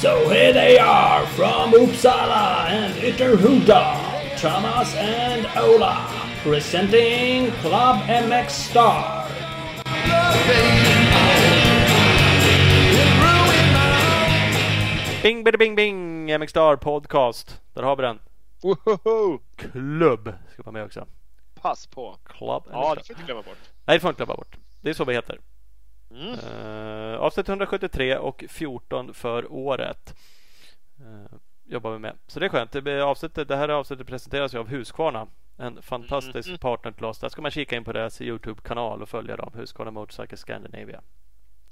So here they are from Uppsala and Ytterhuda, Thomas and Ola, presenting Club MX Star. Bing bidi bing bing MX Star Podcast. Där har vi den. Woho! Klubb ska vara med också. Pass på. Club Ja, det får du inte glömma bort. Nej, det får inte glömma bort. Det är så vi heter. Mm. Uh, avsnitt 173 och 14 för året. Uh, jobbar vi med. Så det är skönt. Det, avsnittet, det här avsnittet presenteras ju av Husqvarna. En fantastisk Mm. partner till oss. Där ska man kika in på deras Youtube-kanal och följa dem. Husqvarna Motorcycle Scandinavia.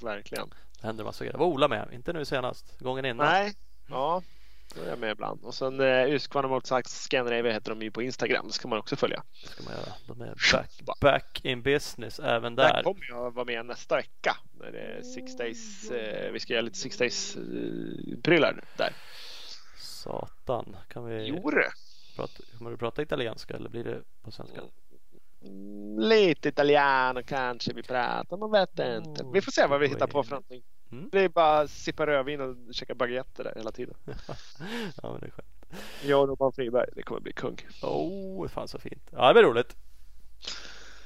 Verkligen. Det händer massa grejer. Var Ola med? Inte nu senast. Gången innan. Nej, ja. Då är jag med ibland. Och sen eh, Husqvarna Motorcycle Scandinavia heter de ju på Instagram. Det ska man också följa. Det ska man göra. De är back, back in business även Där där. kommer jag vara med nästa vecka. När det är six days. Eh, vi ska göra lite six days eh, prylar där. Satan. Kan vi Jo du. prata, kommer du prata italienska eller blir det på svenska? Mm, Lite italiano kanske vi pratar, man vet inte. Vi får se vad vi hittar på för någonting. Mm. Det är bara sippa rödvin och käka baguetter där hela tiden. ja men det är skönt. Jag och Robban Friberg, det kommer bli kung. Oh, fan så fint. Ja det blir roligt.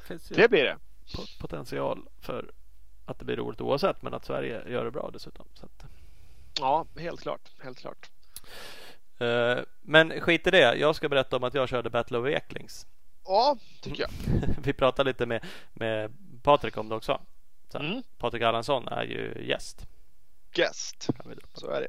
Finns Det blir det. po- potential för att det blir roligt oavsett men att Sverige gör det bra dessutom. Så att, Ja, helt klart. Helt klart. Eh, men skit i det. Jag ska berätta om att jag körde Battle of Eklings. Ja, tycker jag. Vi pratade lite med, med Patrik om det också. Så, Mm. Patrik Allansson är ju gäst. På. Så är det.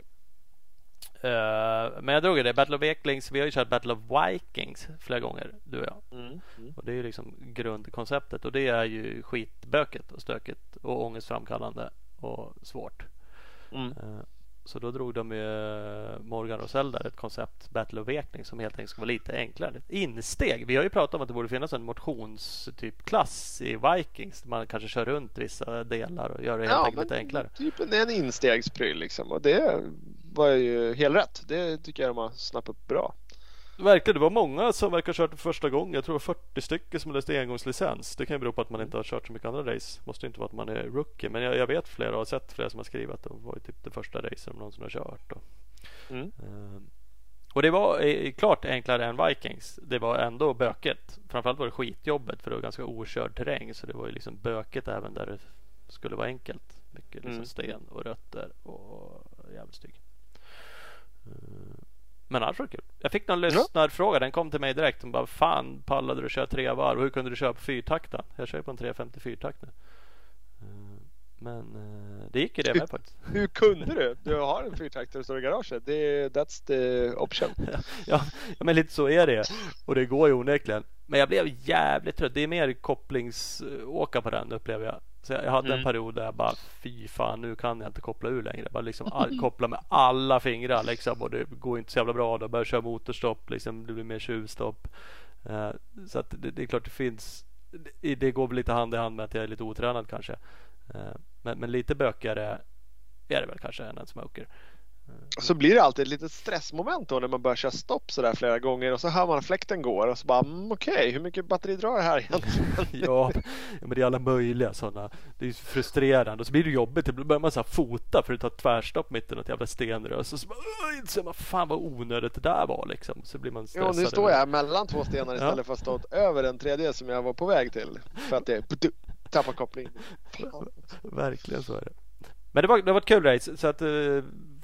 Eh, men jag drog ju det. Battle of Eklings. Vi har ju kört Battle of Vikings flera gånger du och jag. Mm. Mm. Och det är ju liksom grundkonceptet och det är ju skitbökigt och stökigt och ångestframkallande och svårt. Mm. Så då drog de ju Morgan Rosell där ett koncept Battle of Ekling som helt enkelt ska vara lite enklare. Ett insteg. Vi har ju pratat om att det borde finnas en motionstyp klass i Vikings. Där man kanske kör runt vissa delar och gör det helt Ja, enkelt lite enklare. typ en, en instegspryl liksom. Och det var ju helt rätt. Det tycker jag de har snappat upp bra. Verkligen, det var många som verkar ha kört för första gången. Jag tror det var 40 stycken som läste engångslicens. Det kan ju bero på att man inte har kört så mycket andra race. Måste inte vara att man är rookie. Men jag, jag vet flera och har sett flera som har skrivit att det var typ det första racet de någonsin har kört. Och, Mm. eh, och det var eh, klart enklare än Vikings. Det var ändå böket. Framförallt var det skitjobbet för det var ganska okörd terräng. Så det var ju liksom böket även där det skulle vara enkelt. Mycket liksom Mm. sten och rötter och jävligt stygg. Men annars var det kul. Jag fick någon lyssnarfråga. Den kom till mig direkt. Hon bara Fan pallade du köra tre varv? Hur kunde du köra på fyrtakten? Jag kör ju på en 354 takt nu. Eh, Men eh, det gick ju det med faktiskt. Hur kunde du? Du har en fyrtaktare och står i garaget. Det, that's the option. ja, ja, men lite så är det. Och det går ju onekligen. Men jag blev jävligt trött. Det är mer kopplingsåka på den upplever jag. Så jag jag hade en Mm. period där jag bara fy fan nu kan jag inte koppla ur längre. Bara liksom all, koppla med alla fingrar liksom. Och det går inte så jävla bra. Då börjar jag köra motorstopp. Liksom, det blir mer tjuvstopp. Eh, så att det, det är klart det finns. Det, det går väl lite hand i hand med att jag är lite otränad kanske. Eh, men, men lite bökigare är det väl kanske än en smoker. Och så blir det alltid ett litet stressmoment då när man börjar köra stopp sådär flera gånger och så hör man att fläkten går och så bara mm, okej, hur mycket batteri drar det här egentligen? ja, ja, men det är alla möjliga sådana. Det är frustrerande och så blir det jobbigt. Då börjar man så fota för att ta tvärstopp mitt i något jävla stenrös. Och så bara, man fan vad onödigt det där var liksom. Så blir man stressad. nu står jag här mellan två stenar istället Ja. för att stå över den tredje som jag var på väg till. För att det tappar koppling. Verkligen så är det. Men det var, det var ett kul race. Så att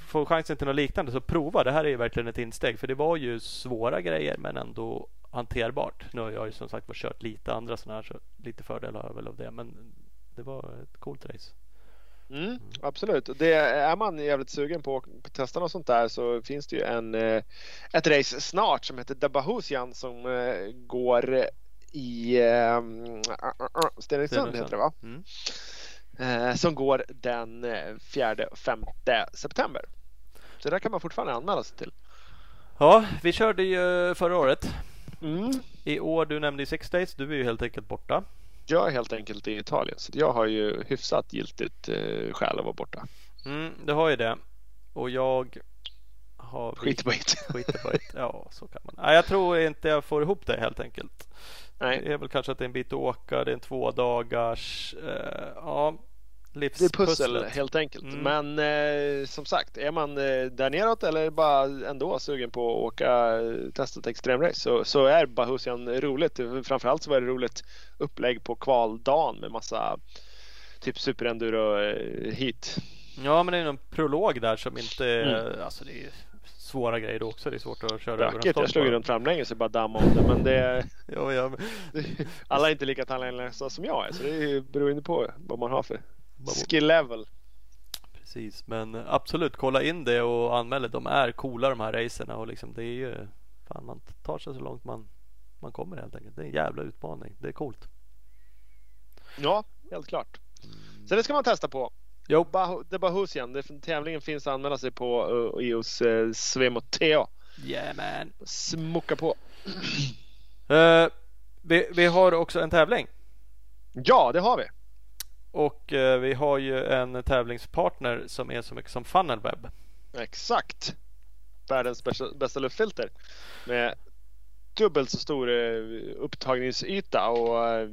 uh, få chansen till något liknande så prova. Det här är ju verkligen ett insteg. För det var ju svåra grejer men ändå hanterbart. Nu har jag ju som sagt kört lite andra sådana här så lite fördelar har jag väl av det. Men det var ett coolt race. Mm, absolut. Det, är man jävligt sugen på att testa något sånt där så finns det ju en, eh, ett race snart som heter Dabahusian som eh, går i eh, Stenungsund heter det va? Mm. Eh, som går den eh, 4-5 september. Så där kan man fortfarande anmäla sig till. Ja, vi körde ju förra året. Mm. I år, du nämnde ju Six Days. Du är ju helt enkelt borta. Jag är helt enkelt i Italien så jag har ju hyfsat giltigt eh, skäl att vara borta. Mm, du har ju det. Och jag har Skit på hit. Skiter på hit. Ja, så kan man. Nej, jag tror inte jag får ihop det helt enkelt. Nej. Det är väl kanske att det är en bit att åka. Det är en två dagars. Eh, ja, det är pussel livspusslet. helt enkelt. Mm. Men eh, som sagt, är man eh, där neråt eller bara ändå sugen på att åka eh, testa ett extremrace så, så är Bahusian roligt. Framförallt så var det roligt upplägg på kvaldagen med massa typ superenduro eh, hit. Ja, men det är någon prolog där som inte. Mm. Alltså det är svåra grejer då också. Det är svårt att köra över en jag slog ju runt framlänges och bara damma om det men det Ja, ja, men- alla är inte lika talanglösa som jag är så det är ju på vad man har för skill level. Precis, men absolut kolla in det och anmäl det. De är coola de här racerna och liksom det är ju fan man tar sig så långt man, man kommer helt enkelt. Det är en jävla utmaning. Det är coolt. Ja, helt klart. Så det ska man testa på. Jo, Bah- The Bahusian, det, tävlingen finns att anmäla sig på uh, hos uh, Svemo Theo. yeah man. Smucka på. Eh, vi, vi har också en tävling Ja, det har vi. och eh, vi har ju en tävlingspartner som är så mycket som Funnelweb. Exakt. Världens bästa, bästa luftfilter. Med dubbelt så stor uh, upptagningsyta och uh,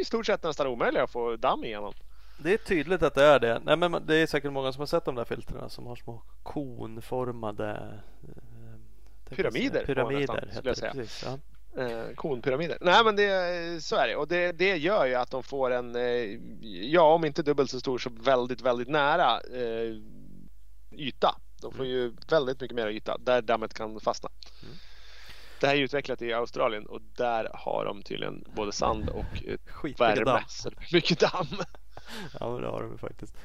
i stort sett nästan omöjlig att få damm igenom. Det är tydligt att det är det. Nej, men det är säkert många som har sett de där filtrerna som har små konformade eh. Pyramider nästan, Pyramider skulle heter det. Precis, ja. Eh, konpyramider. Nej men det, så är det. Och det, det gör ju att de får en, eh, ja om inte dubbelt så stor så väldigt, väldigt nära eh, yta. De får ju väldigt mycket mer yta där dammet kan fastna. Mm. Det här är utvecklat i Australien och där har de tydligen både sand och eh, värme. Så det mycket damm. Ja, men det har de faktiskt.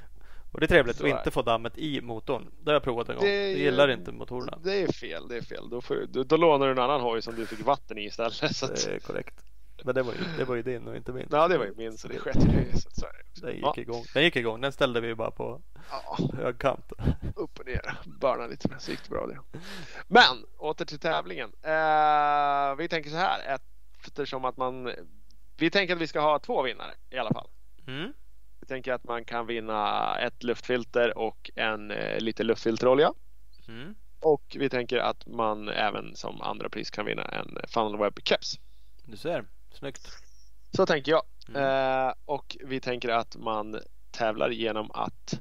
Och det är trevligt att inte få dammet i motorn. Det har jag provat en gång. Det Jag gillar inte motorerna. Det är fel, det är fel. Då, får, då, då lånar du en annan hoj som du fick vatten i istället. Så att, Det är korrekt. Men det var ju, det var ju din och inte min. ja det var ju min så det sket ju. Så. Den gick Ja, igång. Den gick igång. Den ställde vi bara på ja. högkant. upp och ner, börna lite med så gick det bra det. Men åter till tävlingen. Eh, vi tänker så här eftersom att man vi tänker att vi ska ha två vinnare i alla fall. Mm. Vi tänker att man kan vinna ett luftfilter och en eh, lite luftfilterolja. Mm. Och vi tänker att man även som andra pris kan vinna en Funnel Web Keps. Du ser. Snyggt. Så tänker jag. Mm. Eh, och vi tänker att man tävlar genom att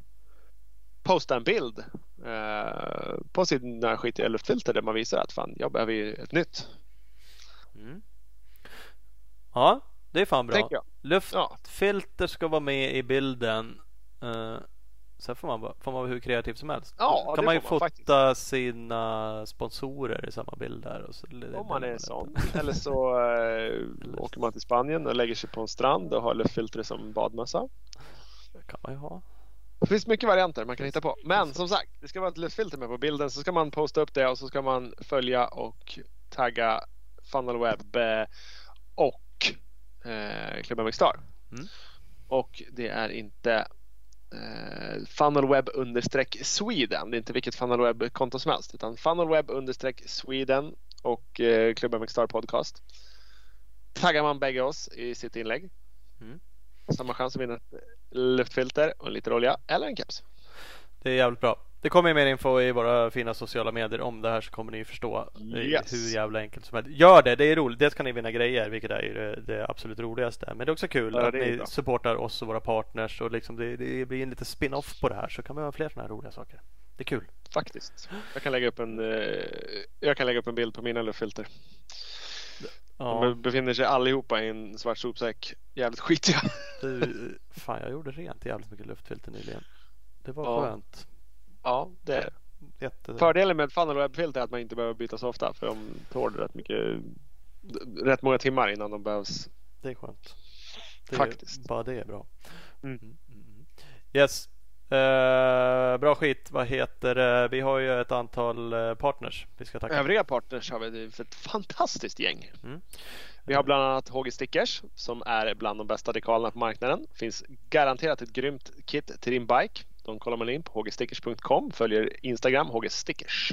posta en bild eh, på sina skitiga luftfilter där man visar att fan, jag behöver ju ett nytt. Mm. Ja, det är fan bra. Tänker jag. Luftfilter ska vara med i bilden. Uh, sen får man, vara- får man vara hur kreativ som helst. Ja, kan man ju man fota sina sponsorer i samma bild där. Och så, Om man är sån. Eller så eh, åker man till Spanien och lägger sig på en strand och har luftfilter som badmössa. Det kan man ju ha. Det finns mycket varianter man kan hitta på. Men som sagt, det ska vara ett luftfilter med på bilden. Så ska man posta upp det och så ska man följa och tagga Funnelweb eh, och eh, Club Star. Mm. Och det är inte eh, Funnelweb understreck Sweden. Det är inte vilket Funnelweb-konto som helst. Utan Funnelweb understreck Sweden och eh, Club Star podcast. Taggar man bägge oss i sitt inlägg. Mm. Samma chans att vinna ett luftfilter och en liter olja eller en keps. Det är jävligt bra. Det kommer mer info i våra fina sociala medier om det här så kommer ni förstå är Yes. hur jävla enkelt som helst. Gör det, det är roligt. Dels kan ni vinna grejer vilket är det, absolut roligaste. Men det är också kul Ja, att ni bra. supportar oss och våra partners och liksom det, det blir en liten spin-off på det här så kan vi ha fler sådana här roliga saker. Det är kul. Faktiskt. Jag kan lägga upp en, eh, jag kan lägga upp en bild på mina luftfilter. Ja, De befinner sig allihopa i en svart sopsäck. Jävligt skitiga. du, fan jag gjorde rent jävligt mycket luftfilter nyligen. Det var Ja. skönt. Ja, det är. Jätte... Fördelen med funnel web-filter är att man inte behöver byta så ofta för de tål rätt mycket rätt många timmar innan de behövs. Det är skönt. Det är, Faktiskt. Bara det är bra. Mm. Mm, mm. Yes. Eh, bra skit. Vad heter det? Vi har ju ett antal eh, partners vi ska tacka. Övriga partners har vi för ett fantastiskt gäng. Mm. Vi har bland annat HG Stickers som är bland de bästa dekalerna på marknaden. Finns garanterat ett grymt kit till din bike. De kollar man in på hgstickers.com. Följer Instagram hgstickers.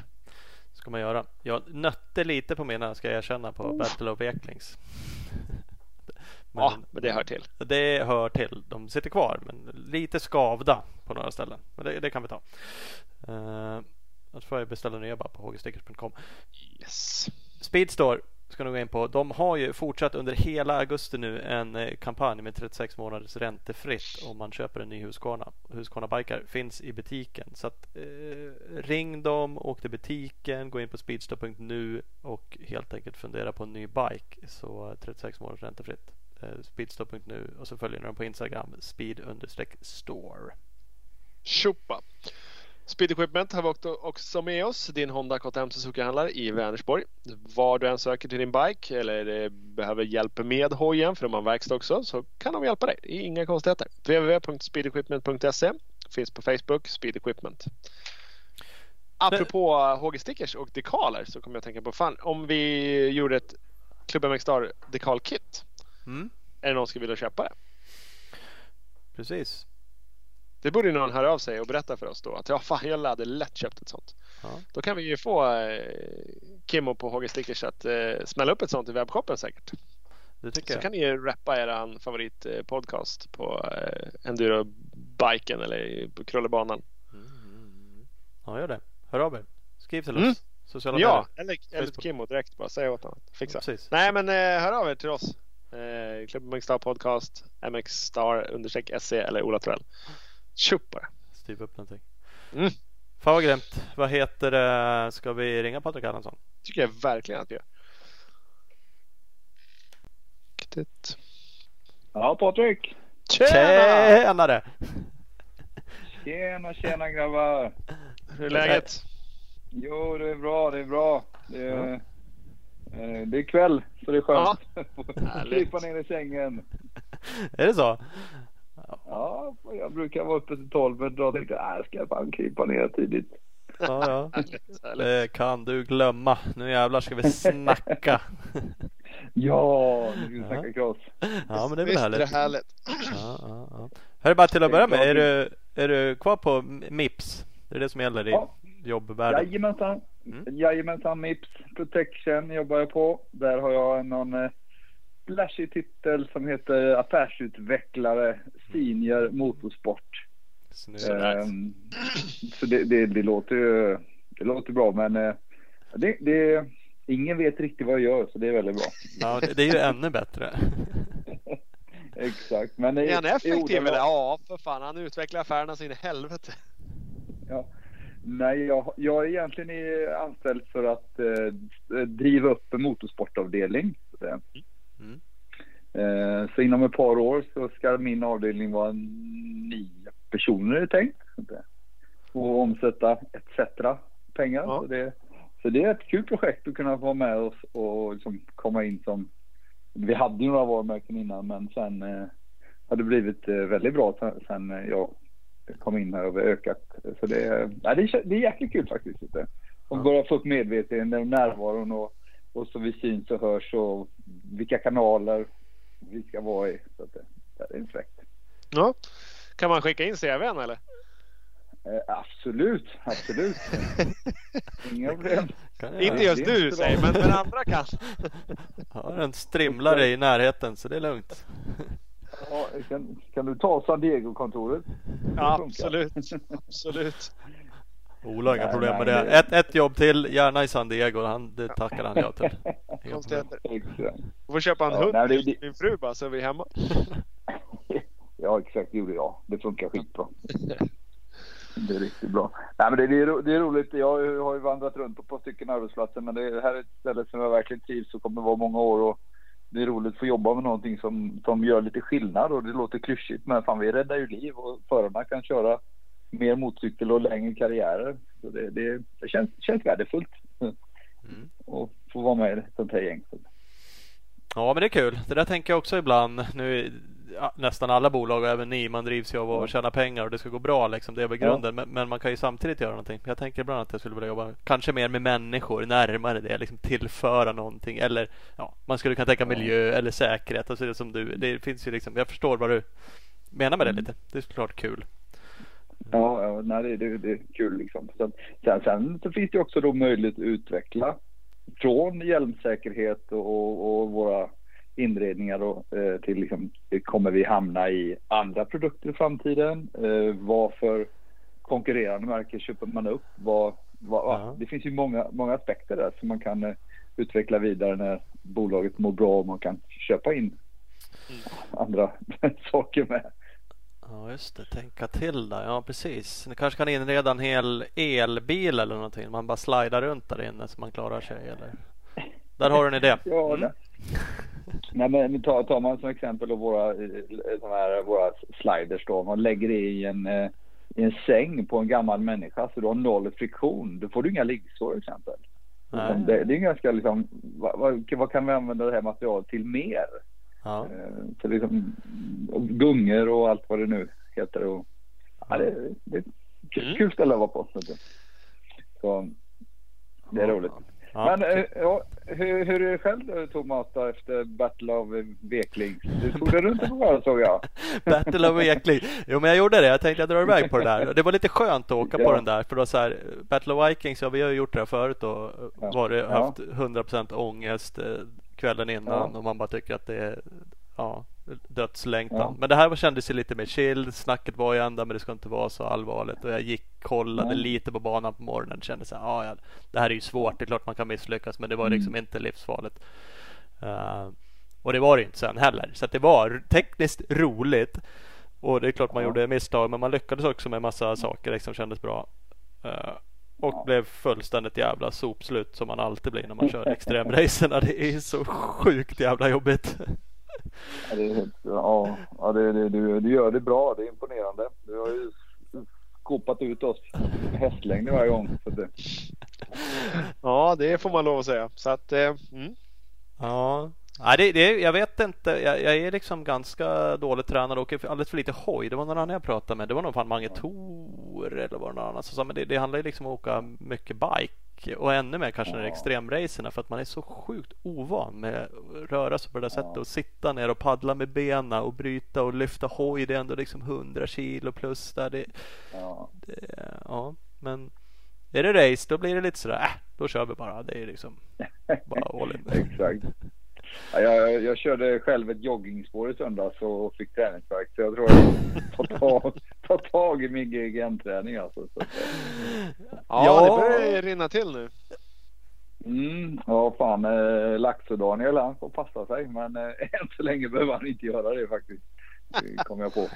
ska man göra. Jag nötte lite på mina ska jag erkänna på Battle of Eklings. Ja, men det hör till. Det hör till. De sitter kvar men lite skavda på några ställen. Men det, det kan vi ta. Eh, Annars får jag beställa nya bara på hgstickers.com. Yes. Speedstore ska nog gå in på. De har ju fortsatt under hela augusti nu en eh, kampanj med 36 månaders räntefritt om man köper en ny Husqvarna. Husqvarna Bikar finns i butiken. Så att, eh, ring dem, åk till butiken, gå in på speedstop.nu och helt enkelt fundera på en ny bike. Så 36 månaders räntefritt. Eh, speedstore.nu och så följer ni dem på Instagram speed-store. Tjopa! Speed Equipment har vi också med oss. Din Honda KTM Suzuki-handlare i Vänersborg. Var du än söker till din bike eller behöver hjälp med hojen för de har verkstad också så kan de hjälpa dig. Det är inga konstigheter. www.speedequipment.se finns på Facebook, Speed Equipment. Apropå HG-stickers och dekaler så kommer jag att tänka på fan om vi gjorde ett Club MX Star dekalkit. Mm. Är det någon som vill köpa det? Precis. Det borde någon höra av sig och berätta för oss då att ja, fan jag hade lätt köpt ett sånt. Ja. Då kan vi ju få eh, Kimmo på HG Stickers att eh, smälla upp ett sånt i webbshoppen säkert. Det tycker Så jag. kan ni ju rappa er favoritpodcast på eh, enduro-biken eller på krullebanan. Mm. Ja, gör det. Hör av er. Skriv till mm. oss. Sociala ja, eller, eller till Kimmo direkt bara. Säg åt honom. Fixa. Ja, Nej, men eh, hör av er till oss. Eh, Klubb MX Star Podcast, MX Star understreck SC eller Ola Torell. Tjup bara. Styv upp någonting. Mm. Fan vad grymt. Vad heter det? Ska vi ringa Patrik Erlandsson? tycker jag verkligen att vi gör. Ja, Patrik. Tjena! Tjenare! Tjena, tjena grabbar. Hur är läget? Jo, det är bra, det är bra. Det är, ja. det är kväll, så det är skönt. Ja. Krypa ner i sängen. Är det så? Ja, jag brukar vara uppe till 12 men då tänkte jag, äh, ska jag fan krypa ner tidigt. Ja, ja. Det kan du glömma. Nu jävlar ska vi snacka. ja, nu ska vi snacka cross. Ja, men det är väl härligt. Det är härligt. Ja, ja, ja. Hör bara till att börja med. Är du, är du kvar på Mips? Det är det som gäller i ja. jobbvärlden? Jajamensan. Mm. Jajamensan, Mips Protection jobbar jag på. Där har jag någon eh, flashig titel som heter Affärsutvecklare Senior Motorsport. Um, så det, det, det, låter ju det låter bra men uh, det, det, ingen vet riktigt vad jag gör så det är väldigt bra. Ja, det, det är ju ännu bättre. Exakt. Men är han effektiv eller? Ja, för fan. Han utvecklar affärerna så in i helvete. Ja. Nej, jag, jag är egentligen anställd för att eh, driva upp en motorsportavdelning. Mm. Mm. Eh, så inom ett par år så ska min avdelning vara nio personer är tänkt. Och omsätta etc. pengar. Ja. Så, det, så det är ett kul projekt att kunna vara med oss och liksom komma in som... Vi hade ju några varumärken innan men sen eh, har det blivit eh, väldigt bra sen, sen jag kom in här och vi ökat. Så det, ja, det, är, det är jäkligt kul faktiskt. Och ja. börja få upp medvetenheten, närvaron och, och så vi syns och hörs och vilka kanaler vi ska vara i. Så att det, det är fräckt. Ja. Kan man skicka in CVn eller? Eh, absolut, absolut. Inga problem. Inte just du säger men, men andra kan. Jag har en strimlare i närheten så det är lugnt. Ja, kan, kan du ta San Diego-kontoret? Ja, absolut. absolut. Ola har inga problem med det. Ett, ett jobb till, gärna i San Diego. Han, det tackar han ja till. Du får köpa en ja, hund nej, det, till din fru bara så är vi hemma. ja exakt, det gjorde jag. Det funkar skitbra. Det är riktigt bra. Nej, men det, det, är, det är roligt. Jag har ju vandrat runt på ett par stycken arbetsplatser men det här är ett ställe som jag verkligen trivs och kommer vara många år. Och det är roligt att få jobba med någonting som, som gör lite skillnad och det låter klyschigt men fan vi räddar ju liv och förarna kan köra mer motorcykel och längre karriärer. Så det, det, det känns, känns värdefullt mm. att få vara med i ett sånt här gäng. Ja men det är kul. Det där tänker jag också ibland. Nu nästan alla bolag och även ni, man drivs ju av att tjäna pengar och det ska gå bra liksom. Det är väl grunden. Ja. Men, men, man kan ju samtidigt göra någonting. Jag tänker ibland att jag skulle vilja jobba kanske mer med människor, närmare det, liksom tillföra någonting. Eller ja, man skulle kunna tänka miljö eller säkerhet. Alltså det som du, det finns ju liksom, jag förstår vad du menar med det mm. lite. Det är såklart kul. Ja, ja nej, det, det, det är kul liksom. Sen, sen, sen, så finns det också då möjlighet att utveckla från hjälmsäkerhet och, och våra inredningar då, eh, till liksom, kommer vi hamna i andra produkter i framtiden? Eh, vad för konkurrerande märken köper man upp? Vad, va, va? Ja. Det finns ju många, många aspekter där som man kan uh, utveckla vidare när bolaget mår bra och man kan köpa in mm. andra saker med. Ja just det, tänka till där. Ja precis. Ni kanske kan inreda en hel elbil eller någonting. Man bara slidar runt där inne så man klarar sig. Eller? Där har du en idé. Ja, mm. Nej, men tar, tar man som exempel då våra, de här, våra sliders då. Man lägger i en, eh, i en säng på en gammal människa så du har noll friktion. Då får du inga liggsår exempel. Det, det, är ganska liksom, vad, vad, vad, kan vi använda det här materialet till mer? Ja. Så eh, liksom, gungor och allt vad det nu heter. Och, ja, det, det är kul, mm. kul ställe att vara på. Så det är roligt. Ja. Men eh, ja, hur, hur är det själv då, efter Battle of Vekling? Du tog det runt en varv såg jag. Battle of Vekling. Jo men jag gjorde det. Jag tänkte jag drar iväg på det där. Det var lite skönt att åka ja. på den där. För då så här, Battle of Vikings, ja vi har gjort det här förut och ja. varit, haft 100% ångest eh, kvällen innan och man bara tycker att det är ja, dödslängtan. Ja. Men det här kändes ju lite mer chill. Snacket var ju ända men det ska inte vara så allvarligt. Och jag gick kollade mm. lite på banan på morgonen. Kände så här, ah, ja, det här är ju svårt. Det är klart man kan misslyckas men det var liksom mm. inte livsfarligt. Uh, och det var det inte sen heller. Så det var tekniskt roligt. Och det är klart man ja. gjorde misstag men man lyckades också med massa saker liksom kändes bra. Uh, och ja. blev fullständigt jävla sopslut som man alltid blir när man kör extremracerna. Det är så sjukt jävla jobbigt. Ja, det är helt, ja, ja det, det, du, du gör det bra. Det är imponerande. Du har ju skopat ut oss hästlängder varje gång. Så det... Ja, det får man lov att säga. Så att, eh, mm. Ja, Nej, det, det, jag vet inte. Jag, jag, är liksom ganska dåligt tränad och alldeles för lite hoj. Det var någon annan jag pratade med. Det var nog fan Mange Tor eller var det någon annan som sa. Men det, det handlar ju liksom om att åka mycket bike och ännu mer kanske när det är extremracerna för att man är så sjukt ovan med att röra sig på det där sättet och sitta ner och paddla med benen och bryta och lyfta hoj. Det är ändå liksom 100 kilo plus där. Det, det, ja, men är det race då blir det lite sådär, äh, då kör vi bara. Det är liksom bara all in. Exakt. Ja, jag, jag körde själv ett joggingspår i söndags och fick träningsvärk. Så jag tror jag tar tag, tar tag i min GGN-träning alltså. Så, ja, ja, det börjar rinna till nu. Mm, ja fan, eh, Laxo-Daniel han får passa sig. Men eh, än så länge behöver han inte göra det faktiskt. Det kom jag på.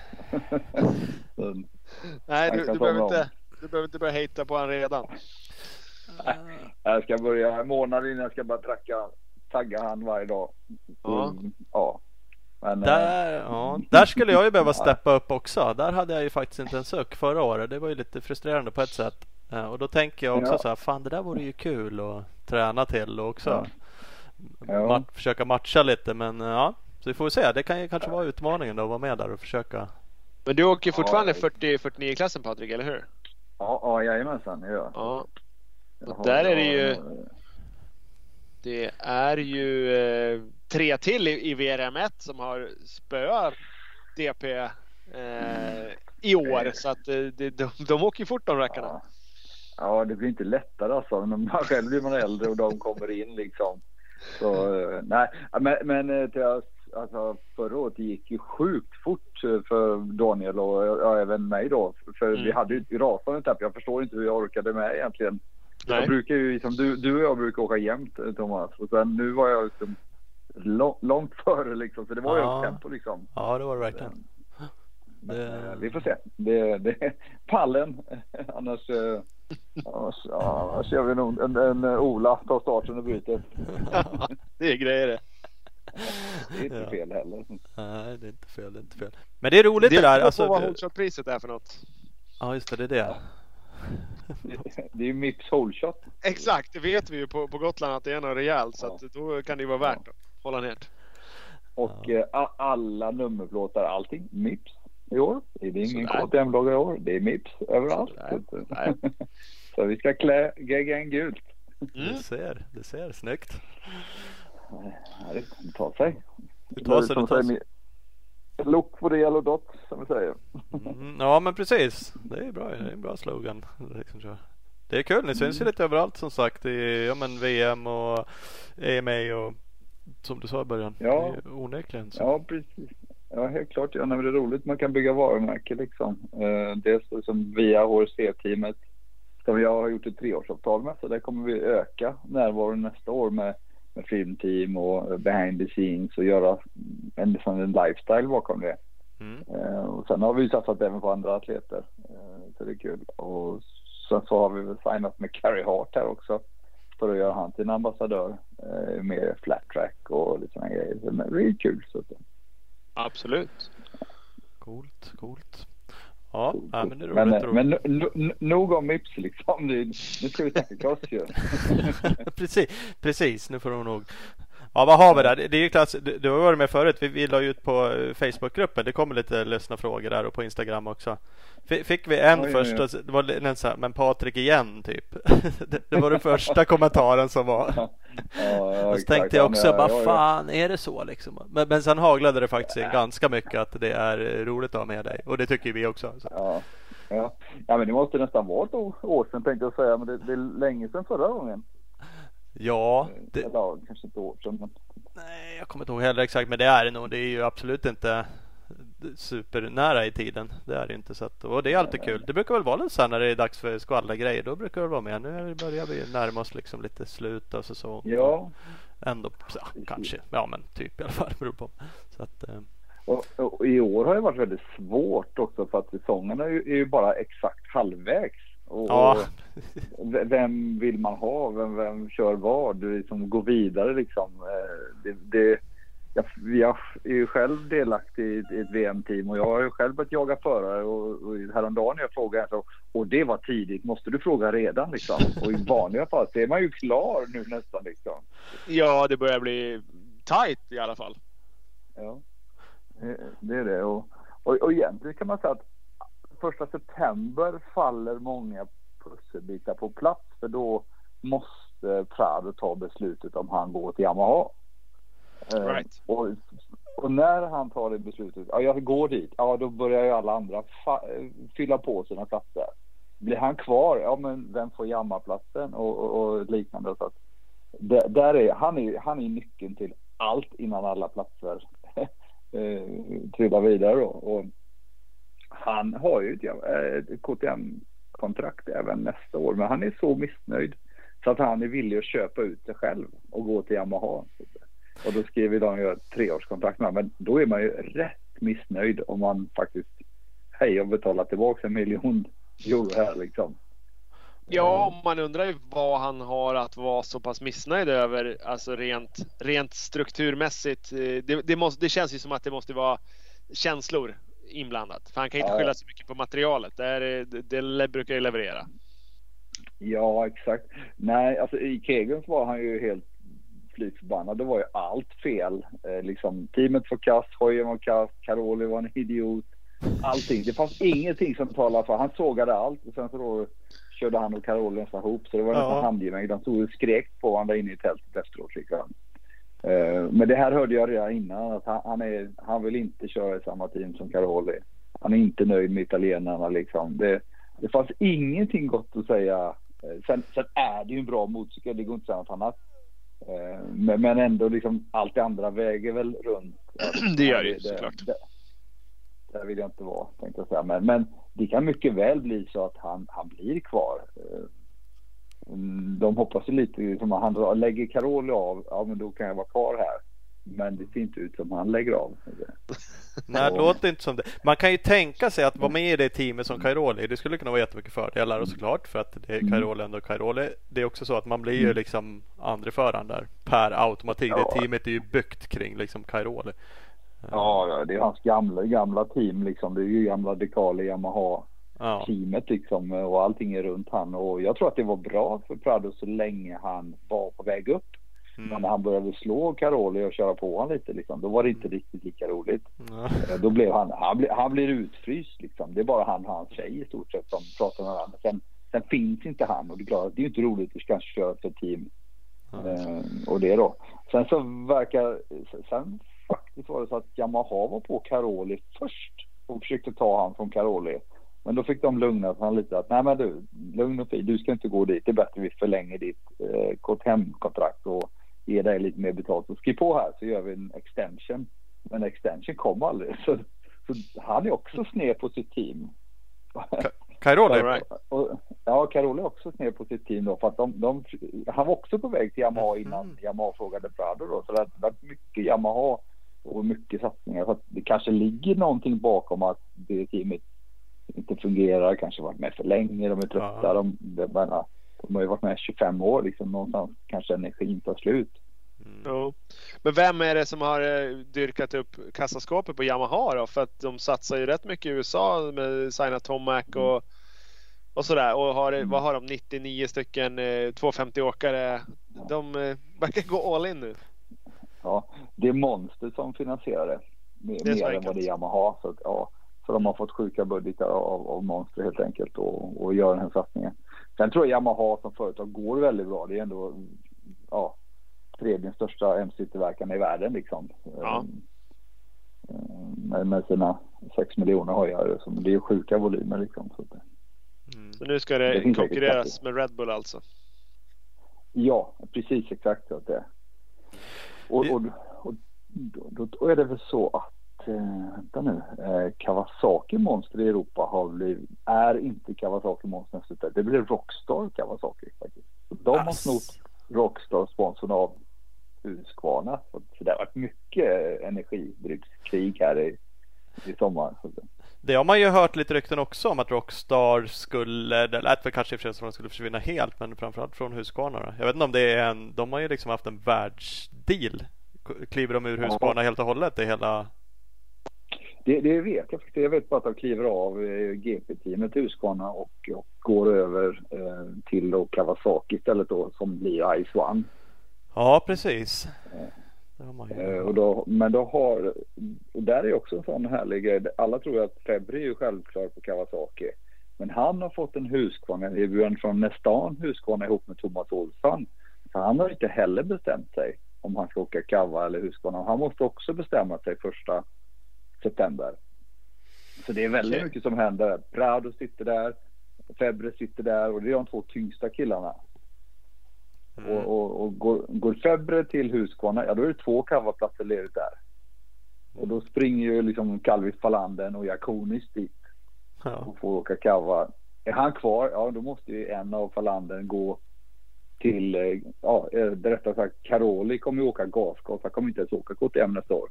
Nej, du, du behöver inte, du behöver inte börja hejta på honom redan. Jag ska börja en månad innan jag ska börja tracka taggar han varje dag. Ja. Mm, ja. Men, där, äh, ja. där skulle jag ju behöva steppa upp också. Där hade jag ju faktiskt inte en suck förra året. Det var ju lite frustrerande på ett sätt. Och då tänker jag också ja. så här, fan det där vore ju kul att träna till och också ja. Ja. Ma försöka matcha lite. Men ja, så vi får se. Det kan ju kanske vara utmaningen då att vara med där och försöka. Men du åker fortfarande 40-49 klassen Patrik, eller hur? Ja, ja jajamensan, det gör jag. Ja. Och där är det ju det är ju eh, tre till i, i VRM1 som har spöat DP eh, i år. Så att eh, de, de, de åker fort de rackarna. Ja. ja. det blir inte lättare alltså. Men man själv blir man äldre och de kommer in liksom. Så eh, nej, men, men eh, till, alltså, förra året gick ju sjukt fort för Daniel och ja, även mig då. För mm. vi hade ju rasande tapp. Jag förstår inte hur jag orkade med egentligen Nej. Jag brukar ju, liksom, du, du och jag brukar åka jämt eh, Thomas. Och sen nu var jag liksom långt före liksom. Så det var ja. ju tempo liksom. Ja det var det verkligen. Men, det... Eh, vi får se. Det, det, pallen. annars, eh, annars, annars gör vi nog en, en, en Ola tar starten och bryter. det är grejer det. Det är inte ja. fel heller. Nej det är inte fel. Det är inte fel. Men det är roligt det, det där. Alltså, vad priset är för något. Ja just det, det är det. Ja. det är ju Mips Hole Shot. Exakt, det vet vi ju på, på Gotland att det är något rejält så att då kan det ju vara värt att hålla ner. Och ja. eh, alla nummerplåtar, allting Mips i år. Det är ingen KTM-logga i år. Det är Mips överallt. Så, så vi ska klä GGN gult. Mm. Det ser, det ser snyggt. Ja, det tar sig. Det tar sig, det tar sig. Look for the yellow dot som vi säger. Mm, ja men precis. Det är bra. Det är en bra slogan. Det är kul. Ni syns ju mm. lite överallt som sagt. I ja, men VM och EMA och som du sa i början. Ja, onekligen. Så. Ja precis. Ja helt klart. Ja, det är roligt. Man kan bygga varumärke liksom. Eh, dels liksom via HRC-teamet. som jag har gjort ett treårsavtal med. Så där kommer vi öka närvaron nästa år med, med filmteam och behind the scenes och göra en, liksom en lifestyle bakom det. Mm. Eh, och sen har vi satsat även på andra atleter. Eh, så det är kul. Och sen så har vi väl signat med Carrie Hart här också. För att göra han till en ambassadör eh, med flat track och lite sådana grejer. Så det är kul. Så. Absolut. Coolt, coolt. Ja, ja men det är roligt. Men, men nog om Mips liksom. Nu, ska vi snacka cross ju. precis, precis. Nu får de nog Ja, vad har vi där? Det är ju klass, du, du har varit med förut. Vi, vi la ut på eh, Facebookgruppen. Det kommer lite ledsna frågor där och på Instagram också. Fick vi en oj, först, oj, oj. det var en så här, men Patrik igen typ. det, det, var den första kommentaren som var. Ja, ja, och så tänkte jag också, vad ja, fan är det så liksom? Men, men sen haglade det faktiskt in ganska mycket att det är roligt att ha med dig och det tycker vi också. Så. Ja. Ja. ja, men det måste nästan vara ett år sedan tänkte jag säga, men det, det är länge sedan förra gången. Ja. Det... Eller kanske ett år sedan. Men... Nej, jag kommer inte ihåg heller exakt, men det är det nog. Det är ju absolut inte supernära i tiden. Det är det inte. Så att, och det är alltid kul. Det brukar väl vara så här när det är dags för skvallergrejer. Då brukar det vara med. Nu börjar vi närma oss liksom lite slut av säsong. Ja. Ändå, ja, kanske. Ja, men typ i alla fall. Beror på. Så att, eh. och, och, I år har det varit väldigt svårt också för att säsongen är ju, är ju bara exakt halvvägs. Och, ja. vem vill man ha? Vem, vem kör vad? Liksom gå vidare liksom. Eh, det, det, jag, jag är ju själv delaktig i ett VM-team och jag har ju själv börjat jaga förare och, och häromdagen jag frågade så, och det var tidigt, måste du fråga redan liksom? Och i vanliga fall så är man ju klar nu nästan liksom. Ja, det börjar bli tight i alla fall. Ja, det är det och, och, och egentligen kan man säga att första september faller många pusselbitar på plats för då måste Prado ta beslutet om han går till Yamaha. Eh, right. Och, och, när han tar det beslutet, ja jag går dit, ja då börjar ju alla andra fylla på sina platser. Blir han kvar, ja men vem får Yamaha-platsen och, och, och, liknande. Så att, där är, han, är, han är nyckeln till allt innan alla platser eh, trillar vidare. Då. Och han har ju ett, eh, KTM-kontrakt även nästa år, men han är så missnöjd så att han är villig att köpa ut sig själv och gå till Yamaha. Och då skriver de ju ett treårskontrakt med men då är man ju rätt missnöjd om man faktiskt hej jag betalar tillbaka en miljon euro här liksom. Ja, man undrar ju vad han har att vara så pass missnöjd över, alltså rent, rent strukturmässigt. Eh, det, det, måste, det känns ju som att det måste vara känslor inblandat. För han kan inte ja. skylla så mycket på materialet. Det, är, det, det brukar ju leverera. Ja, exakt. Nej, alltså i Kegens var han ju helt fly förbannad. Det var ju allt fel. Eh, liksom, teamet var kast, hojen var kast, Caroli var en idiot. Allting. Det fanns ingenting som talade för. Han sågade allt och sen så då körde han och Caroli nästan ihop. Så det var nästan ja. handgemäng. De stod och skrek på varandra inne i tältet efteråt. Liksom. Eh, men det här hörde jag redan innan att han, han, är, han vill inte köra i samma team som Caroli. Han är inte nöjd med italienarna liksom. Det, det fanns ingenting gott att säga. Eh, sen, sen är det ju en bra motorcykel, det går inte att säga något annat. Eh, men, men ändå liksom allt det andra väger väl runt. Det gör det ju såklart. Det, där vill jag inte vara tänkte jag säga. Men, men det kan mycket väl bli så att han, han blir kvar. Mm, de hoppas ju lite som att han lägger Caroli av, ja men då kan jag vara kvar här. Men det ser inte ut som han lägger av. Nej, det låter inte som det. Man kan ju tänka sig att vara med i det teamet som Cairoli. Det skulle kunna vara jättemycket fördelar och såklart för att det är Cairoli ändå Cairoli. Det är också så att man blir ju mm. liksom andre föraren där per automatik. Ja. Det teamet är ju byggt kring liksom Cairoli. Ja, det är hans gamla, gamla team liksom. Det är ju gamla Decali Yamaha ja. teamet liksom och allting är runt han och jag tror att det var bra för Prado så länge han var på väg upp. Mm. Men när han började slå Caroli och köra på honom lite liksom, då var det inte mm. riktigt lika roligt. Mm. Då blev han, han, ble, han blir utfryst liksom. Det är bara han och hans tjej i stort sett som pratar med varandra. Sen, sen finns inte han och det är klart, det är ju inte roligt att kanske köra för team. Mm. och det då. Sen så verkar, sen faktiskt var det så att Yamaha var på Caroli först och försökte ta han från Caroli. Men då fick de lugna honom lite att nej men du, lugn och fin, du ska inte gå dit. Det är bättre vi förlänger ditt eh, KTM-kontrakt och ge dig lite mer betalt. Så skriv på här så gör vi en extension. Men extension kom aldrig. Så, så han är också sned på sitt team. Cairoli? Right. Ja, Cairoli är också ner på sitt team då. För att de, de, han var också på väg till Yamaha innan mm. Yamaha frågade Prado då. Så det har varit mycket Yamaha och mycket satsningar. Så att det kanske ligger någonting bakom att det teamet inte fungerar. Kanske varit med för länge. De är trötta. Ja. De, de, de, har ju varit med 25 år liksom. Någonstans kanske energin tar slut. Mm. Jo. Men vem är det som har eh, dyrkat upp kassaskåpet på Yamaha då? För att de satsar ju rätt mycket i USA med Sina Tomac och, mm. och sådär. Och har, mm. vad har de? 99 stycken 250 eh, åkare. De eh, verkar gå all in nu. Ja, det är Monster som finansierar det. Mer, det mer än vad det är Yamaha. Så, ja, så de har fått sjuka budgetar av, av Monster helt enkelt och, och gör den här satsningen. Sen tror jag Yamaha som företag går väldigt bra. Det är ändå ja, tredje största MC-tillverkaren i världen liksom. Ja. Ehm, med, med sina 6 miljoner hojar. Det är sjuka volymer liksom. Så, det, mm. så nu ska det, det konkurreras med Red Bull alltså? Ja, precis exakt så att det är. Och, och, och då, då, är det väl så att, vänta nu, äh, Kawasaki Monster i Europa har blivit, är inte Kawasaki Monster nästa Det blir Rockstar Kawasaki faktiskt. de har snott Rockstar sponsorn av Husqvarna. Så det har varit mycket energidryckskrig här i, i sommar. Det har man ju hört lite rykten också om att Rockstar skulle, det lät väl kanske i och för sig som att de skulle försvinna helt men framförallt från Husqvarna. Jag vet inte om det är en, de har ju liksom haft en världsdeal. Kliver de ur Husqvarna ja. helt och hållet? Det hela det, det vet jag faktiskt. Jag vet bara att de kliver av eh, GP-teamet Husqvarna och, och går över eh, till då Kawasaki istället då som blir Ice One. Ja, precis. Eh, och då, men då har, och där är också en sån härlig grej. Alla tror att Febri är självklar på Kawasaki. Men han har fått en Husqvarna erbjudande från Nestan Husqvarna ihop med Thomas Olsson. Så han har inte heller bestämt sig om han ska åka Kawa eller Husqvarna. Han måste också bestämma sig första september. Så det är väldigt okay. mycket som händer. Prado sitter där, Febre sitter där och det är de två tyngsta killarna. Mm. Och, och, och, går, går Febre till Husqvarna, ja då är det två coverplatser ledigt där. Och då springer ju liksom Calvis Falanden och Jakonis dit. Ja. Och får åka kava. Är han kvar, ja då måste ju en av Falanden gå till, eh, ja eh, rättare sagt Caroli kommer ju åka gasgas. Han kommer inte ens åka KTM nästa år.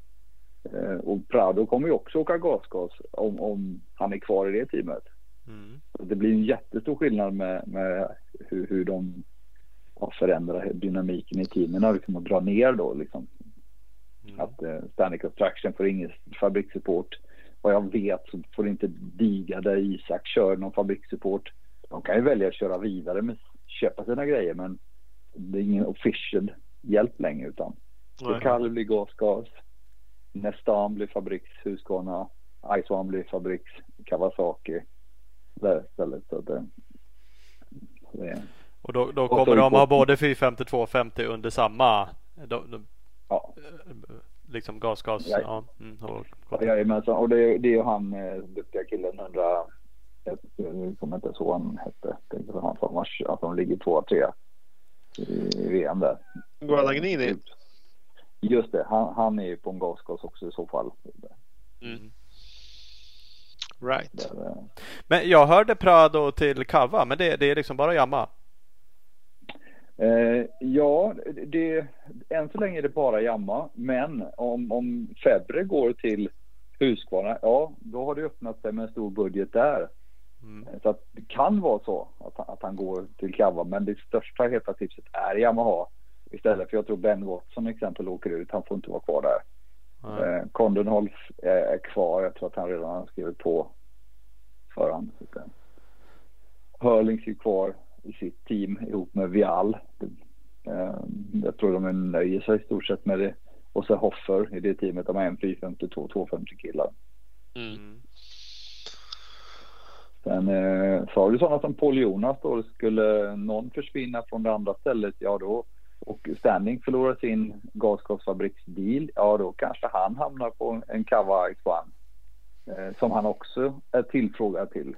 Eh, och Prado kommer ju också åka gasgas om, om han är kvar i det teamet. Mm. Det blir en jättestor skillnad med, med hur, hur de och förändra dynamiken i teamen liksom och dra ner då liksom. Mm. Att eh, Standing Construction får ingen fabrikssupport. Vad jag vet så får inte Diga där Isak kör någon fabrikssupport. De kan ju välja att köra vidare med köpa sina grejer men det är ingen official hjälp längre utan Kalv blir gasgas. Nestan blir fabriks Husqvarna. Ice One blir fabriks Kawasaki. Där istället. Så det, det och då, då kommer de ha både 450 och 250 under samma de, de, ja. liksom gasgas. Ja. Ja, mm, och, Jajamensan och det, det är ju han eh, duktiga killen 100 jag kommer inte så han hette. Är han som, alltså, de ligger två, tre i VM där. Guadagnini? Just det, han, han är ju på en gasgas också i så fall. Mm. Right. Där, eh, men jag hörde Prado till Kava, men det, det är liksom bara Yamaha? Eh, ja, det, än så länge är det bara jamma. Men om, om Febre går till Husqvarna, ja då har det öppnat sig med en stor budget där. Mm. Så att det kan vara så att, att han går till Kava. Men det största heta tipset är Yamaha istället. För jag tror Ben Watson exempel åker ut. Han får inte vara kvar där. Mm. Eh, Condenholz är, är, kvar. Jag tror att han redan har skrivit på förhand. Hörlings är kvar i sitt team ihop med Vial. Eh, jag tror de nöjer sig i stort sett med det. Och så Hoffer i det teamet. De är en 452 250 killar. Mm. Sen eh, så har du sådana som Paul Jonas då. Skulle någon försvinna från det andra stället, ja då och Standing förlorar sin gasgasfabriksdeal, ja då kanske han hamnar på en Kava X1. Eh, som han också är tillfrågad till.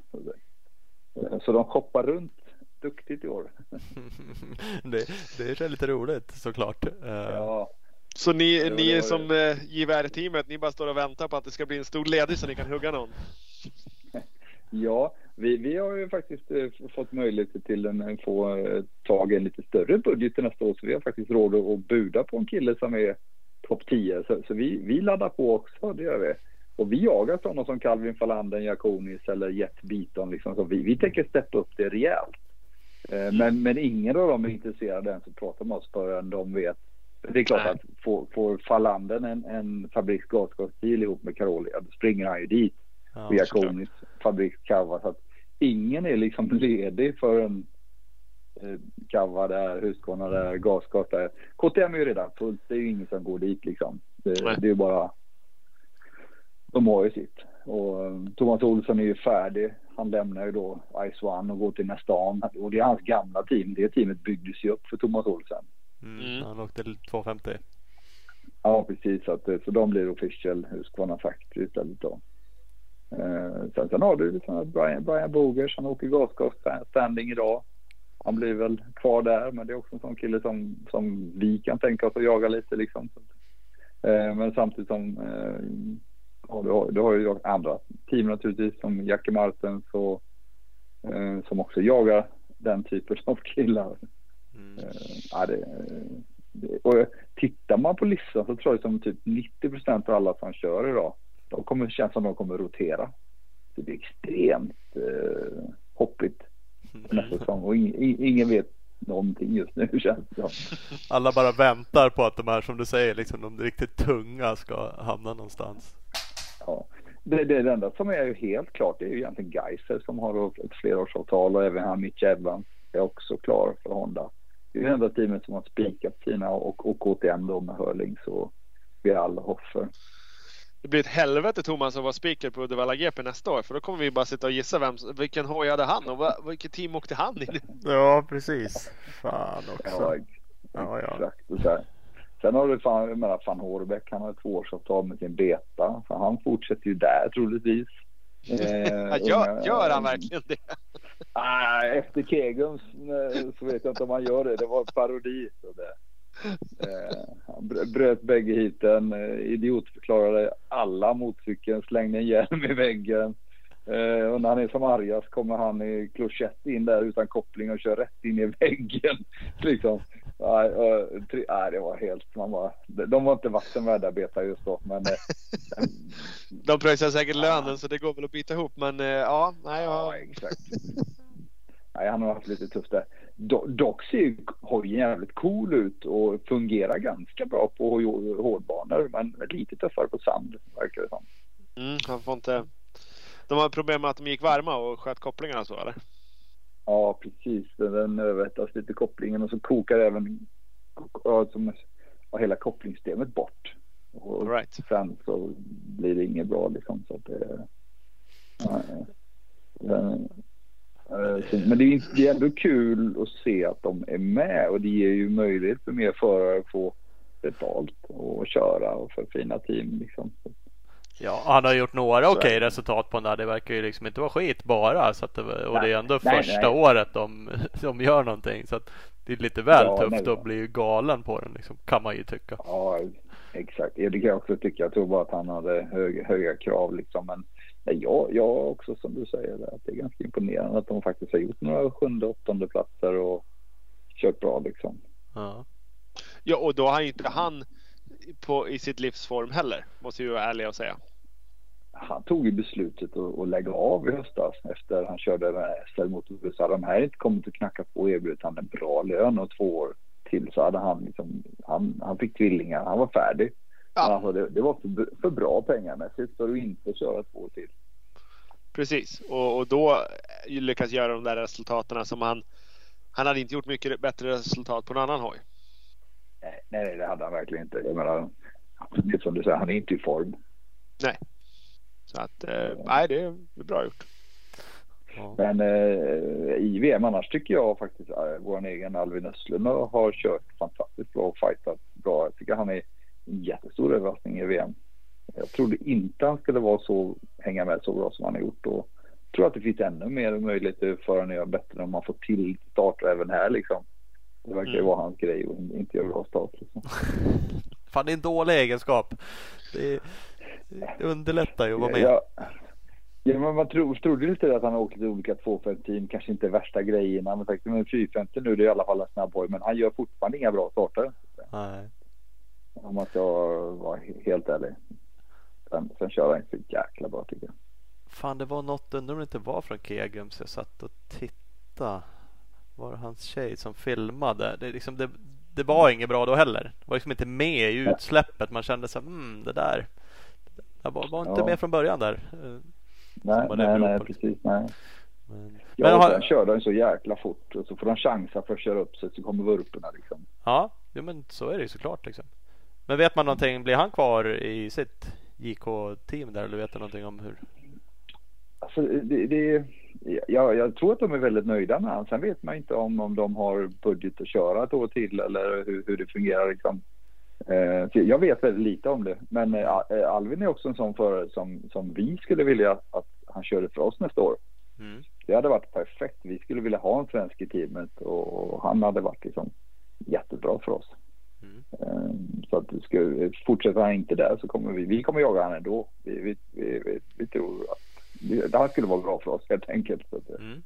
Eh, så de shoppar runt duktigt i år. det, det är lite roligt såklart. Eh, ja. Så ni, ni är som eh, JVR-teamet, ni bara står och väntar på att det ska bli en stor ledig så ni kan hugga någon? ja, Vi, vi har ju faktiskt eh, fått möjlighet till att få eh, tag i en lite större budget till nästa år så vi har faktiskt råd att buda på en kille som är topp 10. Så, så, vi, vi laddar på också, det gör vi. Och vi jagar sådana som Calvin Falanden, Jakonis eller Jet Beaton. Liksom. Så vi, vi tänker steppa upp det rejält. Eh, men, men ingen av dem är intresserade ens att prata med oss förrän de vet. Det är klart Nej. att får, får Falanden en, en Fabriks ihop med Carolia, då springer han ju dit. Ja, och Jakonis Fabriks. Så att ingen är liksom ledig för en eh, Kava där, Husqvarna där, Gasgas där. KTM är ju redan fullt. Det är ju ingen som går dit liksom. Det, det är ju bara de har ju sitt. Och eh, Thomas Olsson är ju färdig. Han lämnar ju då Ice One och går till nästa an. Och det är hans gamla team. Det teamet byggdes ju upp för Thomas Olsson. Mm, mm. Han åkte 250. Ja, precis. Så, att, så de blir official Husqvarna Factory istället då. Eh, sen, sen har du liksom Brian, Brian Bogers. Han åker gasgas standing idag. Han blir väl kvar där, men det är också en sån kille som, som vi kan tänka oss att jaga lite liksom. Eh, men samtidigt som eh, Ja, du har, du har ju andra team naturligtvis som Jackie Martens och eh, som också jagar den typen av killar. Mm. Eh, det, det, och tittar man på listan så tror jag som typ 90 procent av alla som kör idag, de kommer känns som de kommer rotera. det är extremt eh, hoppigt nästa mm. säsong och ing, ingen vet någonting just nu känns det Alla bara väntar på att de här som du säger, liksom de riktigt tunga ska hamna någonstans. Ja. Det, det, det enda som är ju helt klart det är ju egentligen Geiser som har ett flerårsavtal och även han Mitch Evans är också klar för Honda. Det är det enda teamet som har spikat sina och, och KTM då med Hörlings och Vial Hoffer. Det blir ett helvete Thomas att vara speaker på Uddevalla GP nästa år för då kommer vi bara sitta och gissa vem, vilken hoj hade han och vilket team åkte han i? Ja precis. Fan också. Ja, ja, ja. Exakt. Sen har du fan, jag menar, van Hårbeck, han har ett tvåårsavtal med sin beta. Så han fortsätter ju där troligtvis. Eh, gör, gör han verkligen det? Ah, efter Kegums eh, så vet jag inte om han gör det. Det var parodi. Så det. Eh, han bröt bägge hiten, eh, idiotförklarade alla motorcykeln, slängde en hjälm i väggen. Eh, och när han är som argast kommer han i kloschett in där utan koppling och kör rätt in i väggen. liksom. Nej, nej, det var helt, man bara, de var inte vattenvärda just då. Men, de pröjsar säkert lönen så det går väl att byta ihop. Men ja, nej. Ja, exakt. nej, han har haft lite tufft där. Dock ser ju hojen jävligt cool ut och fungerar ganska bra på hårdbanor. Men lite tuffare på sand verkar det som. Mm, han får inte... De har problem med att de gick varma och sköt kopplingarna så eller? Ja, precis. Den överhettas lite kopplingen och så kokar även ja, som, ja, hela kopplingssystemet bort. Och right. sen så blir det inget bra liksom. Så att det, ja, men det är, det är ändå kul att se att de är med och det ger ju möjlighet för mer förare att få betalt och köra och för fina team liksom. Ja, han har gjort några okej okay resultat på den där. Det verkar ju liksom inte vara skit bara. Så att det, och det är ändå nej, första nej. året de, de gör någonting. Så att det är lite väl ja, tufft att bli galen på den liksom, kan man ju tycka. Ja, exakt. Det kan jag också tycka. Jag tror bara att han hade hög, höga krav liksom. Men jag, jag också som du säger, att det är ganska imponerande att de faktiskt har gjort några sjunde, åttonde platser och kört bra liksom. Ja, ja och då har inte han på, i sitt livsform heller, måste vi vara ärliga och säga. Han tog ju beslutet att, att lägga av i höstas efter han körde med SL motorbussar. De här inte kommit att knacka på och erbjudit han en bra lön och två år till så hade han liksom, han, han fick tvillingar, han var färdig. Ja. Alltså det, det, var för, för bra pengamässigt för att inte köra två till. Precis, och, och då lyckas göra de där resultaten som han, han hade inte gjort mycket bättre resultat på en annan hoj. Nej, nej, det hade han verkligen inte. Jag menar, det som du säger, han är inte i form. Nej. Så att, eh, nej, det är bra gjort. Men eh, i VM annars tycker jag faktiskt eh, vår egen Alvin Östlund har kört fantastiskt bra och fightat bra. Jag tycker han är jättestor överraskning i VM. Jag trodde inte han skulle vara så, hänga med så bra som han har gjort och tror att det finns ännu mer möjligheter för honom att göra bättre om man får till starter även här liksom. Det verkar ju mm. vara hans grej och inte göra bra start. Liksom. Fan, det är en dålig egenskap. Det, det underlättar ju att vara med. Ja, Ja, men man tro, trodde lite att han åkte till olika 250-team, kanske inte värsta grejerna. Men faktiskt med 450 nu, det är i alla fall en snabb hoj, men han gör fortfarande inga bra starter. Nej. Om man ska vara helt ärlig. Sen, sen kör han så jäkla bra tycker jag. Fan, det var något, undrar om det inte var från Kegum så jag satt och tittade. Var det hans tjej som filmade? Det, liksom, det, det var inget bra då heller. Det var liksom inte med i utsläppet. Man kände så här, mm, det där. Det var, var inte ja. med från början där. Nej, nej, nej precis. Nej. Men, ja, men har... sen körde han så jäkla fort och så får han chansa för att köra upp sig så kommer vurporna liksom. Ja, jo, men så är det ju såklart liksom. Men vet man någonting, blir han kvar i sitt JK-team där eller vet du någonting om hur? Alltså, det, det, ja, jag tror att de är väldigt nöjda med honom. Sen vet man inte om, om de har budget att köra ett år till eller hur, hur det fungerar. Liksom. Eh, jag vet väldigt lite om det. Men eh, Alvin är också en sån förare som, som vi skulle vilja att han körde för oss nästa år. Mm. Det hade varit perfekt. Vi skulle vilja ha en svensk i teamet och han hade varit liksom jättebra för oss. Ehm, så att ska, fortsätter han inte där så kommer vi, vi kommer jaga honom ändå. Vi, vi, vi, vi, vi tror att det här skulle vara bra för oss helt enkelt. Eh, mm.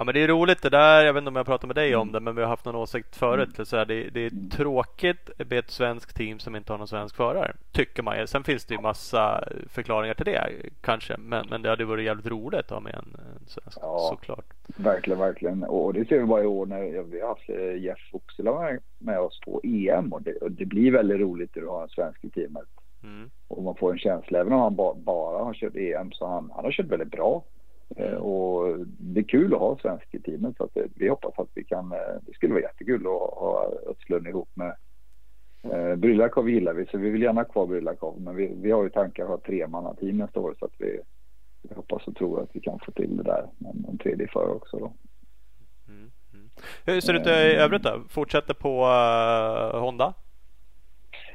Ja men det är roligt det där. Jag vet inte om jag pratat med dig om mm. det men vi har haft någon åsikt förut. Mm. Så här, det, det, är tråkigt med ett svenskt team som inte har någon svensk förare. Tycker man. Sen finns det ju massa förklaringar till det kanske. Men, men det hade varit jävligt roligt att ha med en, en svensk ja, såklart. Verkligen, verkligen. Och det ser vi bara i år när vi har haft eh, Jeff Oxela med, med oss på EM. Och det, och det blir väldigt roligt att ha en svensk i teamet. Mm. Och man får en känsla, även om han ba, bara har kört EM, så han, han har kört väldigt bra. Eh, och det är kul att ha svensk i teamet så det, vi hoppas att vi kan, eh, det skulle vara jättekul att ha Östlund ihop med eh, Brylakov gillar vi så vi vill gärna ha kvar Brylakov men vi, vi har ju tankar att ha tre team nästa år så att vi, vi hoppas och tror att vi kan få till det där med en tredje förare också då. Mm, mm. Hur ser det ut i övrigt då? Fortsätter på uh, Honda?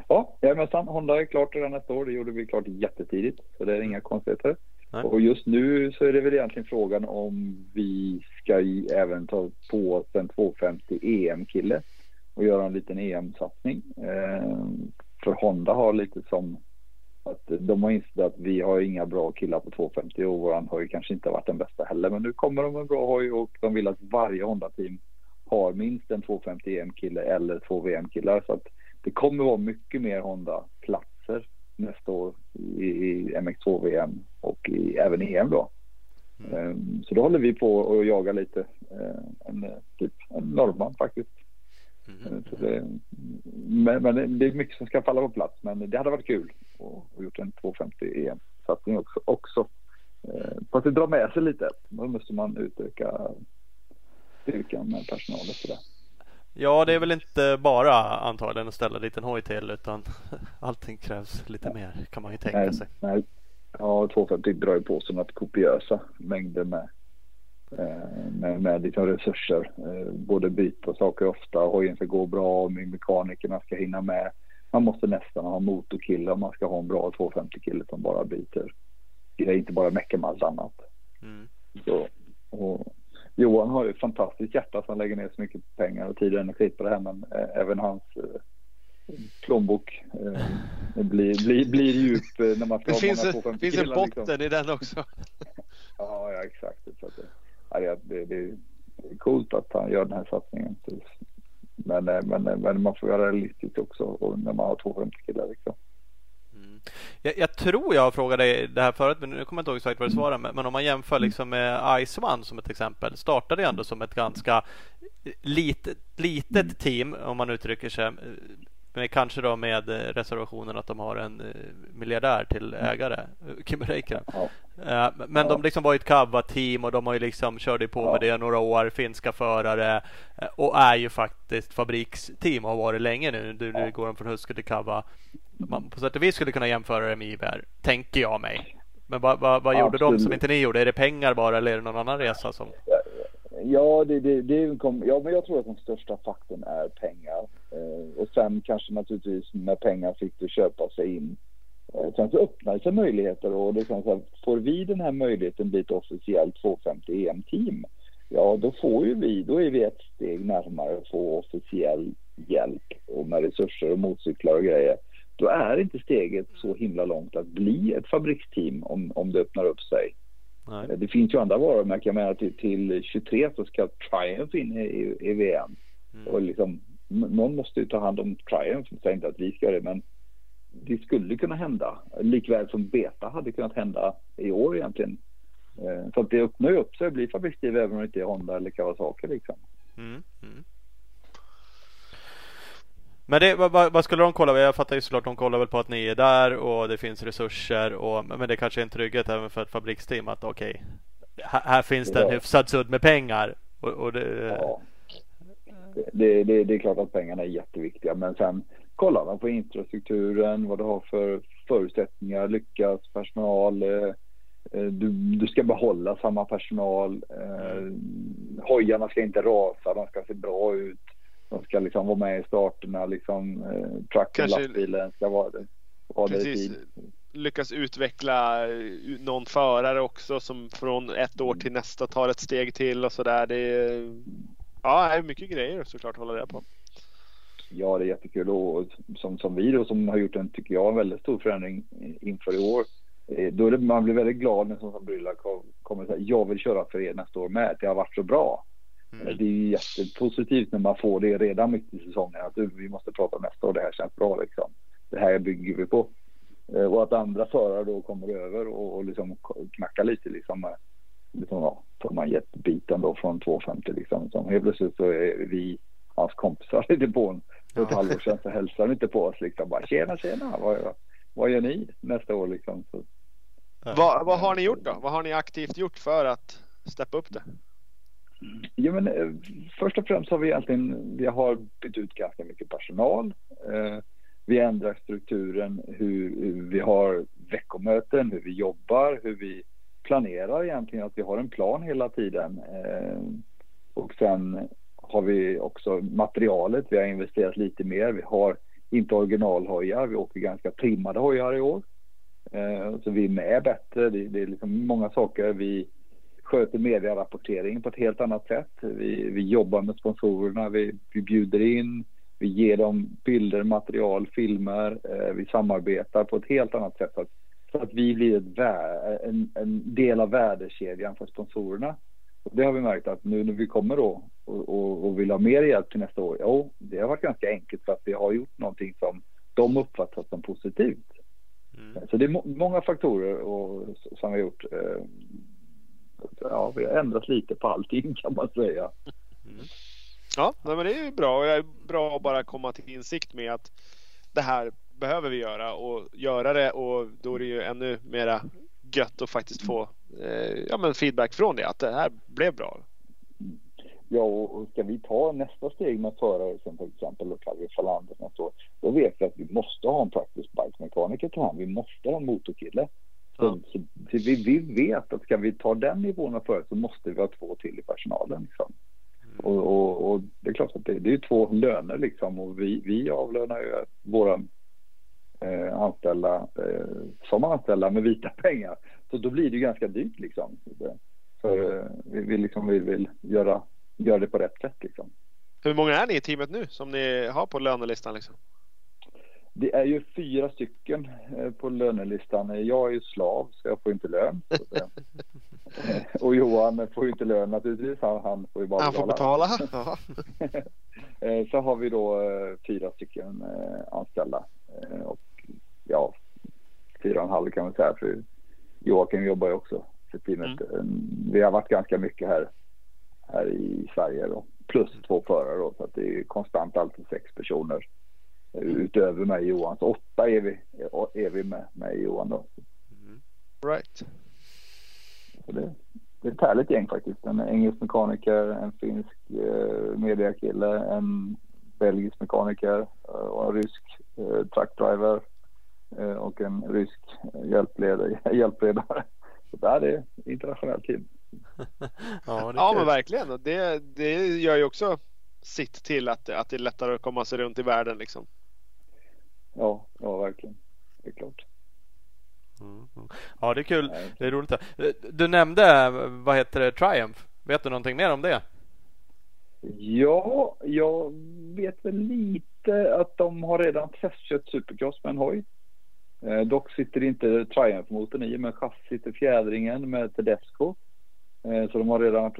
Ja, jajamensan. Honda är klart redan nästa år. Det gjorde vi klart jättetidigt så det är inga konstigheter. Och just nu så är det väl egentligen frågan om vi ska även ta på oss en 250 EM-kille och göra en liten EM-satsning. Eh, för Honda har lite som att de har insett att vi har inga bra killar på 250 och våran hoj kanske inte har varit den bästa heller. Men nu kommer de med en bra hoj och de vill att varje Honda-team har minst en 250 EM-kille eller två VM-killar. Så att det kommer vara mycket mer Honda-platser nästa år i MX2-VM och i, även EM då. Mm. Ehm, så då håller vi på att jaga lite. Eh, en, typ en norrman faktiskt. Mm. Så det, men, men, det är mycket som ska falla på plats. Men det hade varit kul att gjort en 250 EM-satsning också. också. Fast det drar med sig lite. Då måste man utöka styrkan med personal och sådär. Ja, det är väl inte bara antagligen att ställa en liten hoj till utan allting krävs lite mer kan man ju tänka nej, sig. Nej. Ja, 250 drar ju på sig något kopiösa mängder med, eh, med, med liksom resurser. Eh, både byta saker ofta, hojen ska gå bra, mekanikerna ska hinna med. Man måste nästan ha motorkille om man ska ha en bra 250 kille som bara byter. Det är inte bara mecka med allt annat. Mm. Så, och Johan har ju ett fantastiskt hjärta som lägger ner så mycket pengar och tid och energi på det här men eh, även hans eh, plånbok eh, blir, blir, blir djup eh, när man ska det ha finns många en, finns en botten liksom. i den också. ja, ja, exakt. Så att, ja, det, det, är coolt att han gör den här satsningen. Men, men, men man får göra det realistiskt också och när man har 250 killar. Liksom. Jag, jag, tror jag frågade dig det här förut, men nu kommer jag inte ihåg exakt vad du svarade. Men, men om man jämför liksom med Ice One som ett exempel. Startade ändå som ett ganska litet, litet team om man uttrycker sig. Men kanske då med reservationen att de har en eh, miljardär till ägare, Kimi Räikkönen. Ja. Men de liksom var ju ett Kava-team och de har ju liksom körde på med det några år, finska förare eh, och är ju faktiskt fabriksteam och har varit länge nu. Nu går de från Husker till Kava man på sätt och vis skulle kunna jämföra det med IBR, tänker jag mig. Men vad, vad, vad gjorde de som inte ni gjorde? Är det pengar bara eller är det någon annan resa som? Ja, det, det, det är ja, men jag tror att den största faktorn är pengar. Eh, och sen kanske naturligtvis med pengar fick du köpa sig in. Eh, sen så öppnar sig möjligheter och det kan säga, får vi den här möjligheten bli ett officiellt 250 EM-team, ja då får ju vi, då är vi ett steg närmare att få officiell hjälp och med resurser och motorcyklar och grejer. då är inte steget så himla långt att bli ett fabriksteam om, om det öppnar upp sig. Nej. Det finns ju andra varumärken. Jag menar till, till 23 så ska Triumph in i, i VM. Mm. Och liksom, någon måste ju ta hand om Triumph. Jag säger inte att vi ska det, men det skulle kunna hända. Likväl som Beta hade kunnat hända i år egentligen. Eh, så att det öppnar ju upp sig och blir fabrikstid även om det inte är Honda eller Kawasaki liksom. Mm, mm. Men det, vad, vad, skulle de kolla? Jag fattar ju såklart de kollar väl på att ni är där och det finns resurser. Och, men det kanske är en trygghet även för ett fabriksteam att okej, okay, här, här, finns det en hyfsad sudd med pengar. Och, och det, ja. Det, det, det, är klart att pengarna är jätteviktiga. Men sen kollar man på infrastrukturen, vad du har för förutsättningar, lyckas, personal. Eh, eh, du, du ska behålla samma personal. Eh, hojarna ska inte rasa, de ska se bra ut. De ska liksom vara med i starterna, liksom trucken, lastbilen ska vara, vara där i tid. Lyckas utveckla någon förare också som från ett år till nästa tar ett steg till och sådär. Det är, ja, det är mycket grejer såklart att hålla reda på. Ja, det är jättekul och som, som vi då som har gjort en, tycker jag, en väldigt stor förändring inför i år. Eh, då är det, man blir väldigt glad när som Brylla kommer och säger jag vill köra för er nästa år med. Det har varit så bra. Mm. Det är ju jättepositivt när man får det redan mitt i säsongen. Att vi måste prata nästa år, det här känns bra liksom. Det här bygger vi på. Eh, och att andra förare då kommer över och, och liksom knackar lite liksom. liksom ja, får man jetbiten då från 250 liksom. Som helt plötsligt så är vi hans kompisar i depån. För ett halvår sedan så hälsade de inte på oss liksom. Bara tjena tjena, vad, vad gör ni nästa år liksom? Så. Vad, vad har ni gjort då? Vad har ni aktivt gjort för att steppa upp det? Ja, men, eh, först och främst har vi egentligen vi har bytt ut ganska mycket personal. Eh, vi ändrar strukturen, hur, hur, vi har veckomöten, hur vi jobbar, hur vi planerar egentligen, att vi har en plan hela tiden. Eh, och sen har vi också materialet, vi har investerat lite mer. Vi har inte originalhojar, vi åker ganska trimmade hojar i år. Eh, så vi är med bättre, det, det är liksom många saker. Vi sköter medierapporteringen på ett helt annat sätt. Vi, vi jobbar med sponsorerna, vi, vi bjuder in, vi ger dem bilder, material, filmer. Eh, vi samarbetar på ett helt annat sätt så att, vi blir en, en, del av värdekedjan för sponsorerna. Och det har vi märkt att nu när vi kommer då och, och, och vill ha mer hjälp till nästa år, ja, det har varit ganska enkelt för att vi har gjort någonting som de uppfattar som positivt. Mm. Så det är må många faktorer och, som har gjort. Eh, ja, vi har ändrat lite på allting kan man säga. Mm. Ja, men det är ju bra. Det är bra att bara komma till insikt med att det här behöver vi göra och göra det och då är det ju ännu mera gött att faktiskt få eh, ja, men feedback från det att det här blev bra. Ja, och ska vi ta nästa steg med förare som till exempel Flavio Falander nästa år, då vet vi att vi måste ha en practice bike mekaniker till hand. Vi måste ha en motorkille. Ja. så, så vi, vi, vet att ska vi ta den nivån av förare så måste vi ha två till i personalen. Liksom. Mm. Och, och, och, det är klart att det, det är två löner liksom och vi, vi avlönar ju våra eh, anställda eh, som anställda med vita pengar. Så då blir det ju ganska dyrt liksom. För eh, vi, vi, liksom, vi vill göra, göra det på rätt sätt liksom. Hur många är ni i teamet nu som ni har på lönelistan liksom? Det är ju fyra stycken eh, på lönelistan. Jag är ju slav så jag får inte lön. Och Johan får ju inte lön naturligtvis. Han, han får ju bara Han får betala. Eh, så har vi då eh, fyra stycken anställda. Och ja, fyra och en halv kan man säga. För Joakim jobbar ju också för teamet. Mm. Vi har varit ganska mycket här, här i Sverige då. Plus två förare då. Så att det är konstant alltid sex personer utöver mig och Johan. Så åtta är vi, är vi med, med Johan då. Mm. Right. Så det, det är ett härligt gäng faktiskt. En engelsk mekaniker, en finsk eh, mediakille, en belgisk mekaniker eh, och en rysk eh, truckdriver eh, och en rysk hjälpledare. hjälpledare. Så där är det internationellt team. ja, ja men verkligen. Det, det gör ju också sitt till att, att det är lättare att komma sig runt i världen liksom. Ja, ja verkligen. Det är klart. Mm. Ja, det är kul. Det är roligt. Du nämnde, vad heter det, Triumph. Vet du någonting mer om det? Ja, jag vet väl lite att de har redan testkört Supercross med en hoj. Eh, dock sitter inte Triumph-motorn i, men chassit sitter fjädringen med Tedesco. Eh, så de har redan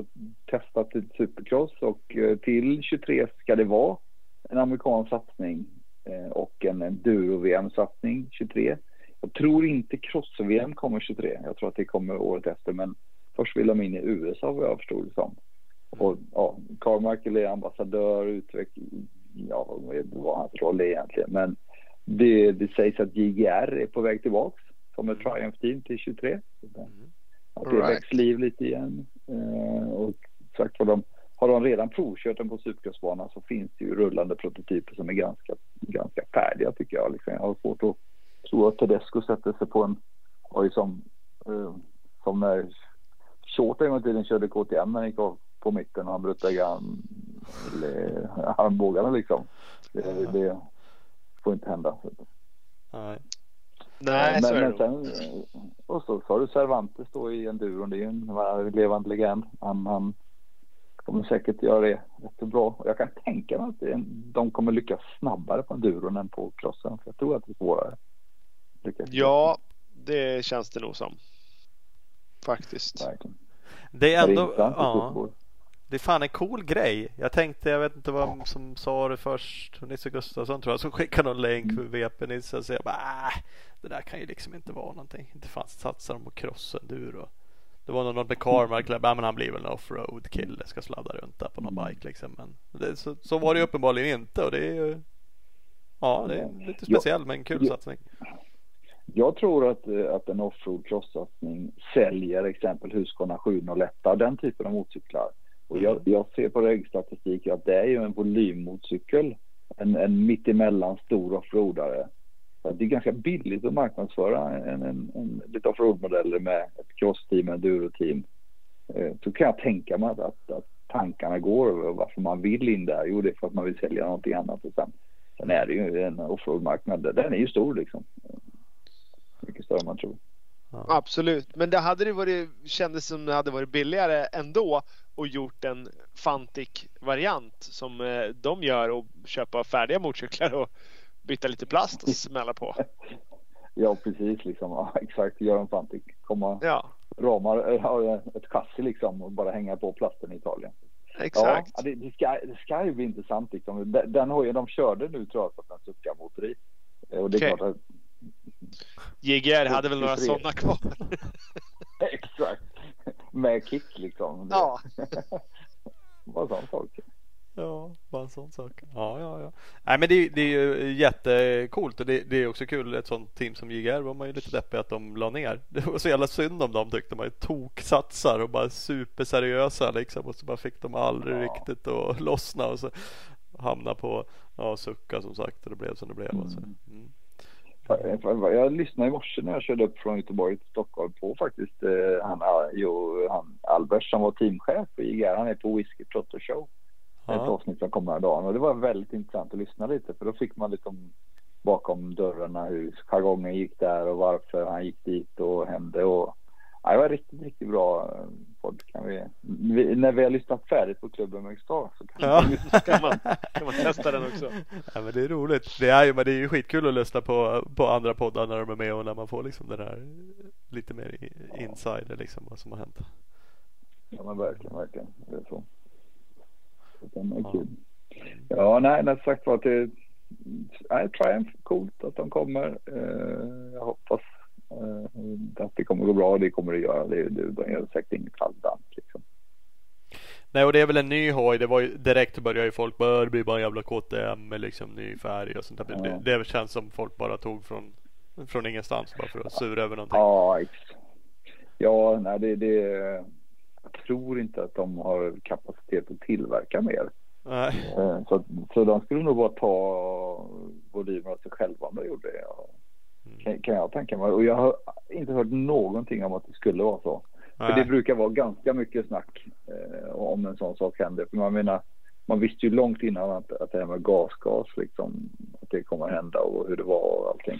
testat till Supercross och eh, till 23 ska det vara en amerikansk satsning och en enduro-VM-satsning 23. Jag tror inte cross-VM kommer 23. Jag tror att det kommer året efter, men först vill de in i USA vad jag förstod det som. Och ja, Carmichael är ambassadör, utveckling, ja vad hans roll är egentligen. Men det, det sägs att JGR är på väg tillbaks som ett Triumph-team till 23. Mm. Att det right. väcks liv lite igen. Eh, och sagt vad de har de redan provkört den på supercrossbanan så finns det ju rullande prototyper som är ganska, ganska färdiga tycker jag. Liksom. Jag har svårt att tro att Tedesco sätter sig på en oj som, uh, som när Short en gång i tiden körde KTM när han gick av på mitten och han bröt armbågarna liksom. Det, det, får inte hända. Nej. Nej, men, men sen, Och så, så har du Cervantes då i enduron. Det är ju en levande legend. Han, han kommer säkert göra det jättebra. Och jag kan tänka mig att de kommer lyckas snabbare på enduron än på crossen. För jag tror att det är svårare. Lyckas ja, det känns det nog som. Faktiskt. Verkligen. Det är ändå, det är ja, det är fan en cool grej. Jag tänkte, jag vet inte vem som sa det först, Nisse Gustafsson tror jag, som skickade någon länk för VP-Nisse och sa bara, äh, det där kan ju liksom inte vara någonting. Inte fan satsar de på cross-enduro. Det var någon med Carmark, ja, men han blir väl en offroad kille, ska sladda runt där på någon mm. bike liksom. Men det, så, så, var det uppenbarligen inte och det är ju Ja, det är lite speciellt men en kul jag, satsning. Jag tror att, att en offroad cross-satsning säljer exempel Husqvarna 701 den typen av motorcyklar. Och jag, jag ser på regstatistik att det är ju en volymmotorcykel. En, en mittemellan stor offroadare det är ganska billigt att marknadsföra en, en, en lite offroadmodeller med ett crossteam, en enduro-team. Eh, så kan jag tänka mig att, att, att tankarna går över varför man vill in där. Jo, det är för att man vill sälja någonting annat. Och sen, sen är det ju en offroad-marknad. Den är ju stor liksom. Mycket större än man tror. Ja. Absolut, men det hade det varit, kändes som det hade varit billigare ändå och gjort en Fantic-variant som eh, de gör och köpa färdiga motorcyklar och byta lite plast och smälla på. ja, precis liksom. Ja, exakt, gör en Fantic. Komma, ja. ramar, ett chassi liksom och bara hänga på plasten i Italien. Exakt. Ja, det, det, ska, det ska ju bli intressant liksom. Den hojen de körde nu tror jag att den suckar motor i. Och det är okay. klart att JGR hade väl några sådana kvar. Exakt. Med kick liksom. Ja. Bara sån sak. Ja, bara en sån sak. Ja, ja, ja. Nej, men det, det är ju jättekult och det, det, är också kul. Ett sånt team som JGR var man ju lite deppig att de la ner. Det var så jävla synd om dem tyckte man. Toksatsar och bara superseriösa liksom. Och så bara fick de aldrig ja. riktigt att lossna och så hamna på ja, sucka som sagt. Och det blev som det blev. Och så. Mm. Jag lyssnade i morse när jag körde upp från Göteborg till Stockholm på faktiskt eh, han, jo, han Albert som var teamchef i IGR. Han är på Whiskey Trotto Show. Ja. Ett avsnitt som kommer dagen och det var väldigt intressant att lyssna lite för då fick man lite om bakom dörrarna hur jargongen gick där och varför han gick dit och hände och ja, det var riktigt, riktigt bra eh, podd. Kan vi, vi, när vi har lyssnat färdigt på klubben med så kan, ja. kan, man, kan man testa den också. Ja, men det är roligt. Det är ju, men det är ju skitkul att lyssna på, på andra poddar när de är med och när man får liksom den här lite mer insider liksom vad som har hänt. Ja men verkligen, verkligen. Det är så. Det är ja. kul. Ja, nej, nej sagt var till nej, Triumph, coolt att de kommer. Uh, jag hoppas att det kommer gå bra. Det kommer det göra. Det, det, de gör säkert inget halvdant liksom. Nej och det är väl en ny hoj. Det var ju direkt började ju folk bara det blir bara en jävla KTM med liksom ny färg och sånt där. Ja. Det, det känns som folk bara tog från, från ingenstans bara för att sura över någonting. Ja, ja nej det, det jag tror inte att de har kapacitet att tillverka mer. Nej. Eh, så, så de skulle nog bara ta volymer av sig själva om de gjorde det. Mm. Kan, kan jag tänka mig. Och jag har inte hört någonting om att det skulle vara så. Nej. För det brukar vara ganska mycket snack eh, om en sån sak händer. För man menar, man visste ju långt innan att, att det här med gasgas liksom, att det kommer hända och hur det var och allting.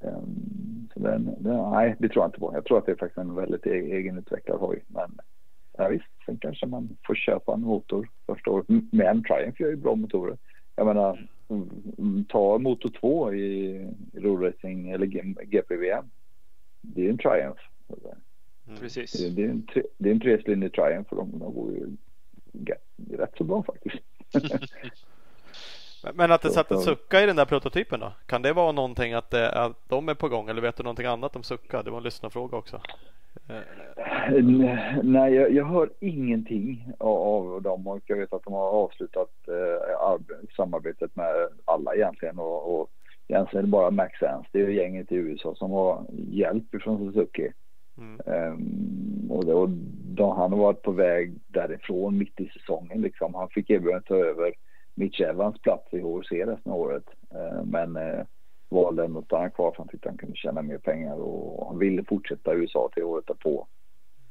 Um, så den, den, nej, det tror jag inte på. Jag tror att det är faktiskt en väldigt e egenutvecklad hoj. Men ja, visst, sen kanske man får köpa en motor första året. Men Triumph gör ju bra motorer. Jag menar, ta Moto 2 i roadracing eller GPVM. Det är en triumph. Mm. Precis. Det, det, är en, det är en trecylindrig triumph för dem. De går ju rätt så bra faktiskt. Men att det satt en sucka i den där prototypen då? Kan det vara någonting att, det, att de är på gång eller vet du någonting annat om sucka? Det var en lyssnarfråga också. Eh, nej, jag, jag, hör ingenting av, dem och jag vet att de har avslutat eh, samarbetet med alla egentligen och, och egentligen är det bara Max Ernst, det är gänget i USA som har hjälp från Suzuki. Mm. Um, och, det, och då, han har varit på väg därifrån mitt i säsongen liksom. Han fick erbjudandet ta över Mitch Evans plats i HRC resten av året. Uh, men uh, valde ändå att stanna kvar för han tyckte han kunde tjäna mer pengar och han ville fortsätta i USA till året därpå.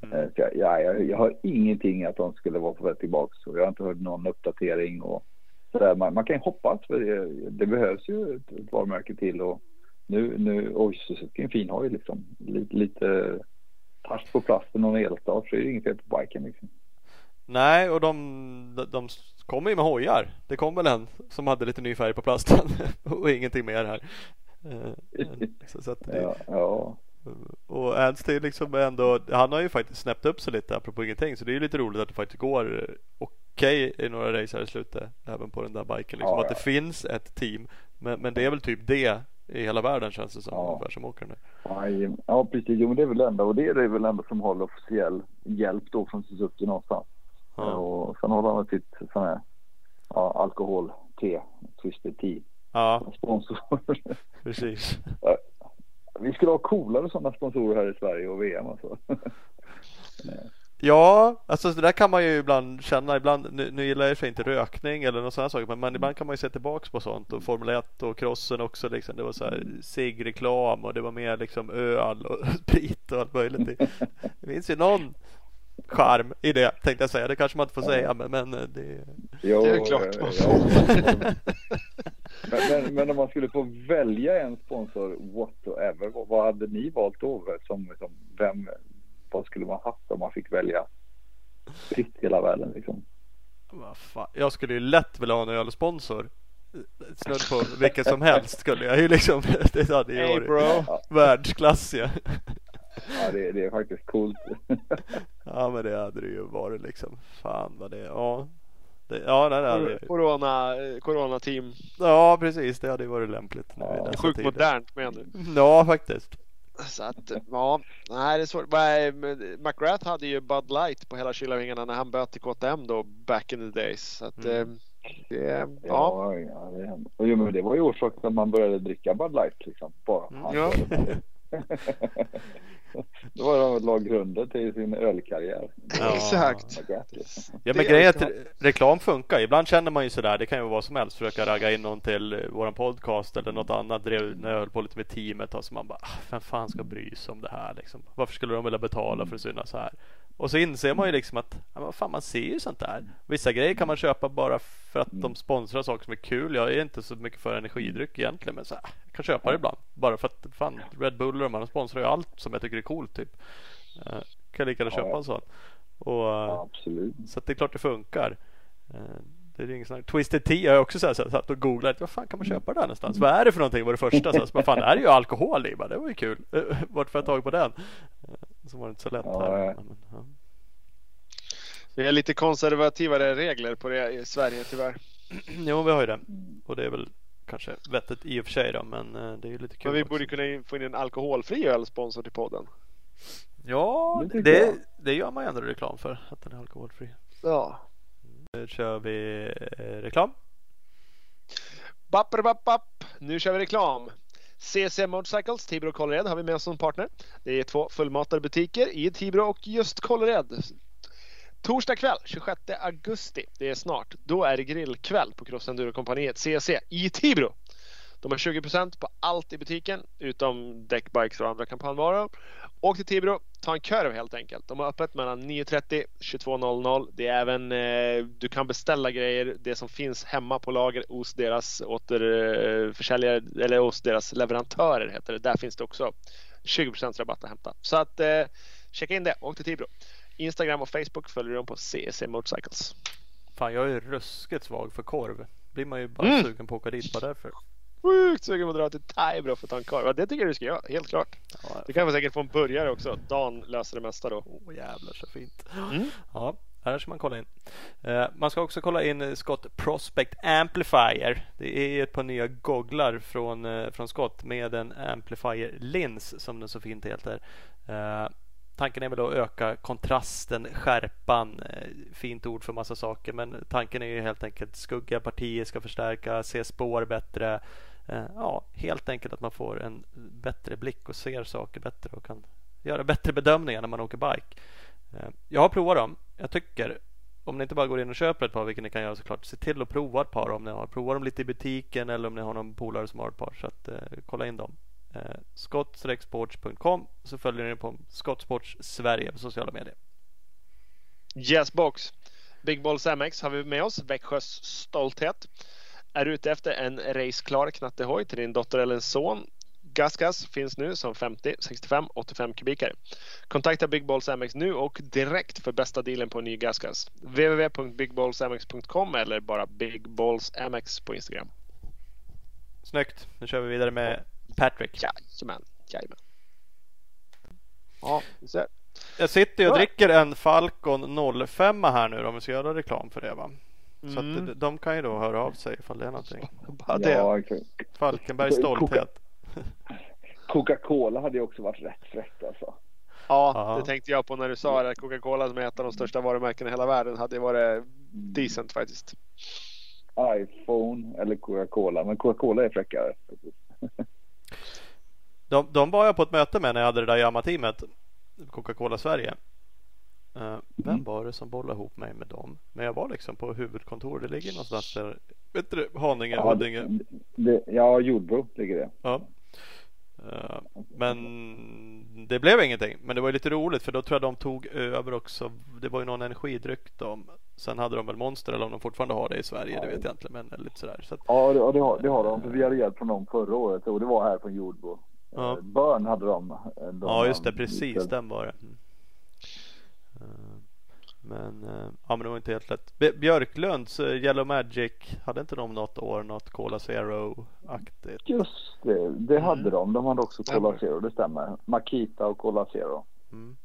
Mm. Uh, jag, jag, jag har ingenting att de skulle vara på väg tillbaka och jag har inte hört någon uppdatering och sådär. Man, man kan ju hoppas för det, det behövs ju ett, ett varumärke till och nu, nu, oj Suzuki är en fin hoj liksom. Lite, lite fast på plasten och elstart så är det inget fel på biken liksom. Nej, och de, de, de kommer ju med hojar. Det kom väl en som hade lite ny färg på plasten och ingenting mer här. Eh, så, så det, ja, ja. Och är liksom ändå, han har ju faktiskt snäppt upp sig lite apropå ingenting. Så det är ju lite roligt att det faktiskt går okej okay i några race här i slutet. Även på den där biken. Liksom, ja, att det finns ett team. Men, men det är väl typ det i hela världen känns det som. Ja. Ungefär som åker nu. Ja, precis. Jo, men det är väl ändå och det är det väl ändå som håller officiell hjälp då från Suzuki någonstans. Ja. Och sen håller han sitt sån här ja, alkohol-te, Twisted Tea. Ja. Sponsor. Precis. Vi skulle ha coolare sådana sponsorer här i Sverige och VM alltså. Ja, alltså det där kan man ju ibland känna. Ibland, nu, nu gillar jag sig inte rökning eller något sådana saker, men, men ibland kan man ju se tillbaks på sånt och Formel 1 och crossen också. Liksom. Det var så här ciggreklam och det var mer liksom öl och sprit och allt möjligt. Det finns ju någon charm i det tänkte jag säga. Det kanske man inte får säga, men, men eh, det... Jo, det är klart. Ja. men, men, men, om man skulle få välja en sponsor whatsoever, vad hade ni valt då? Som, som, vem, vad skulle man haft om man fick välja fritt hela världen liksom? Jag skulle ju lätt vilja ha en ölsponsor. Snudd på vilket som helst skulle jag ju liksom. Det hade ju hey, varit världsklass ja. ja det, det, är faktiskt coolt. ja men det hade det ju varit liksom. Fan vad det ja. Det, ja, det hade Corona, corona team. Ja precis, det hade ju varit lämpligt. Ja. Sjukt modernt menar du? Ja faktiskt. Så att, ja, nej det är svårt. McGrath hade ju Bud Light på hela kylarvingarna när han böt till KTM då back in the days. Så att, mm. Eh, det, ja. Ja, ja det, jo, men det var ju orsaken att man började dricka Bud Light liksom. Bara. Mm, ja. Då var de la grunden till sin ölkarriär. Ja. Exakt. Ja men grejen är att reklam funkar. Ibland känner man ju sådär. Det kan ju vara vad som helst. Försöka ragga in någon till våran podcast eller något annat. När jag höll på lite med teamet. Och så man bara, ah, vem fan ska bry sig om det här liksom? Varför skulle de vilja betala för att synas här? Och så inser man ju liksom att ja, fan, man ser ju sånt där. Vissa grejer kan man köpa bara för att de sponsrar saker som är kul. Jag är inte så mycket för energidryck egentligen. Men så här, jag kan köpa det ibland. Bara för att fan, Red Bull och de här sponsrar ju allt som jag tycker är coolt typ. Kan jag lika gärna köpa en sån. Och, Absolut. Så det är klart det funkar. Uh, det är inget sånt Twisted Tea har jag också så här, så här, satt och googlat. Vad fan kan man köpa där någonstans? Vad är det för någonting? var det första. Så, vad fan, det här är ju alkohol i. Det var ju kul. Vart får jag tag på den? Så var det inte så lätt ja, här. Men, ja. Vi har lite konservativare regler på det i Sverige tyvärr. Jo, vi har ju det. Och det är väl kanske vettigt i och för sig då, men eh, det är ju lite kul. Men vi också. borde kunna få in en alkoholfri ölsponsor till podden. Ja, det, det, det, gör man ju ändå reklam för, att den är alkoholfri. Ja. Nu kör vi eh, reklam. Bapp, bapp, bapp. Nu kör vi reklam. CC Motorcycles, Tibro och Kållered har vi med oss som partner. Det är två fullmatade butiker i Tibro och just Kållered. Torsdag kväll 26 augusti, det är snart, då är det grillkväll på Cross Enduro-kompaniet CC i Tibro. De har 20% på allt i butiken utom däckbikes och andra kampanjvaror. Åk till Tibro, ta en kurv helt enkelt. De har öppet mellan 9.30 22.00. Det är även, eh, du kan beställa grejer, det som finns hemma på lager hos deras återförsäljare eller hos deras leverantörer heter det. Där finns det också 20 rabatt att hämta. Så att eh, checka in det, åk till Tibro. Instagram och Facebook följer dem på CEC Motorcycles. Fan, jag är ruskigt svag för korv blir man ju bara mm. sugen på att åka dit bara därför. Sjukt sugen på att dra till Taibro för att ta en korv. Det tycker jag du ska göra, helt klart. Ja, du kan väl säkert få en burgare också. Dan löser det mesta då. Åh oh, jävlar så fint. Mm. Ja, här ska man kolla in. Uh, man ska också kolla in Scott Prospect Amplifier. Det är ett par nya gogglar från, uh, från Scott med en Amplifier Lins som den så fint heter. Tanken är väl att öka kontrasten, skärpan. Fint ord för massa saker men tanken är ju helt enkelt skugga partier ska förstärka, se spår bättre. Eh, ja, helt enkelt att man får en bättre blick och ser saker bättre och kan göra bättre bedömningar när man åker bike. Eh, jag har provat dem. Jag tycker om ni inte bara går in och köper ett par, vilket ni kan göra såklart, se till att prova ett par om ni har. Prova dem lite i butiken eller om ni har någon polare som har ett par. Så att, eh, kolla in dem. Eh, Skott-sports.com så följer ni på Skottsports Sverige på sociala medier. Yes box. Big Balls MX har vi med oss. Växjös stolthet. Är du ute efter en raceklar knattehoj till din dotter eller son GasGas finns nu som 50, 65, 85 kubikare. Kontakta Big Balls MX nu och direkt för bästa dealen på en ny GasGas. www.bigballsmx.com eller bara Big Balls MX på Instagram. Snyggt. Nu kör vi vidare med Patrick. Jajamän, jajamän. Ja, vi ser. Jag sitter och dricker en Falcon 05 här nu om vi ska göra reklam för det va? Så mm. att de kan ju då höra av sig ifall det är någonting. Ja, Falkenbergs stolthet. Coca-Cola hade ju också varit rätt fräckt alltså. Ja, det tänkte jag på när du sa det. Coca-Cola som är ett av de största varumärkena i hela världen hade varit decent faktiskt. iPhone eller Coca-Cola, men Coca-Cola är fräckare. de, de var jag på ett möte med när jag hade det där Yama-teamet. Coca-Cola Sverige. Uh, vem mm. var det som bollade ihop mig med dem? Men jag var liksom på huvudkontor. Det ligger någonstans där. Vet du Haninge, ja, Huddinge? Det, det, ja, Jordbro ligger det. Ja. Uh, men det blev ingenting. Men det var lite roligt för då tror jag de tog över också. Det var ju någon energidryck de. Sen hade de väl Monster eller om de fortfarande har det i Sverige. Ja. Det vet jag inte. Men lite sådär. Så att... Ja, det, det, har, det har de. För vi hade hjälp från dem förra året och det var här från Jordbro. Ja. Uh, Börn hade de. de ja, just det. Precis, den var det. Mm. Men, eh, ja, men det var inte helt lätt. Björklunds eh, Yellow Magic, hade inte de något år något Cola Zero-aktigt? Just det, det mm. hade de. De hade också Cola Zero, det stämmer. Makita och Cola Zero. Mm.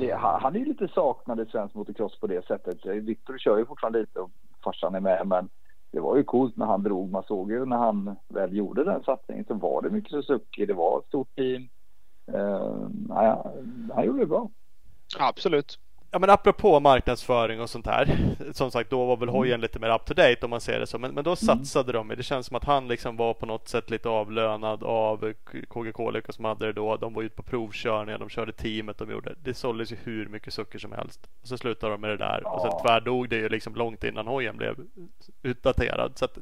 Det, han är ju lite saknad i svensk motocross på det sättet. Viktor kör ju fortfarande lite och farsan är med men det var ju coolt när han drog. Man såg ju när han väl gjorde den satsningen så var det mycket Suzuki, det var ett stort team. Uh, ja, han gjorde det bra. Absolut. Ja men apropå marknadsföring och sånt här. Som sagt då var väl hojen mm. lite mer up to date om man ser det så. Men, men då mm. satsade mm. de. Det känns som att han liksom var på något sätt lite avlönad av KG som hade det då. De var ute på provkörningar. De körde teamet de gjorde. Det såldes ju hur mycket socker som helst. Och så slutade de med det där. Och sen tvärdog det ju liksom långt innan hojen blev utdaterad. Så att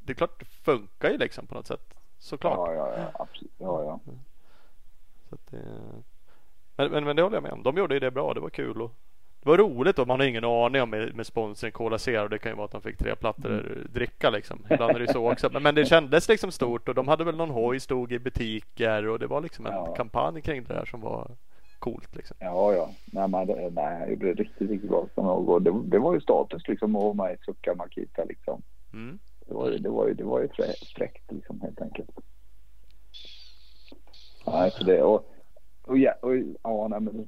det är klart det funkar ju liksom på något sätt. Såklart. Ja, ja, ja. Absolut. Ja, ja. Så att det... Men, men, men det håller jag med om. De gjorde ju det bra. Det var kul. Och det var roligt och man har ingen aning om med, med sponsring Cola Zero. Det kan ju vara att de fick tre plattor mm. dricka liksom. Ibland är det så också. Men, men, det kändes liksom stort och de hade väl någon hoj stod i butiker och det var liksom en ja. kampanj kring det där som var coolt liksom. Ja, ja. Nej, man, nej, det blev riktigt, riktigt bra. Och det, det var ju status liksom med i Succa Makita liksom. Mm. Det var ju, det var ju, det var ju fräckt liksom helt enkelt. Nej, så det, och, och ja, och, ja nej, men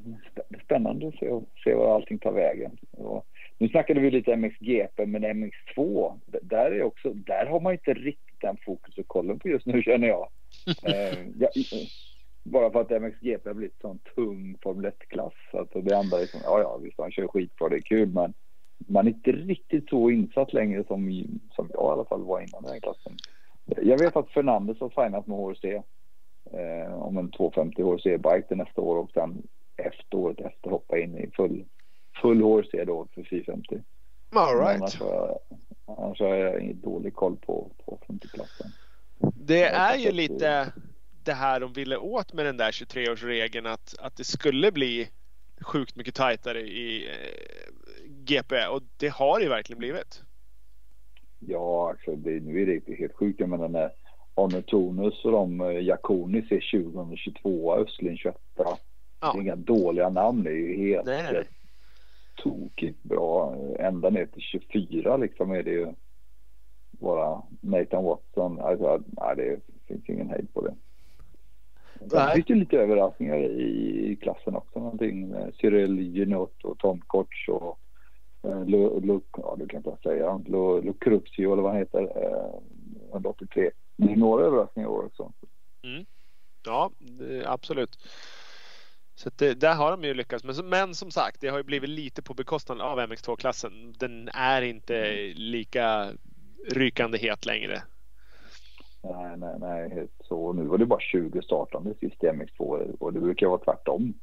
spännande att se, se var allting tar vägen. Och, nu snackade vi lite MXGP, men MX2, där, är också, där har man inte riktigt den fokus och kollen på just nu känner jag. eh, ja bara för att MXGP har blivit sån tung Formel 1-klass. Alltså det andra är som, ja ja visst han kör skitbra, det är kul men man är inte riktigt så insatt längre som, som jag i alla fall var innan den här klassen. Jag vet att Fernandes har signat med HRC eh, om en 250 HRC-bike till nästa år och sen efter året efter hoppa in i full, full HRC då för 450. All right. Annars har jag, annars har jag dålig koll på 250-klassen. Det är ju lite det här de ville åt med den där 23-årsregeln att, att det skulle bli sjukt mycket tajtare i eh, GP och det har det verkligen blivit. Ja, alltså det, nu är det helt sjukt. Jag menar när Arne Tonus och de, eh, Jakonis är 2022, Östlin 21. Ja. Det är inga dåliga namn, det är ju helt, nej, nej, tokigt bra. Ända ner till 24 liksom är det ju. vara Nathan Watson. Alltså, nej, det finns ingen hejd på det. Det finns ju lite överraskningar i klassen också. Någonting Cyril Junot och Tom Koch och eh, Lu, ja du kan inte säga, Lu, Lucruzio eller vad han heter, eh, 183. Det är några överraskningar i år också. Mm. Ja, absolut. Så det, där har de ju lyckats. Men, men som sagt, det har ju blivit lite på bekostnad av MX2-klassen. Den är inte lika rykande het längre. Nej, nej, nej. Helt så. Nu var det bara 20 startande sist i MX2 och det brukar vara tvärtom.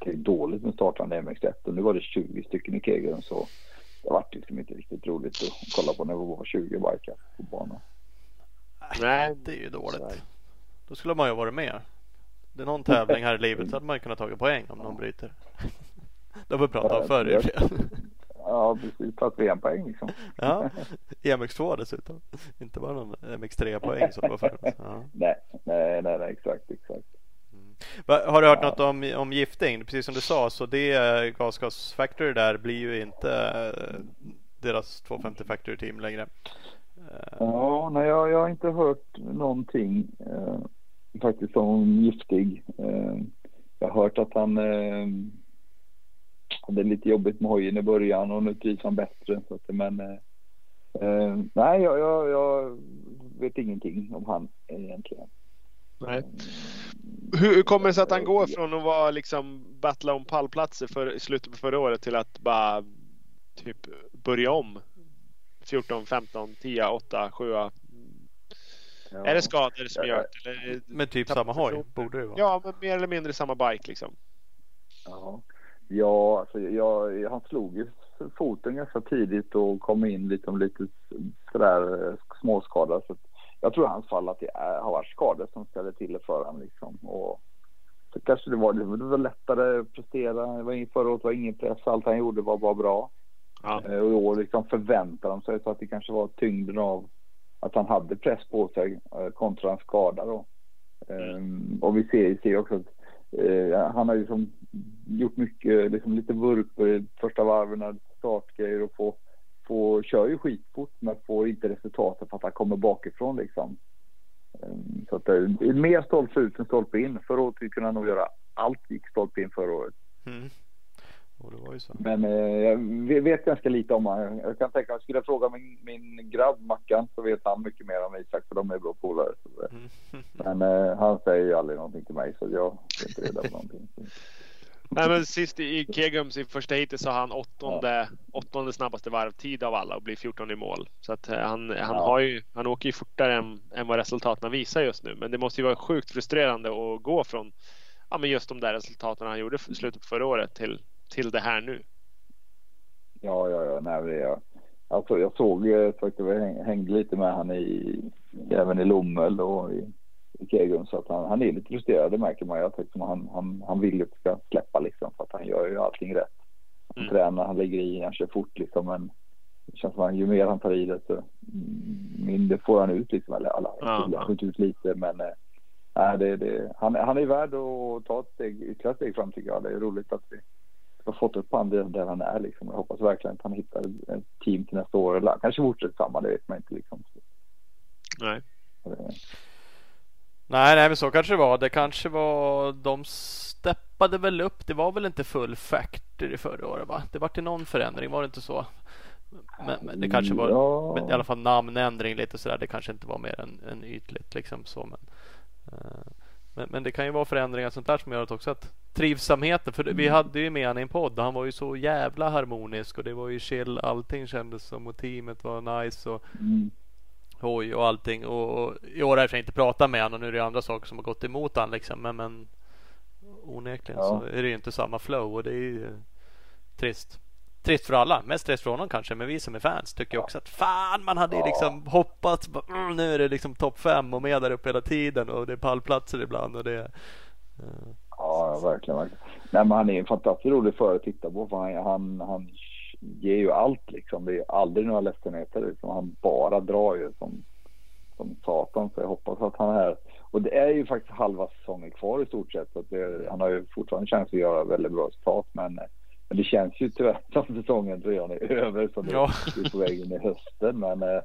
Det är dåligt med startande MX1 och nu var det 20 stycken i kegern så det var liksom inte riktigt roligt att kolla på när det var 20 bikar på banan. Nej, det är ju dåligt. Då skulle man ju varit med. Det är någon tävling här i livet så hade man kunnat ta poäng om någon bryter. Det har vi pratat om förr Ja precis, ta tre poäng liksom. Ja, MX2 dessutom. Inte bara någon MX3 poäng som det var förr. Ja. Nej, nej, nej, nej, exakt, exakt. Mm. Har du hört ja. något om, om gifting? Precis som du sa så det uh, Gasgas Factory där blir ju inte uh, deras 250 Factory team längre. Ja, nej jag, jag har inte hört någonting eh, faktiskt om giftig. Eh, jag har hört att han eh, hade lite jobbigt med hojen i början och nu trivs han bättre. Så att, men eh, eh nej, jag, jag, jag, vet ingenting om han egentligen. Nej. Hur kommer det sig att han går från att vara liksom battla om pallplatser för, i slutet på förra året till att bara typ börja om? 14, 15, 10, 8, 7. Ja. Är det skador som gör det? Med typ samma hoj borde det vara. Ja, men mer eller mindre samma bike liksom. Ja. Ja, alltså jag, han slog ju foten ganska tidigt och kom in liksom lite sådär eh, småskadad. Så jag tror i hans fall att det är, har varit skador som ställer till det för honom. Liksom. Och så kanske det var, det var lättare att prestera. Det var ingen, förra året var ingen press. Allt han gjorde var bara bra. Ja. Eh, och i år liksom förväntar de sig så att det kanske var tyngden av att han hade press på sig eh, kontra en skada då. Mm. Um, och vi ser, ser också att uh, han har ju som gjort mycket, liksom lite vurpor i första varven, startgrejer och få, få, kör ju skitfort men får inte resultatet för att han kommer bakifrån liksom. Så att mer stolpe ut än stolpe in. Förra året kunde han nog göra allt gick stolpe in förra året. Mm. Men eh, jag vet ganska lite om honom. Jag kan tänka mig, skulle jag fråga min, min grabb Mackan så vet han mycket mer om Isak för de är bra polare. Mm. Men eh, han säger ju aldrig någonting till mig så jag är inte reda på någonting. Nej, men sist i Kegums i första heatet så har han åttonde, åttonde snabbaste varvtid av alla och blir 14 i mål. Så att eh, han, han, har ju, han åker ju fortare än, än vad resultaten visar just nu. Men det måste ju vara sjukt frustrerande att gå från ja, men just de där resultaten han gjorde i slutet på förra året till, till det här nu. Ja, ja, ja. Nej, det är, alltså, jag såg faktiskt, jag hängde lite med han i, även i Lommel och i Kegun så att han, han är lite frustrerad, det märker man ju. Att liksom han, han, han vill ju ska släppa liksom för att han gör ju allting rätt. Han mm. tränar, han lägger i, han kör fort liksom men det känns som att ju mer han tar i det så mindre får han ut liksom. Eller alla ja, skjuter ut lite men äh, det, det, han, han är värd att ta ett steg, ytterligare steg fram tycker jag. Det är roligt att vi har fått upp han där han är liksom. Jag hoppas verkligen att han hittar ett team till nästa år eller kanske fortsätter samma, det vet man inte liksom. Nej. Nej, nej, men så kanske det var. Det kanske var de steppade väl upp. Det var väl inte full factory förra året, va? Det var till någon förändring, var det inte så? Men, men det kanske var ja. i alla fall namnändring lite sådär. Det kanske inte var mer än, än ytligt liksom så. Men, uh, men, men, det kan ju vara förändringar sånt där som gör att också att trivsamheten. För mm. vi hade ju med honom i en podd. Han var ju så jävla harmonisk och det var ju chill. Allting kändes som och teamet var nice. Och, mm hoj och allting. Och, i år har jag inte pratat med honom och nu är det andra saker som har gått emot honom liksom. Men, men onekligen ja. så är det ju inte samma flow och det är ju trist. Trist för alla, mest trist för honom kanske, men vi som är fans tycker också att fan man hade liksom hoppats. Mm, nu är det liksom topp fem och med där uppe hela tiden och det är pallplatser ibland och det. Uh, ja, verkligen, verkligen. Nej, men han är en fantastiskt rolig förare att titta på för han, han, han ger ju allt liksom. Det är aldrig några ledsenheter. Liksom. Han bara drar ju som, som satan. Så jag hoppas att han är Och det är ju faktiskt halva säsongen kvar i stort sett. Så det, han har ju fortfarande chans att göra väldigt bra resultat. Men Men det känns ju tyvärr som säsongen redan är över så det Ja. är på väg in i hösten. Men eh,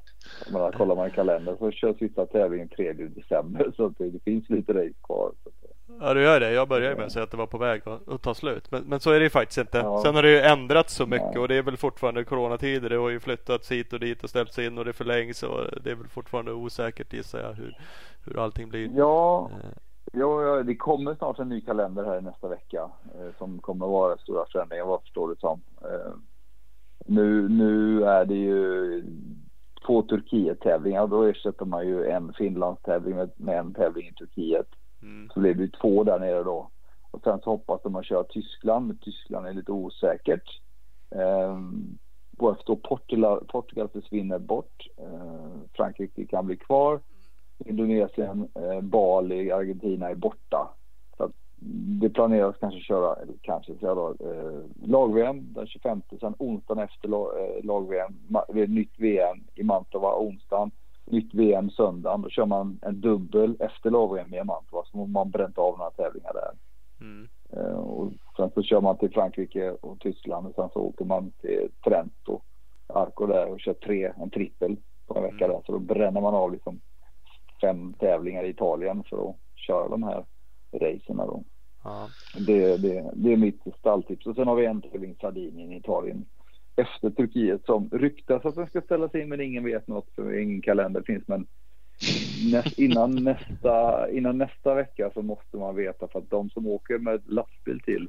menar, kollar man kalendern så kör sista tävlingen 3 december så det, det finns lite race kvar. Att, Ja det gör det. Jag började med att säga att det var på väg att, att ta slut. Men, men så är det ju faktiskt inte. Ja. Sen har det ju ändrats så mycket Ja. och det är väl fortfarande coronatider. Det har ju flyttats hit och dit och ställts in och det förlängs och det är väl fortfarande osäkert gissar jag hur, hur allting blir. ja, Eh, Ja, ja, det kommer snart en ny kalender här nästa vecka eh, som kommer att vara stora förändringar vad förstår det som. Eh, nu, nu är det ju två Turkiet-tävlingar. Då ersätter man ju en Finlandstävling med, med en tävling i Turkiet. Mm. Så blir det ju två där nere då. Och sen så hoppas de att köra Tyskland, men Tyskland är lite osäkert. Eh, då Portugal, Portugal försvinner bort. Eh, Frankrike kan bli kvar. Indonesien, eh, Bali, Argentina är borta. Så det planeras kanske köra, eller kanske säga då, eh, lag-VM den 25, sen onsdagen efter eh, lag-VM, nytt VM i Mantova onsdagen, nytt VM söndagen. Då kör man en dubbel efter lag-VM i Mantova, så man bränt av några tävlingar där. Mm. Eh, och sen så kör man till Frankrike och Tyskland och sen så åker man till Trento, Arco där och kör tre, en trippel på en vecka Mm. där. Så då bränner man av liksom fem tävlingar i Italien för att köra de här racerna då. Ja. Det, det, det är mitt stalltips. Och sen har vi en tävling Sardinien i Italien efter Turkiet som ryktas att den ska ställas in men ingen vet något för ingen kalender finns. Men näst, innan, nästa, innan nästa vecka så måste man veta för att de som åker med lastbil till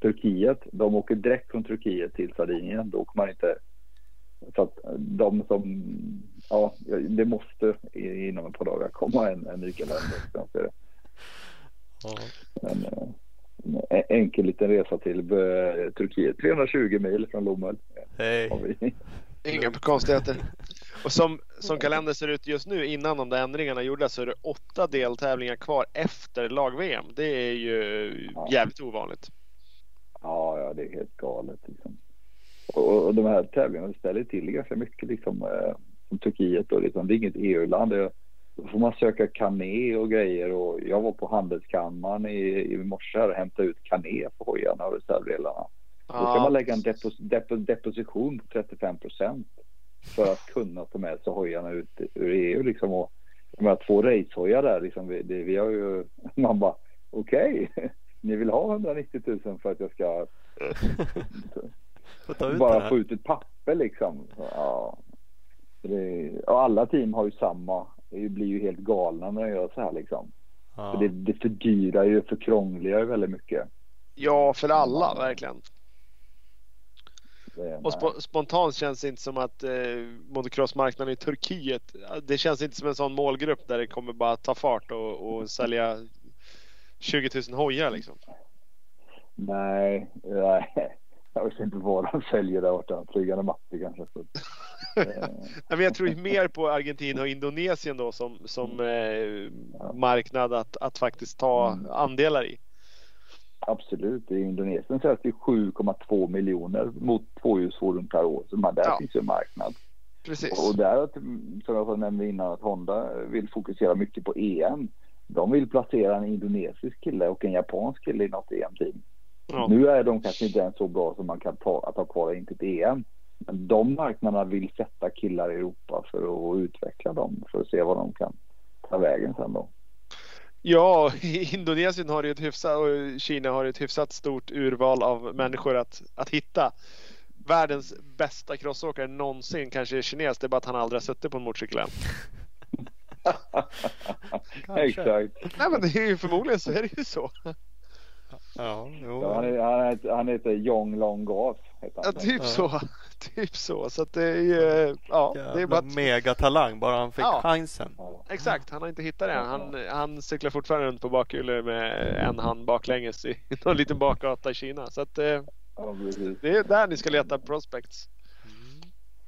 Turkiet, de åker direkt från Turkiet till Sardinien. Då åker man inte så att de som, ja, det måste inom ett par dagar komma en, en ny kalender. Ja. Eh, en enkel liten resa till eh, Turkiet. 320 mil från Lommel. Hej. Inga konstigheter. Och som, som kalendern ser ut just nu innan de där ändringarna gjordes så är det åtta deltävlingar kvar efter lag-VM. Det är ju jävligt ovanligt. Ja, ja, det är helt galet. Och, och de här tävlingarna ställer till ganska mycket. Liksom, eh, som Turkiet och liksom, det är inget EU-land. Då får man söka kané och grejer. Och jag var på handelskammaren i, i morse här och hämtade ut kané på hojarna och reservdelarna. Då ska man lägga en depos, depo, deposition på 35 procent för att kunna ta med sig hojarna ut ur EU. Liksom. Och, jag menar, två racehojar där, liksom, vi, det, vi har ju, man bara okej, ni vill ha 190 000 för att jag ska Bara få ut ett papper liksom. Ja. Det, och alla team har ju samma, det blir ju helt galna när jag gör så här liksom. Ja. För det, det fördyrar ju, förkrångligar ju väldigt mycket. Ja, för alla verkligen. Det, Och spo spontant känns det inte som att eh, motocrossmarknaden i Turkiet, det känns inte som en sån målgrupp där det kommer bara ta fart och, och sälja 20 000 hojar liksom. Nej, nej. Jag vet inte vad de säljer där borta. Flygande matte kanske. Så, eh, jag tror mer på Argentina och Indonesien då som, som eh, marknad att, att faktiskt ta Mm. andelar i. absolut. I Indonesien säljs det 7,2 miljoner mot tvåhjulsfordon per år. Så där Ja. finns ju en marknad. Precis. Och där, som jag nämnde innan, att Honda vill fokusera mycket på EM. De vill placera en indonesisk kille och en japansk kille i något EM-team. Ja. Nu är de kanske inte ens så bra som man kan ta, att ha kvar in till EM. Men de marknaderna vill sätta killar i Europa för att utveckla dem, för att se vad de kan ta vägen sen då. Ja, i Indonesien har ju ett hyfsat och Kina har ett hyfsat stort urval av människor att, att hitta. Världens bästa crossåkare någonsin kanske är kines. Det är bara att han aldrig har suttit på en motorcykel än. Exakt. Nej men det är ju förmodligen så är det ju så. Ja, jo. Ja, han, är, han, han heter Jong Long. Heter Ja, typ Ja. så. Typ så. Så att det är ju, ja, det är bara att, megatalang bara han fick Ja. chansen. Ja. Exakt, han har inte hittat det än. Han, han cyklar fortfarande runt på bakhjulet med en hand baklänges i någon liten bakgata i Kina. Så att eh, det är där ni ska leta prospects.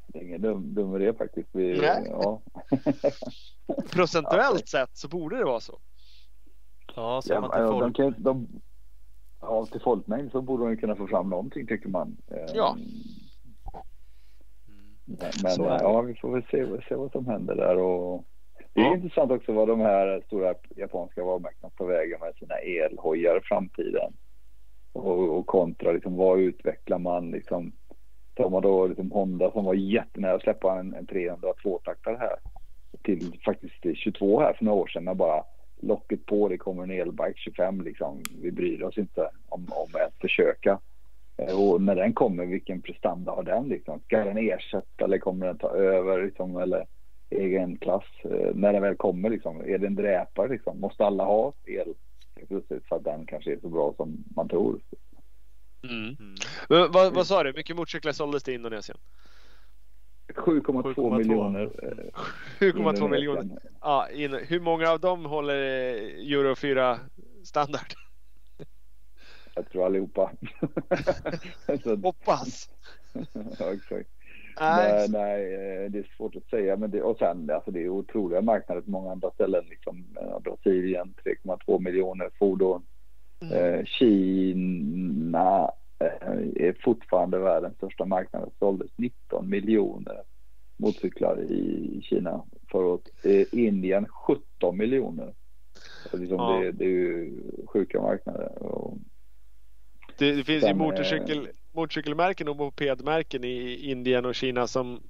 Det är ingen dum, dum idé faktiskt. Vi, Nej. ja. Procentuellt sett så borde det vara så. Ja, ser Ja, man till men de, kan, de, ja, till folkmängd så borde de ju kunna få fram någonting tycker man. Eh, Ja. Men, men det. ja, vi får väl se, se vad som händer där. Och det är Ja. intressant också vad de här stora japanska varumärkena tar vägen med sina elhojar i framtiden. Och, och kontra liksom vad utvecklar man liksom. Tar man då liksom Honda som var jättenära att släppa en, en 300 tvåtaktare här. Till faktiskt 22 här för några år sedan när bara locket på, det kommer en elbike 25 liksom. Vi bryr oss inte om, om att försöka. Eh, och när den kommer, vilken prestanda har den liksom? Ska den ersätta eller kommer den ta över liksom? Eller egen klass? Eh, när den väl kommer liksom, är det en dräpare liksom? Måste alla ha el? För att den kanske är så bra som man tror. Mm. Mm. Men, vad, vad sa du, mycket motorcyklar såldes till Indonesien? 7,2 miljoner. 7,2 miljoner. Ja, in, hur många av dem håller Euro 4 standard? Jag tror allihopa. Hoppas. ja, exakt. Nej, nej, det är svårt att säga. Men det, och sen, alltså det är otroliga marknader på många andra ställen. Liksom, Brasilien 3,2 miljoner fordon. Mm. Eh, Kina eh, är fortfarande världens största marknad. Det såldes 19 miljoner motorcyklar i Kina förra året. Indien 17 miljoner. Liksom ja. det, det, är ju sjuka marknader. Och det, det finns ju motorcykel, motorcykelmärken och mopedmärken i Indien och Kina som,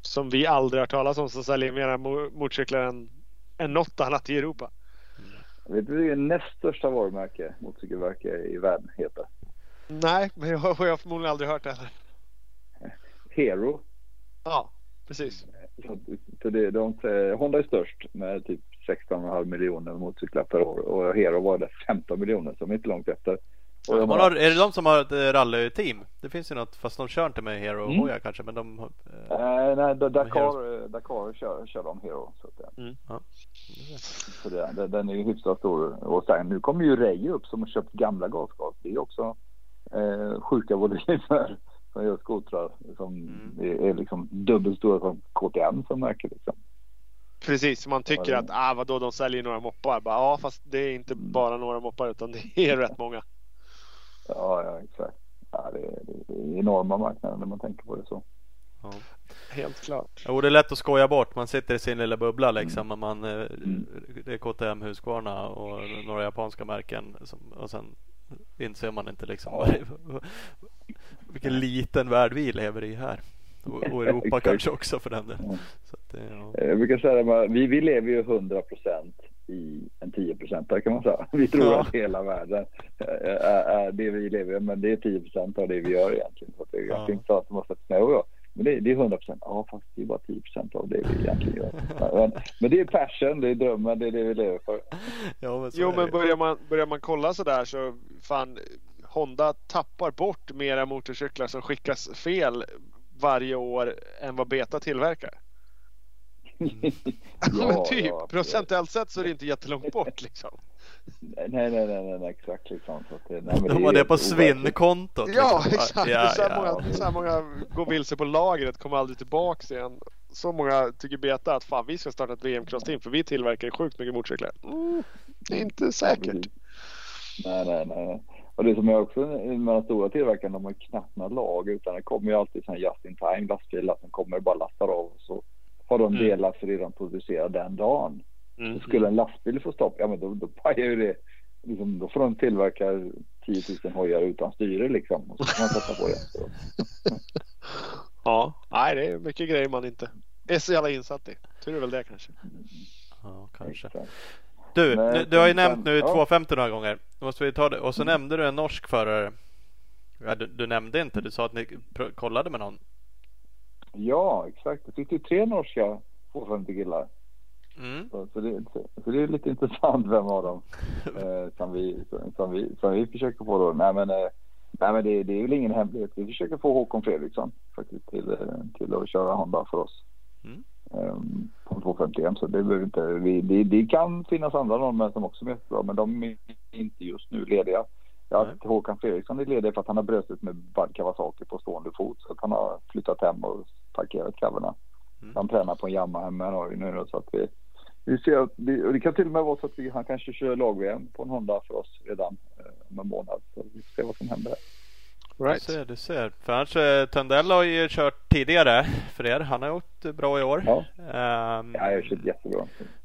som vi aldrig har talat om som säljer mer motorcyklar än, än något annat i Europa. Vet du vilket näst största varumärke motorcykelmärke i världen heter? Nej, men jag har jag förmodligen aldrig hört det heller. Hero. Ja, precis. Så det, de, Honda är störst med typ 16,5 miljoner motorcyklar per år och Hero var det 15 miljoner som är inte långt efter. Och de har, är det de som har ett eh, rallyteam? Det finns ju något, fast de kör inte med Hero mm. Hoja kanske, men de... Eh, nej, nej Dakar, Dakar kör, kör de Hero. Så, att, mm. ja. så det, den är ju hyfsat stor. Och sen nu kommer ju Ray upp som har köpt gamla gasgas. Det är också eh, sjuka volymer som gör skotrar som mm. är, är liksom dubbelt stora som KTM som märke liksom. Precis, man tycker att ah, vadå, de säljer några moppar. Bara, ja, fast det är inte mm. bara några moppar utan det är rätt många. Ja, ja exakt. Ja, det, är, det är enorma marknader när man tänker på det så. Ja. Helt klart. Jo, det är lätt att skoja bort. Man sitter i sin lilla bubbla liksom. Mm. Man, eh, mm. Det är KTM, Husqvarna och några japanska märken. och sen inser man inte liksom ja. vilken liten värld vi lever i här. Och, och Europa kanske också för den delen. Ja. ja. Jag brukar säga att vi, vi lever ju 100 procent i en 10 procentare kan man säga. Vi tror ja. att hela världen är, är, det vi lever i, men det är 10 procent av det vi gör egentligen. Så det är ganska intressant att man sätter sig ner men det, det är 100 procent. Ja, fast det är bara 10 procent av det vi egentligen gör. Men, men, det är passion, det är drömmen, det är det vi lever för. Ja, men jo, men börjar man, börjar man kolla så där så fan Honda tappar bort mera motorcyklar som skickas fel varje år än vad Beta tillverkar. ja, men typ ja, procentuellt sett så är det inte jättelångt bort liksom. Nej, nej, nej, nej, nej exakt liksom. Så att det, nej, De har det, det på svinnkontot. Liksom. Ja, exakt. Ja, så, här ja. Många, så här många går vilse på lagret, kommer aldrig tillbaks igen. Så många tycker Beta att fan vi ska starta ett VM-crossteam för vi tillverkar sjukt mycket motorcyklar. Mm, det är inte säkert. Nej, nej, nej. Och det som är också med de stora tillverkarna, de har knappt några lager utan det kommer ju alltid sådana just in time lastbilar som kommer och bara lastar av och så har de mm. delar för redan producerade den dagen. Mm. Skulle en lastbil få stopp, ja men då, då pajar ju det. Liksom, då får de tillverka 10 000 hojar utan styre liksom. Och så kan man sätta på igen. ja, nej det är mycket grejer man inte är så jävla insatt i. Tur är väl det kanske. Ja, kanske. Du, du, du, har ju nämnt nu ja. 250 några gånger. måste vi ta det. Och så mm. nämnde du en norsk förare. Ja, du, du, nämnde inte, du sa att ni kollade med någon. Ja, exakt. Det ju tre norska 250 killar. Mm. Så, så, det, så, så, det, är lite intressant vem av dem eh, som, vi, som, vi, som vi försöker få då. Nej men, eh, nej, men det, det, är väl ingen hemlighet. Vi försöker få Håkon Fredriksson faktiskt till, eh, till att köra Honda för oss. Mm. Um, på 250 så det behöver inte vi, det, det kan finnas andra norrmän som också är bra men de är inte just nu lediga. Ja, Håkan Fredriksson är ledig för att han har bröstet med Kawasaki på stående fot så att han har flyttat hem och parkerat coverna. Mm. Han tränar på en Yamaha hemma nu så att vi, vi ser att det, och det kan till och med vara så att vi, han kanske kör lag-VM på en Honda för oss redan eh, om en månad. Så vi får se vad som händer. Right. Du ser, du ser. För annars, eh, Tandell har ju kört tidigare för er. Han har gjort bra i år. Ja, um, ja jag har kört jättebra.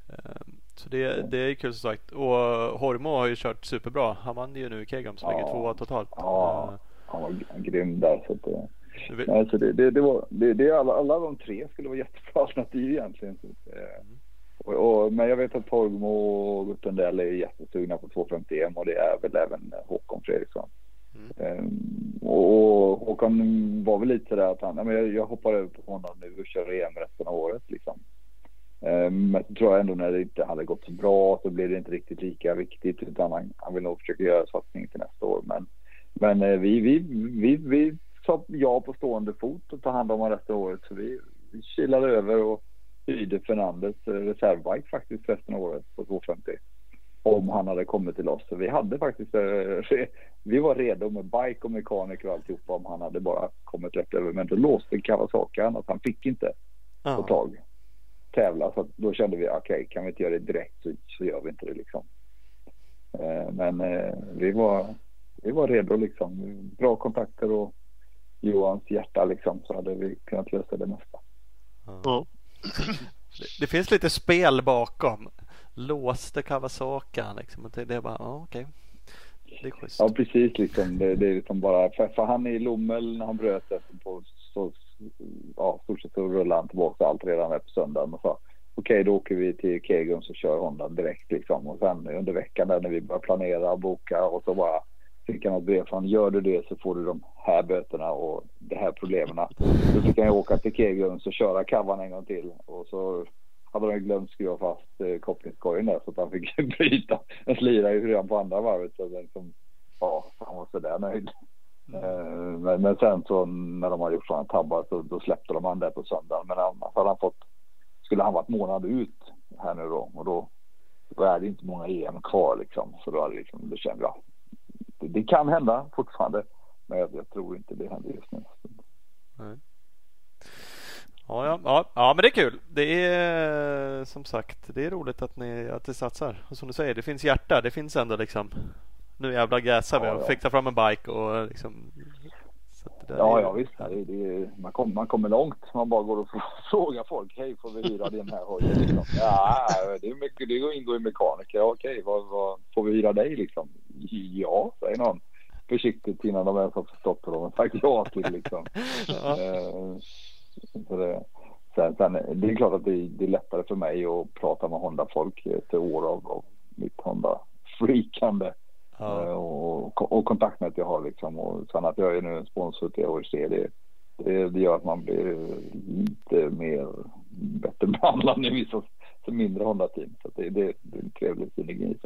Um, Så det, det är kul som sagt. Och Hormo har ju kört superbra. Han vann ju nu i Kegum som ja. ligger tvåa totalt. Ja, han var grym där. Så det, Nej, så det, det, det, var, det, det alla, alla de tre skulle vara jättebra alternativ egentligen. Så, mm. och, och, men jag vet att Torgmo och Guttendell är jättesugna på 250 EM och det är väl även Håkon Fredriksson. Mm. Um, och, och Håkan var väl lite sådär att han, men jag, jag hoppar över på honom nu och kör EM resten av året liksom. Um, men så tror jag ändå när det inte hade gått så bra så blev det inte riktigt lika viktigt utan han, han vill nog försöka göra satsning till nästa år. Men, men uh, vi, vi, vi, vi sa ja på stående fot och ta hand om honom resten av året så vi, vi kilade över och hyrde Fernandes eh, reservbike faktiskt resten av året på 250 om han hade kommit till oss. Så vi hade faktiskt, eh, vi var redo med bike och mekaniker och alltihopa om han hade bara kommit rätt över. Men då låste Kawasaki han att han fick inte få tag tävla. Så då kände vi, okej, okay, kan vi inte göra det direkt så, så gör vi inte det liksom. Eh, men eh, vi var, vi var redo liksom. Bra kontakter och Johans hjärta liksom så hade vi kunnat lösa det mesta. Ja. Det, det finns lite spel bakom låste Kawasaki liksom. det är bara, ja okej. Det är schysst. Ja precis liksom. Det, det är liksom bara, för, för han i Lommel när han bröt det på så, ja stort sett så rullade han tillbaka allt redan där på söndagen och sa okej då åker vi till Kegum så kör Honda direkt liksom. Och sen under veckan där när vi börjar planera och boka och så bara fick han ett brev från gör du det så får du de här böterna och de här problemen. Då fick han åka till Kegum och köra kavan en gång till och så hade de glömt skruva fast eh, kopplingskorgen där så att han fick bryta en slira redan på andra varvet. Så liksom, ja, han var sådär nöjd. Mm. Eh, men, men, sen så när de hade gjort sådana tabbar så då släppte de han där på söndagen. Men annars hade han fått, skulle han varit månad ut här nu då och då, då är det inte många EM kvar liksom. Så då hade liksom, det kände jag, det, kan hända fortfarande. Men jag, tror inte det händer just nu. Mm. Ja, ja, ja, ja, men det är kul. Det är som sagt, det är roligt att ni, att ni satsar. Och som du säger, det finns hjärta. Det finns ändå liksom. Nu jävlar gasar vi ja, och fick ta fram en bike och liksom. Ja, är... ja visst. Det, det, man, kom, man kommer långt. Man bara går och frågar folk. Hej, får vi hyra den här hojen? Liksom. Ja, det, är mycket, det ingår i mekaniker. Okej, vad, vad, får vi hyra dig liksom? Ja, säger någon försiktigt innan de ens har förstått vad de sagt ja till liksom. ja. Uh, så det, sen, sen, det är klart att det, det, är lättare för mig att prata med Honda-folk efter år av, av mitt Honda-freakande. Ja. Eh, och, och kontaktnät jag har liksom. Och sen att jag är nu en sponsor till ORC det, det, det, gör att man blir lite mer bättre behandlad i vissa mindre Honda-team. Så det, det, det är en trevlig synergi.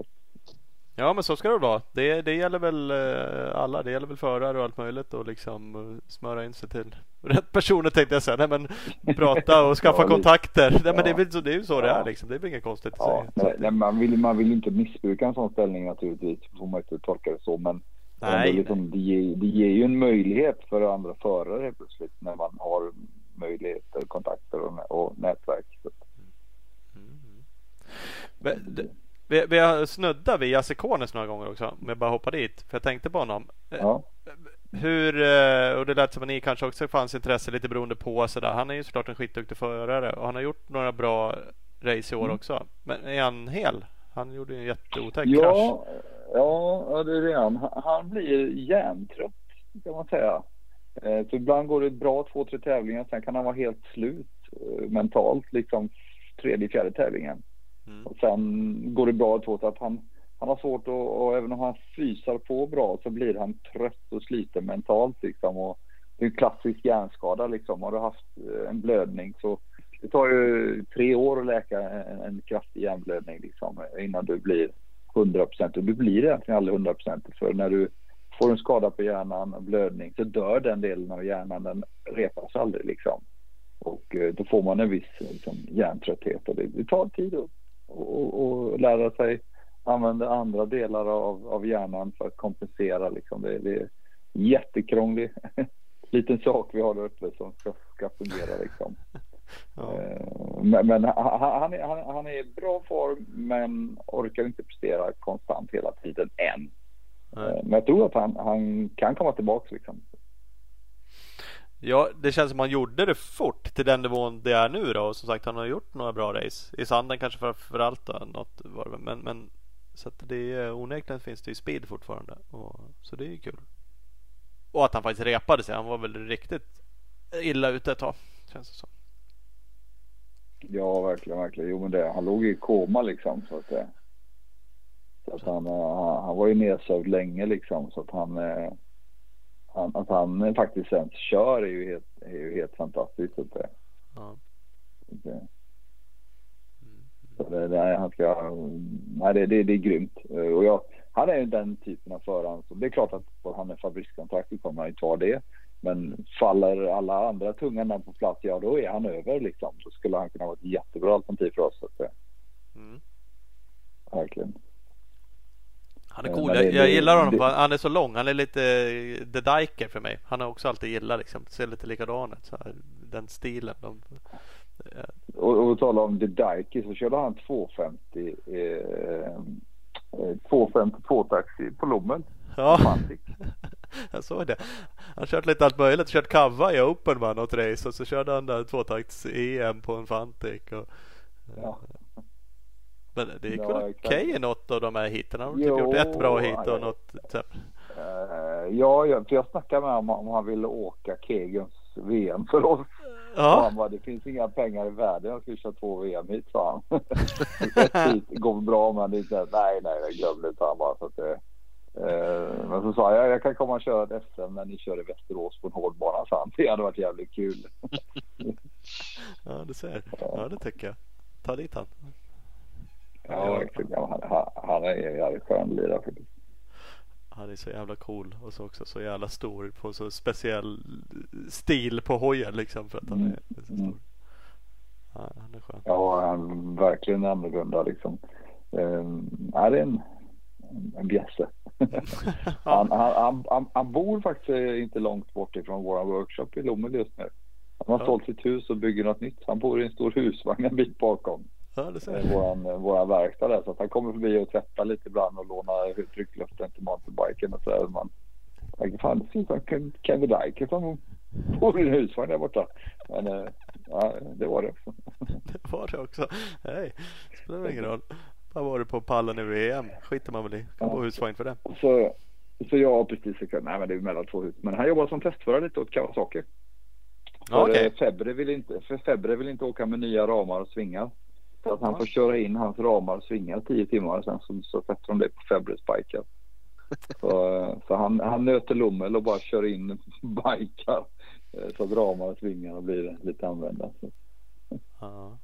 Ja men så ska det vara. Det, det gäller väl eh, alla. Det gäller väl förare och allt möjligt och liksom eh, smöra in sig till rätt personer tänkte jag säga. Nej men prata och skaffa ja, kontakter. Nej, ja. men det är, väl, det är ju så det är liksom. Det är väl inget konstigt att ja, säga. Nej, man, vill, man vill inte missbruka en sån ställning naturligtvis. Får man inte tolka det så. Men nej, liksom, det, ger, det ger ju en möjlighet för andra förare plötsligt när man har möjligheter, kontakter och, och nätverk. Mm. Men, vi, vi har snuddat vid Jesse Kones några gånger också. Om jag bara hoppar dit. För jag tänkte på honom. Ja. Hur, eh, och det lät som att ni kanske också fanns intresse lite beroende på sådär. Han är ju såklart en skitduktig förare och han har gjort några bra race i år mm. också. Men är han hel? Han gjorde ju en jätteotäck ja, krasch. Ja, det är det han. Han blir hjärntrött kan man säga. Eh, så ibland går det bra två, tre tävlingar. Sen kan han vara helt slut eh, mentalt liksom tredje, fjärde tävlingen. Mm. Och sen går det bra så att han, han har svårt att, och även om han fysar på bra så blir han trött och sliten mentalt liksom. Och det är en klassisk hjärnskada liksom. Har du haft eh, en blödning så det tar ju tre år att läka en, en kraftig hjärnblödning liksom innan du blir 100 procent. Och du blir egentligen aldrig 100 procent för när du får en skada på hjärnan, en blödning, så dör den delen av hjärnan. Den repas aldrig liksom. Och eh, då får man en viss liksom, hjärntrötthet och det, det tar tid att och, och lära sig använda andra delar av, av hjärnan för att kompensera. Liksom. Det, det är en jättekrånglig liten sak vi har där uppe som ska, ska fungera. Liksom. Ja. Eh, men, men han, han, är, han, han är i bra form men orkar inte prestera konstant hela tiden än. Nej. Eh, men jag tror att han, han kan komma tillbaka. Liksom. Ja, det känns som han gjorde det fort till den nivån det är nu då. Och som sagt, han har gjort några bra race. I sanden kanske framför allt då, något var det, men, men så att det är onekligen finns det ju speed fortfarande. Och, så det är ju kul. Och att han faktiskt repade sig. Han var väl riktigt illa ute ett tag. Känns det som. Ja, verkligen, verkligen. Jo, men det, han låg i koma liksom. Så att, så att han, han, han var ju nedsövd länge liksom. Så att han, han, att han faktiskt ens kör är ju helt, är ju helt fantastiskt. Så det, ja. det, så det, han ska, nej, det, det, det är grymt. Och jag, han är ju den typen av förare. Så det är klart att får han är fabrikskontrakt så kommer han ju ta det. Men faller alla andra tunga namn på plats, ja då är han över liksom. Då skulle han kunna vara ett jättebra alternativ för oss. Så mm. Verkligen. Han är cool. Jag, jag gillar honom. Det, han är så lång. Han är lite The Diker för mig. Han har också alltid gillat liksom. Ser lite likadan ut. Den stilen. De, och, och tala om The Diker så körde han 250 eh, 250 tvåtaxi på Lommen. Ja, jag såg det. Han kört lite allt möjligt. Kört kava i Open var något race och så körde han där tvåtakts EM på en Fantic. Och, ja. Men det gick ja, väl okej i något av de här heaten? Han har typ gjort ett bra hit och något typ. Uh, ja, för jag snackade med honom om han ville åka Kegens VM för oss. Ja. Han bara, det finns inga pengar i världen. Jag ska köra två VM hit sa han. Hit går bra men det är inte, nej nej jag glömde det han bara. Så att det, eh, men så sa jag, jag kan komma och köra ett SM när ni kör i Västerås på en hårdbana. Så han. Det hade varit jävligt kul. ja du ser. Ja det tycker jag. Ta dit han. Ja. Ja, han, han är en jävligt skön lirare faktiskt. Han är så jävla cool och så också så jävla stor på så speciell stil på hojen liksom för att han är, är så stor. Ja, han är skön. Ja, han är verkligen annorlunda liksom. Um, är det en, en bjässe. han, han, han, han, bor faktiskt inte långt bort ifrån vår workshop i Lommel just nu. Han har ja. sålt sitt hus och bygger något nytt. Han bor i en stor husvagn en bit bakom. Ja, det ser våran, våran verkstad där. Så att han kommer förbi och tvättar lite ibland och lånar tryckluften till mountainbiken och så där. Man tänker fan det ser ut som Kevin Dyke som bor i en husvagn där borta. Men eh, ja, det var det också. det var det också. Hej, spelar ingen roll. Bara var du på pallen i VM. Skiter man väl i. Kan ja. bo husvagn för det. Så, så jag precis. Nej men det är mellan två hus. Men han jobbar som testförare lite åt Kawasaki. För okay. Febre vill inte, för Febre vill inte åka med nya ramar och svingar. Så att han får köra in hans ramar och svingar tio timmar sen så, så sätter de det på Febbre-spikar. Så, så han, han nöter Lommel och bara kör in bikar eh, så att ramar och svingar blir lite använda. Så. Ja.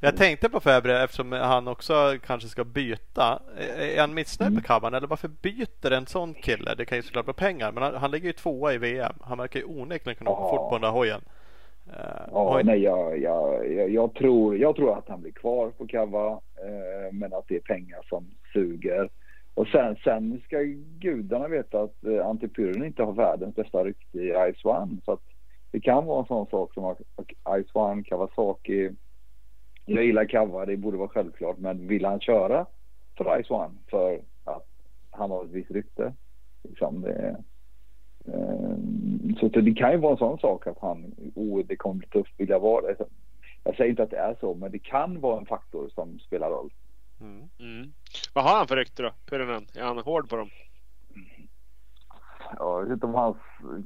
Jag tänkte på Febre eftersom han också kanske ska byta. Är han missnöjd med Kabban eller varför byter en sån kille? Det kan ju såklart vara pengar men han, han ligger ju tvåa i VM. Han verkar ju onekligen kunna åka fort på den där hojen. Uh, ja, nej, jag, jag, jag, tror, jag tror att han blir kvar på Kava, uh, men att det är pengar som suger. Och sen, sen ska gudarna veta att eh, Antipyren inte har världens bästa rykte i Ice One. Så att det kan vara en sån sak som Ice One, Kawasaki. Jag gillar Kava, det borde vara självklart. Men vill han köra för Ice One för att han har ett visst rykte? Liksom det, så det kan ju vara en sån sak att han, oh det kommer bli tufft, vill jag vara det? Jag säger inte att det är så, men det kan vara en faktor som spelar roll. Mm. Mm. Vad har han för rykte då, Pyrenän? Är han hård på dem? Ja, jag vet inte om hans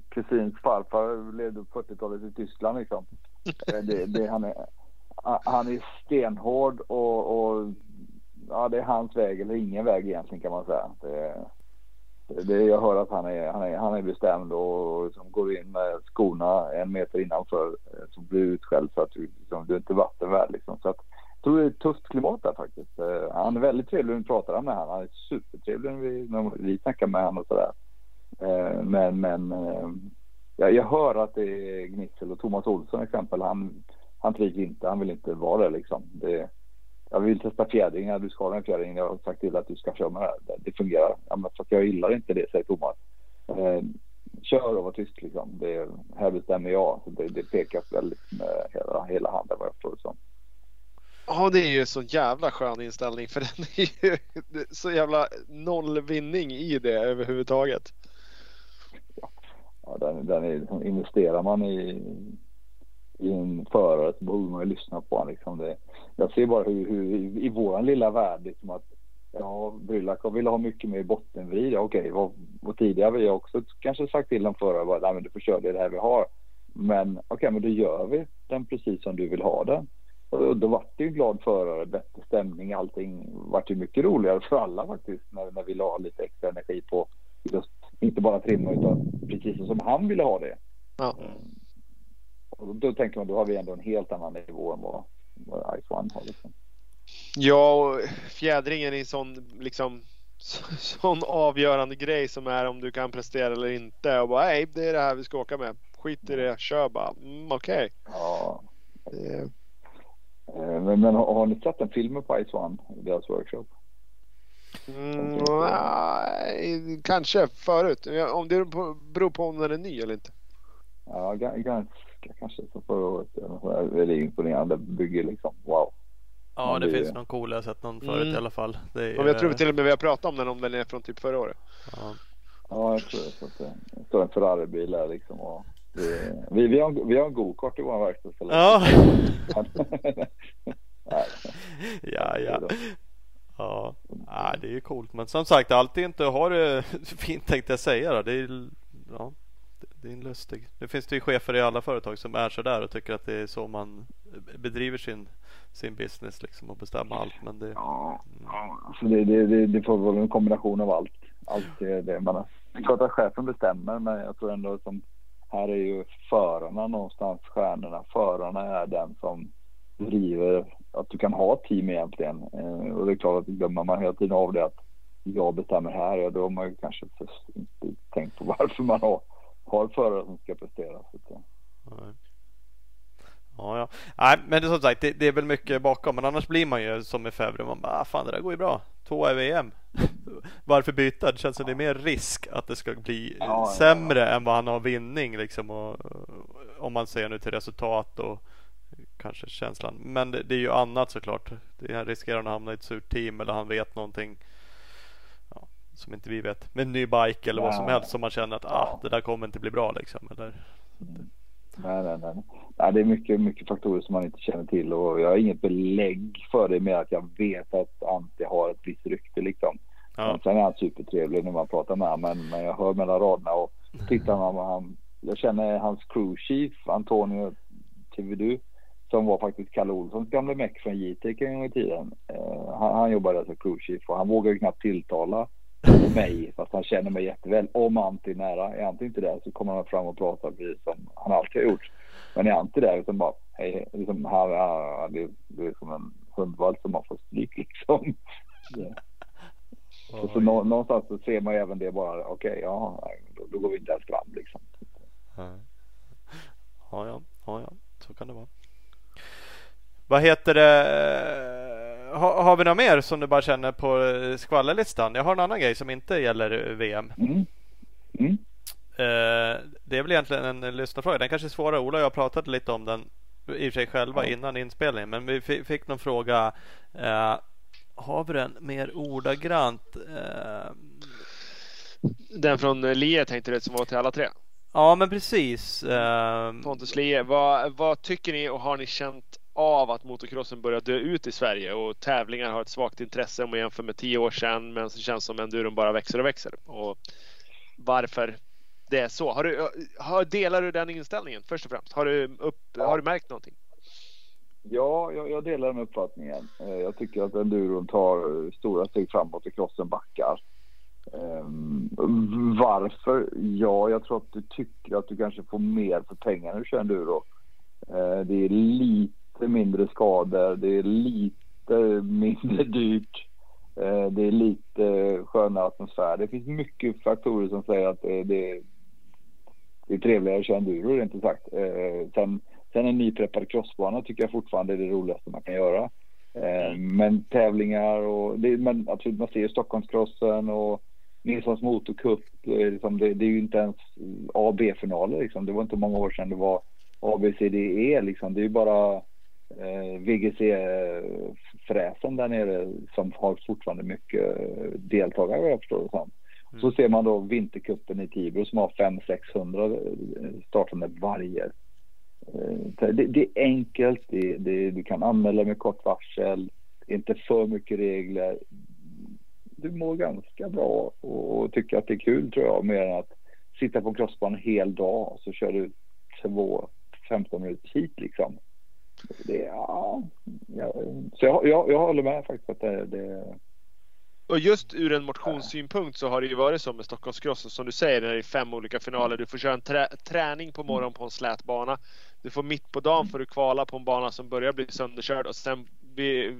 kusins farfar levde på 40-talet i Tyskland liksom. det, det, han, är, han är stenhård och, och ja, det är hans väg eller ingen väg egentligen kan man säga. Det, det, jag hör att han är, han är, han är bestämd och liksom går in med skorna en meter innanför eh, så blir utskälld för att du, liksom, du är inte vattenvärd liksom. Så att, jag tror det är ett tufft klimat där faktiskt. Eh, han är väldigt trevlig när vi pratar med honom. Han är supertrevlig när vi, när vi snackar med honom och sådär. Eh, men men jag, jag hör att det är gnissel och Thomas Olsson exempel. Han, han trivs inte. Han vill inte vara där liksom. Det, jag vill testa fjädringar, du ska ha en fjädring. Jag har sagt till att du ska köra med det här. Det fungerar. Ja, men för jag gillar inte det, säger Thomas. Eh, kör och var tyst liksom. Det, här bestämmer jag. Så det, det pekas väldigt med hela, hela handen vad jag förstår det som. Ja, det är ju så jävla skön inställning för den är ju så jävla noll vinning i det överhuvudtaget. ja, den, den är, liksom, investerar man i, i en förare så borde man ju lyssna på honom. Liksom det, jag ser bara hur, hur i, i våran lilla värld liksom att ja, Bryllak vill ha mycket mer bottenvrid. Okej, okay, vad, vad tidigare vi också kanske sagt till en förare att du får köra det här vi har. Men okej, okay, men då gör vi den precis som du vill ha den. Och då vart det ju glad förare, bättre stämning, allting vart ju mycket roligare för alla faktiskt när, när vi la lite extra energi på just, inte bara trimma utan precis som han ville ha det. Ja. Mm. Och då tänker man, då har vi ändå en helt annan nivå än vad, vad Ice One har. Liksom. Ja, och fjädringen är en sån, liksom, sån avgörande grej som är om du kan prestera eller inte. Och bara, nej, det är det här vi ska åka med. Skit i det, kör bara. Mm, Okej. Okay. Ja. Det... Eh, men, men har, har, ni sett en film på Ice One, deras workshop? Mm, nej, kanske förut. Om det beror på om den är ny eller inte. Ja, ganska kanske som förra året. Väldigt imponerande bygge liksom. Wow. Ja, det, det finns någon cool. Jag har sett någon förut mm. i alla fall. Det är, jag tror till och med vi har pratat om den om den är från typ förra året. Ja, ja jag tror det. Det står en Ferrari-bil där liksom. Och det, vi, vi, har, vi har en go-kart i vår verkstad. Ja. ja, ja. Ja, ja, det är ju coolt. Men som sagt, alltid inte har det fint tänkte jag säga. Då. Det är, ja, det är en lustig. Nu finns det ju chefer i alla företag som är så där och tycker att det är så man bedriver sin, sin business liksom och bestämmer allt. Men det, ja, mm. ja alltså det, det, det, det får vara en kombination av allt. Allt är det man Det är klart att chefen bestämmer, men jag tror ändå som här är ju förarna någonstans stjärnorna. Förarna är den som driver att du kan ha ett team egentligen. Eh, och det är klart att glömmer man hela tiden av det att jag bestämmer här, ja, då har man ju kanske inte tänkt på varför man har har förare som ska prestera. Så Ja, ja. Nej, men det, som sagt, det, det, är väl mycket bakom. Men annars blir man ju som i Februari. Man bara, ah, fan det där går ju bra. Två i VM. Varför byta? Det känns som det är mer risk att det ska bli ja, sämre ja, ja. än vad han har vinning. Liksom, och, om man ser nu till resultat och kanske känslan. Men det, det är ju annat såklart. Det, han riskerar att hamna i ett surt team eller han vet någonting som inte vi vet. Med en ny bike eller vad som helst som man känner att ah, det där kommer inte bli bra liksom. Eller... Nej, nej, nej. nej det är mycket, mycket faktorer som man inte känner till och jag har inget belägg för det med att jag vet att Ante har ett visst rykte liksom. Ja. Sen är han supertrevlig när man pratar med honom men, men jag hör mellan raderna och tittar man han. Jag känner hans crew chief Antonio Tividu som var faktiskt Kalle Olssons gamla meck från JTEC en gång i tiden. Uh, han, han jobbade som crew chief och han vågar ju knappt tilltala mig, fast han känner mig jätteväl. Om Antti är nära. Är Antti inte där så kommer han fram och pratar precis som han alltid har gjort. Men är Antti där, liksom bara, hej, liksom, här, här, det, det är som en hundvalp som har fått stryk liksom. Ja. Så, så nå, någonstans så ser man ju även det bara, okej, okay, ja, då, då, går vi inte ens fram liksom. Ja, ja, ja, ja, så kan det vara. Vad heter det? Ha, har vi något mer som du bara känner på skvallerlistan? Jag har en annan grej som inte gäller VM. Mm. Mm. Uh, det är väl egentligen en lyssnarfråga. Den kanske är svårare. Ola och jag pratade lite om den i och för sig själva mm. innan inspelningen. Men vi fick någon fråga. Uh, har vi den mer ordagrant? Uh, den från Lie tänkte du som var till alla tre? Ja men precis. Uh, Pontus Lie. Vad, vad tycker ni och har ni känt av att motocrossen börjar dö ut i Sverige och tävlingar har ett svagt intresse om man jämför med tio år sedan. Men det känns som enduron bara växer och växer. Och varför det är så. Har du, har, delar du den inställningen först och främst? Har du, upp, ja. har du märkt någonting? Ja, jag, jag, delar den uppfattningen. Eh, jag tycker att enduron tar stora steg framåt och crossen backar. Um, varför? Ja, jag tror att du tycker att du kanske får mer för pengarna när du kör enduro. Uh, det är lite lite mindre skador, det är lite mindre dyrt. Eh, det är lite skönare atmosfär. Det finns mycket faktorer som säger att det, det, det är trevligare att köra enduro rent ut sagt. Eh, sen, sen en nypreppad crossbana tycker jag fortfarande är det roligaste man kan göra. Eh, men tävlingar och det, men absolut, man ser Stockholmscrossen och Nilssons motorcup. Liksom, det, det, är ju inte ens A och B-finaler liksom. Det var inte många år sedan det var A, B, C, D, E liksom. Det är ju bara eh, VGC-fräsen där nere som har fortfarande mycket deltagare jag förstår det som. Mm. Så ser man då Vintercupen i Tibro som har 500-600 startande varje. Eh, det, det, är enkelt, det, det, du kan anmäla med kort varsel, inte för mycket regler. Du mår ganska bra och tycker att det är kul tror jag, mer än att sitta på crossbanan en hel dag och så kör du två 15 minuter hit liksom. Det, ja, jag, så jag, jag, jag håller med faktiskt att det, det och just ur en motionssynpunkt så har det ju varit så med Stockholmscross som du säger, när det är fem olika finaler. Du får köra en trä träning på morgonen på en slät bana. Du får mitt på dagen får du kvala på en bana som börjar bli sönderkörd och sen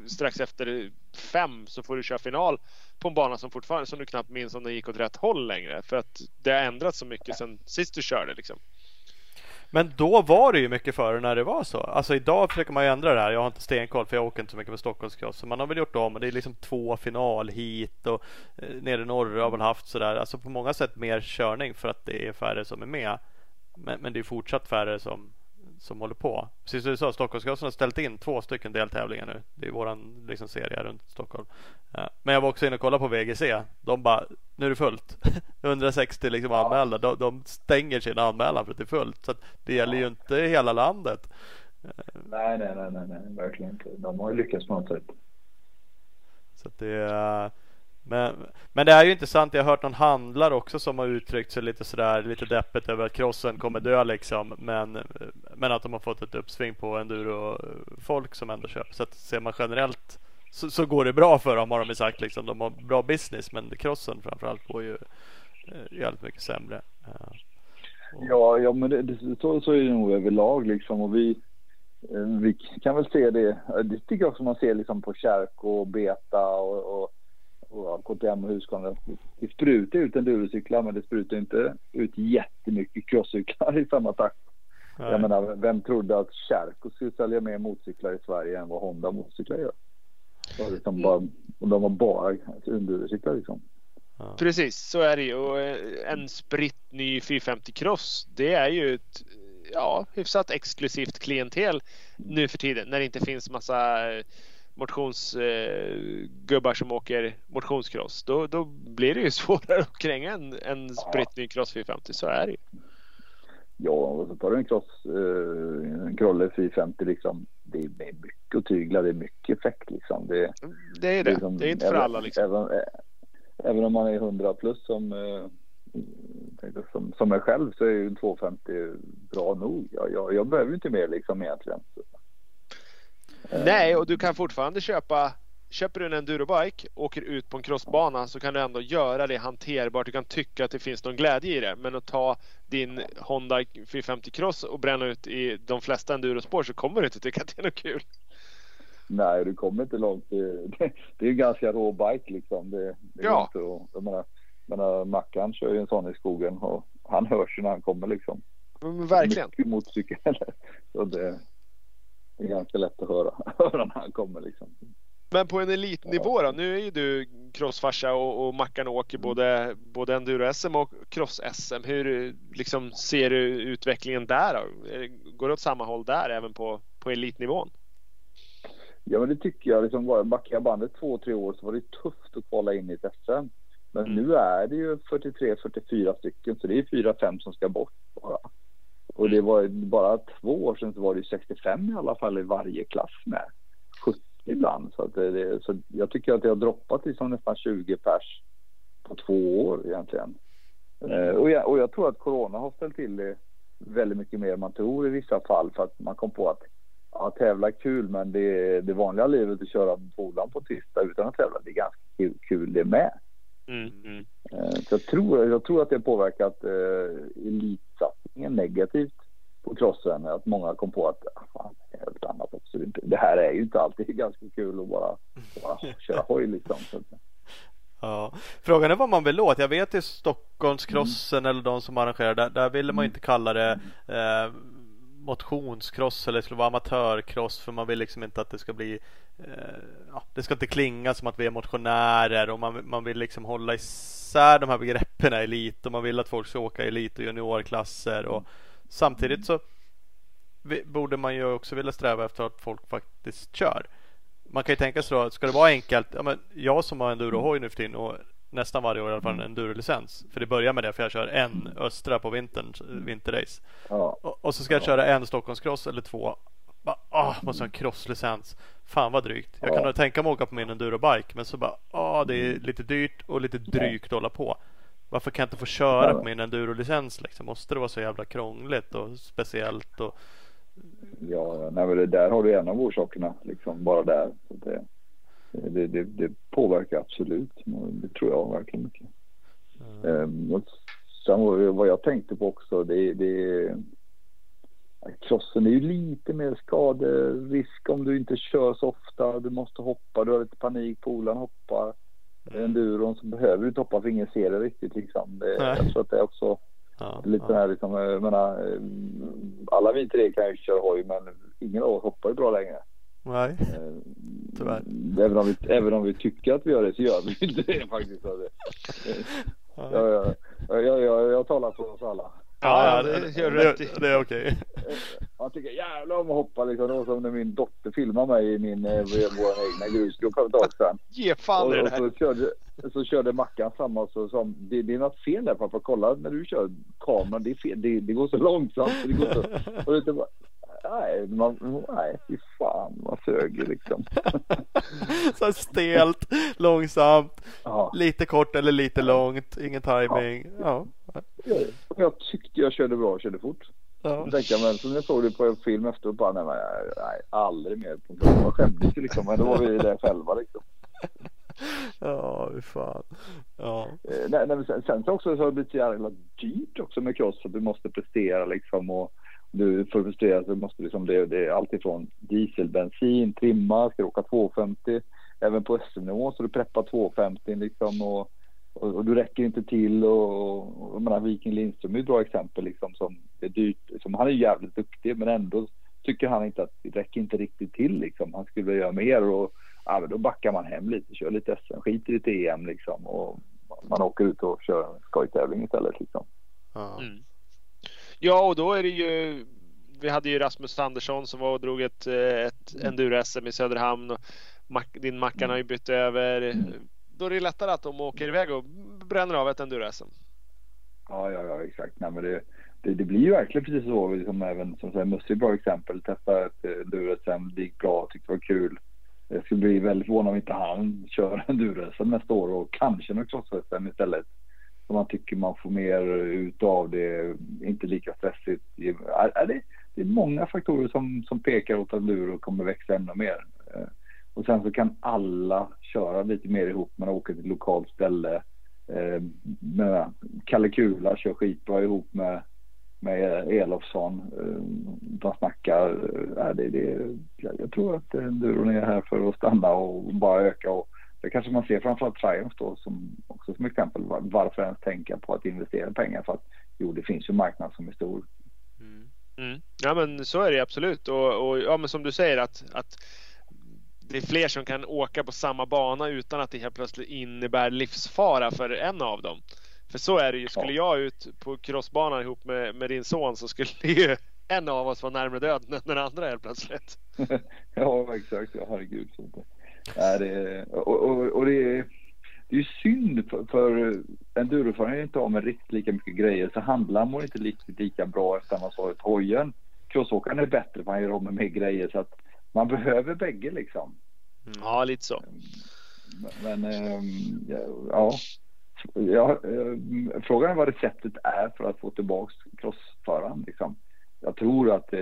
strax efter fem så får du köra final på en bana som fortfarande, som du knappt minns om den gick åt rätt håll längre. För att det har ändrats så mycket sen sist du körde liksom. Men då var det ju mycket före när det var så. Alltså idag försöker man ju ändra det här. Jag har inte stenkoll för jag åker inte så mycket med Stockholmscross. Så man har väl gjort om och det är liksom två final hit och eh, nere i norr har väl haft sådär. Alltså på många sätt mer körning för att det är färre som är med. Men, men det är fortsatt färre som som håller på. Precis som du sa, Stockholmsgasen har ställt in två stycken deltävlingar nu. Det är våran liksom, serie runt Stockholm. Men jag var också inne och kollade på VGC. De bara, nu är det fullt. 160 liksom anmälda. De, de stänger sin anmälan för att det är fullt. Så det gäller ju inte hela landet. Nej, nej, nej, nej, nej, verkligen inte. De har ju lyckats på något sätt. Så det är men, men det är ju intressant. Jag har hört någon handlare också som har uttryckt sig lite sådär lite deppigt över att crossen kommer dö liksom. Men, men att de har fått ett uppsving på enduro-folk som ändå köper. Så att ser man generellt så, så, går det bra för dem har de sagt liksom. De har bra business men crossen framförallt går ju eh, jävligt mycket sämre. Uh, ja, ja, men det, det, så, så är det nog överlag liksom. Och vi, eh, vi kan väl se det. Det tycker jag också man ser liksom på kärk och beta och, och och KTM och Husqvarna. Det sprutar ut endurocyklar men det sprutar inte ut jättemycket crosscyklar i samma takt. Nej. Jag menar, vem trodde att Kärko skulle sälja mer motorcyklar i Sverige än vad Honda motorcyklar gör? Och liksom bara, och de har bara endurocyklar liksom. Ja. Precis, så är det ju. Och eh, en spritt ny 450 Cross, det är ju ett ja, hyfsat exklusivt klientel nu för tiden när det inte finns massa motionsgubbar eh, som åker motionscross. Då, då blir det ju svårare att kränga en, en spritt ny cross 450. Så är det ju. Ja, och så tar du en cross, eh, en Krolle 450 liksom. Det är mycket att tygla, det är mycket effekt liksom. Det, det är det. Liksom, det är inte för även, alla liksom. Även, även om man är 100 plus som, eh, som, som mig själv så är ju en 250 bra nog. Jag, jag, jag behöver inte mer liksom egentligen. Nej, och du kan fortfarande köpa Köper du en endurobike och åker ut på en crossbana så kan du ändå göra det hanterbart. Du kan tycka att det finns någon glädje i det. Men att ta din Honda 450 Cross och bränna ut i de flesta endurospår så kommer du inte tycka att det är något kul. Nej, du kommer inte långt. Det, är en ganska rå bike liksom. Det, det ja. Inte, jag menar, menar, Mackan kör ju en sån i skogen och han hörs ju när han kommer liksom. Men, verkligen. Mycket motorcykel. Så det, det är ganska lätt att höra, höra när han kommer liksom. Men på en elitnivå då? Nu är ju du crossfarsa och, och Mackan åker mm. både, både enduro-SM och cross-SM. Hur liksom, ser du utvecklingen där då? Går det åt samma håll där även på, på elitnivån? Ja men det tycker jag. Liksom, backar jag bandet två, tre år så var det tufft att kvala in i ett SM. Men mm. nu är det ju 43-44 stycken så det är 4-5 som ska bort bara. Och det var bara två år sedan så var det 65 i alla fall i varje klass med. 70 ibland. Så, att det, så jag tycker att det har droppat liksom nästan 20 pers på två år egentligen. Eh, och, jag, och jag tror att corona har ställt till det väldigt mycket mer än man tror i vissa fall för att man kom på att ja, tävla är kul men det, det vanliga livet att köra skolan på tisdag utan att tävla det är ganska kul, kul det med. Mm, mm. Eh, så jag tror, jag tror att det har påverkat eh, negativt på crossen. Att många kom på att ah, fan, något annat också. Det här är ju inte alltid ganska kul att bara, bara köra hoj liksom. Ja. Frågan är vad man vill åt. Jag vet i Stockholmskrossen mm. eller de som arrangerar där, där ville man mm. inte kalla det eh, motionscross eller det skulle vara amatörcross för man vill liksom inte att det ska bli ja, Det ska inte klinga som att vi är motionärer och man, man vill liksom hålla isär de här begreppen elit och man vill att folk ska åka elit och juniorklasser och samtidigt så borde man ju också vilja sträva efter att folk faktiskt kör. Man kan ju tänka sig då, ska det vara enkelt? Ja, men jag som har endurohoj nu för tiden och nästan varje år i alla fall en endurolicens. För det börjar med det för jag kör en östra på vintern, vinterrace. Ja. Och, och så ska jag köra en Stockholmscross eller två. Bara, åh, måste ha en crosslicens. Fan vad drygt. Jag kan nog tänka mig att åka på min endurobike men så bara, åh det är lite dyrt och lite drygt att hålla på. Varför kan jag inte få köra på min endurolicens liksom? Måste det vara så jävla krångligt och speciellt? Och... Ja, nej, men det där har du en av orsakerna, liksom bara där. Det, det, det, det påverkar absolut. Det tror jag verkligen mycket. Ehm, och sen vad jag tänkte på också, det, det Crossen är ju lite mer skaderisk om du inte kör så ofta. Du måste hoppa, du har lite panik, polaren hoppar. Enduron så behöver du inte hoppa för ingen ser det riktigt liksom. Det, jag tror att det är också Ja, Lite ja. här liksom, jag menar, eh, alla vi tre kan ju köra hoj men ingen av oss hoppar ju bra längre. Nej, Eh, Tyvärr. Även om, vi, även om vi tycker att vi gör det så gör vi inte det faktiskt. Jag, jag, jag, jag, jag talar för oss alla. Ja, det gör du rätt i. det, det är okej. Man tycker jävlar om att hoppa liksom. Det var som när min dotter filmade mig i min, eh, vår egna grusgrupp för ett tag sedan. Ge fan Och, det och där. så, körde, så körde Mackan samma så som det, det är något fel där pappa. Kolla när du kör kameran. Det är fel. Det, det går så långsamt. Det går så, och det är bara, nej, man, nej, fy fan vad sög liksom. Så stelt, långsamt, Ja, lite kort eller lite långt, ingen timing. Ja. Jag, tyckte jag körde bra och körde fort. Ja. Så tänkte jag, men så när jag såg det på en film efteråt bara, nej, nej, nej aldrig mer. Jag skämdes ju liksom, men då var vi där själva liksom. Ja, fy fan. Ja. Eh, nej, nej, sen, sen så också så har det blivit så jävla dyrt också med cross. Att du måste prestera liksom och du för att prestera så måste liksom det, det är allt ifrån diesel, bensin, trimma, ska du åka 250 även på SM-nivå så du preppar 250 liksom och, och, och du räcker inte till och, och jag menar Viking Lindström är ett bra exempel liksom som är dyrt, som han är jävligt duktig men ändå tycker han inte att det räcker inte riktigt till liksom. Han skulle vilja göra mer och ja, men då backar man hem lite, kör lite SM, skiter i lite EM liksom och man åker ut och kör en skojtävling istället liksom. Ja. Mm. Ja, och då är det ju. Vi hade ju Rasmus Andersson som var och drog ett, eh, ett enduro-SM i Söderhamn. Och din Mackan har ju bytt över. Då är det lättare att de åker iväg och bränner av ett enduro-SM. Ja, ja, ja, exakt. Nej, men det, det, det blir ju verkligen precis så. Liksom även som säger, Musse är ett bra exempel. Testa ett eh, enduro-SM, det gick bra, tyckte det var kul. Jag skulle bli väldigt förvånad om inte han kör enduro-SM nästa år och kanske något cross-SM istället. Så man tycker man får mer ut av det, inte lika stressigt. Är, är det, det är många faktorer som, som pekar åt att enduro kommer växa ännu mer. Och sen så kan alla köra lite mer ihop. Man åker till ett lokalt ställe. Eh, med Kalle Kula kör skitbra ihop med, med Elofsson. Eh, de snackar. Eh, äh, det, det, jag, jag tror att eh, enduron är här för att stanna och bara öka. Och det kanske man ser framförallt Triumph då som också som exempel. Varför ens tänka på att investera pengar? För att jo, det finns ju en marknad som är stor. Mm. Mm. Ja men så är det absolut. Och, och ja, men som du säger att, att det är fler som kan åka på samma bana utan att det helt plötsligt innebär livsfara för en av dem. För så är det ju. Skulle jag ut på crossbanan ihop med, med din son så skulle ju en av oss vara närmare döden än den andra helt plötsligt. ja, exakt. Ja, herregud. Så det, och, och, och det, är, det är synd för, för enduroföraren är inte av med riktigt lika mycket grejer så handlaren mår inte riktigt lika bra efter man sa ut hojen. Crossåkaren är bättre för han gör av med mer grejer så att man behöver bägge liksom. Ja, lite så. Men ehm, ja, ja, ehm, frågan är vad receptet är för att få tillbaks crossföraren. Liksom. Jag tror att eh,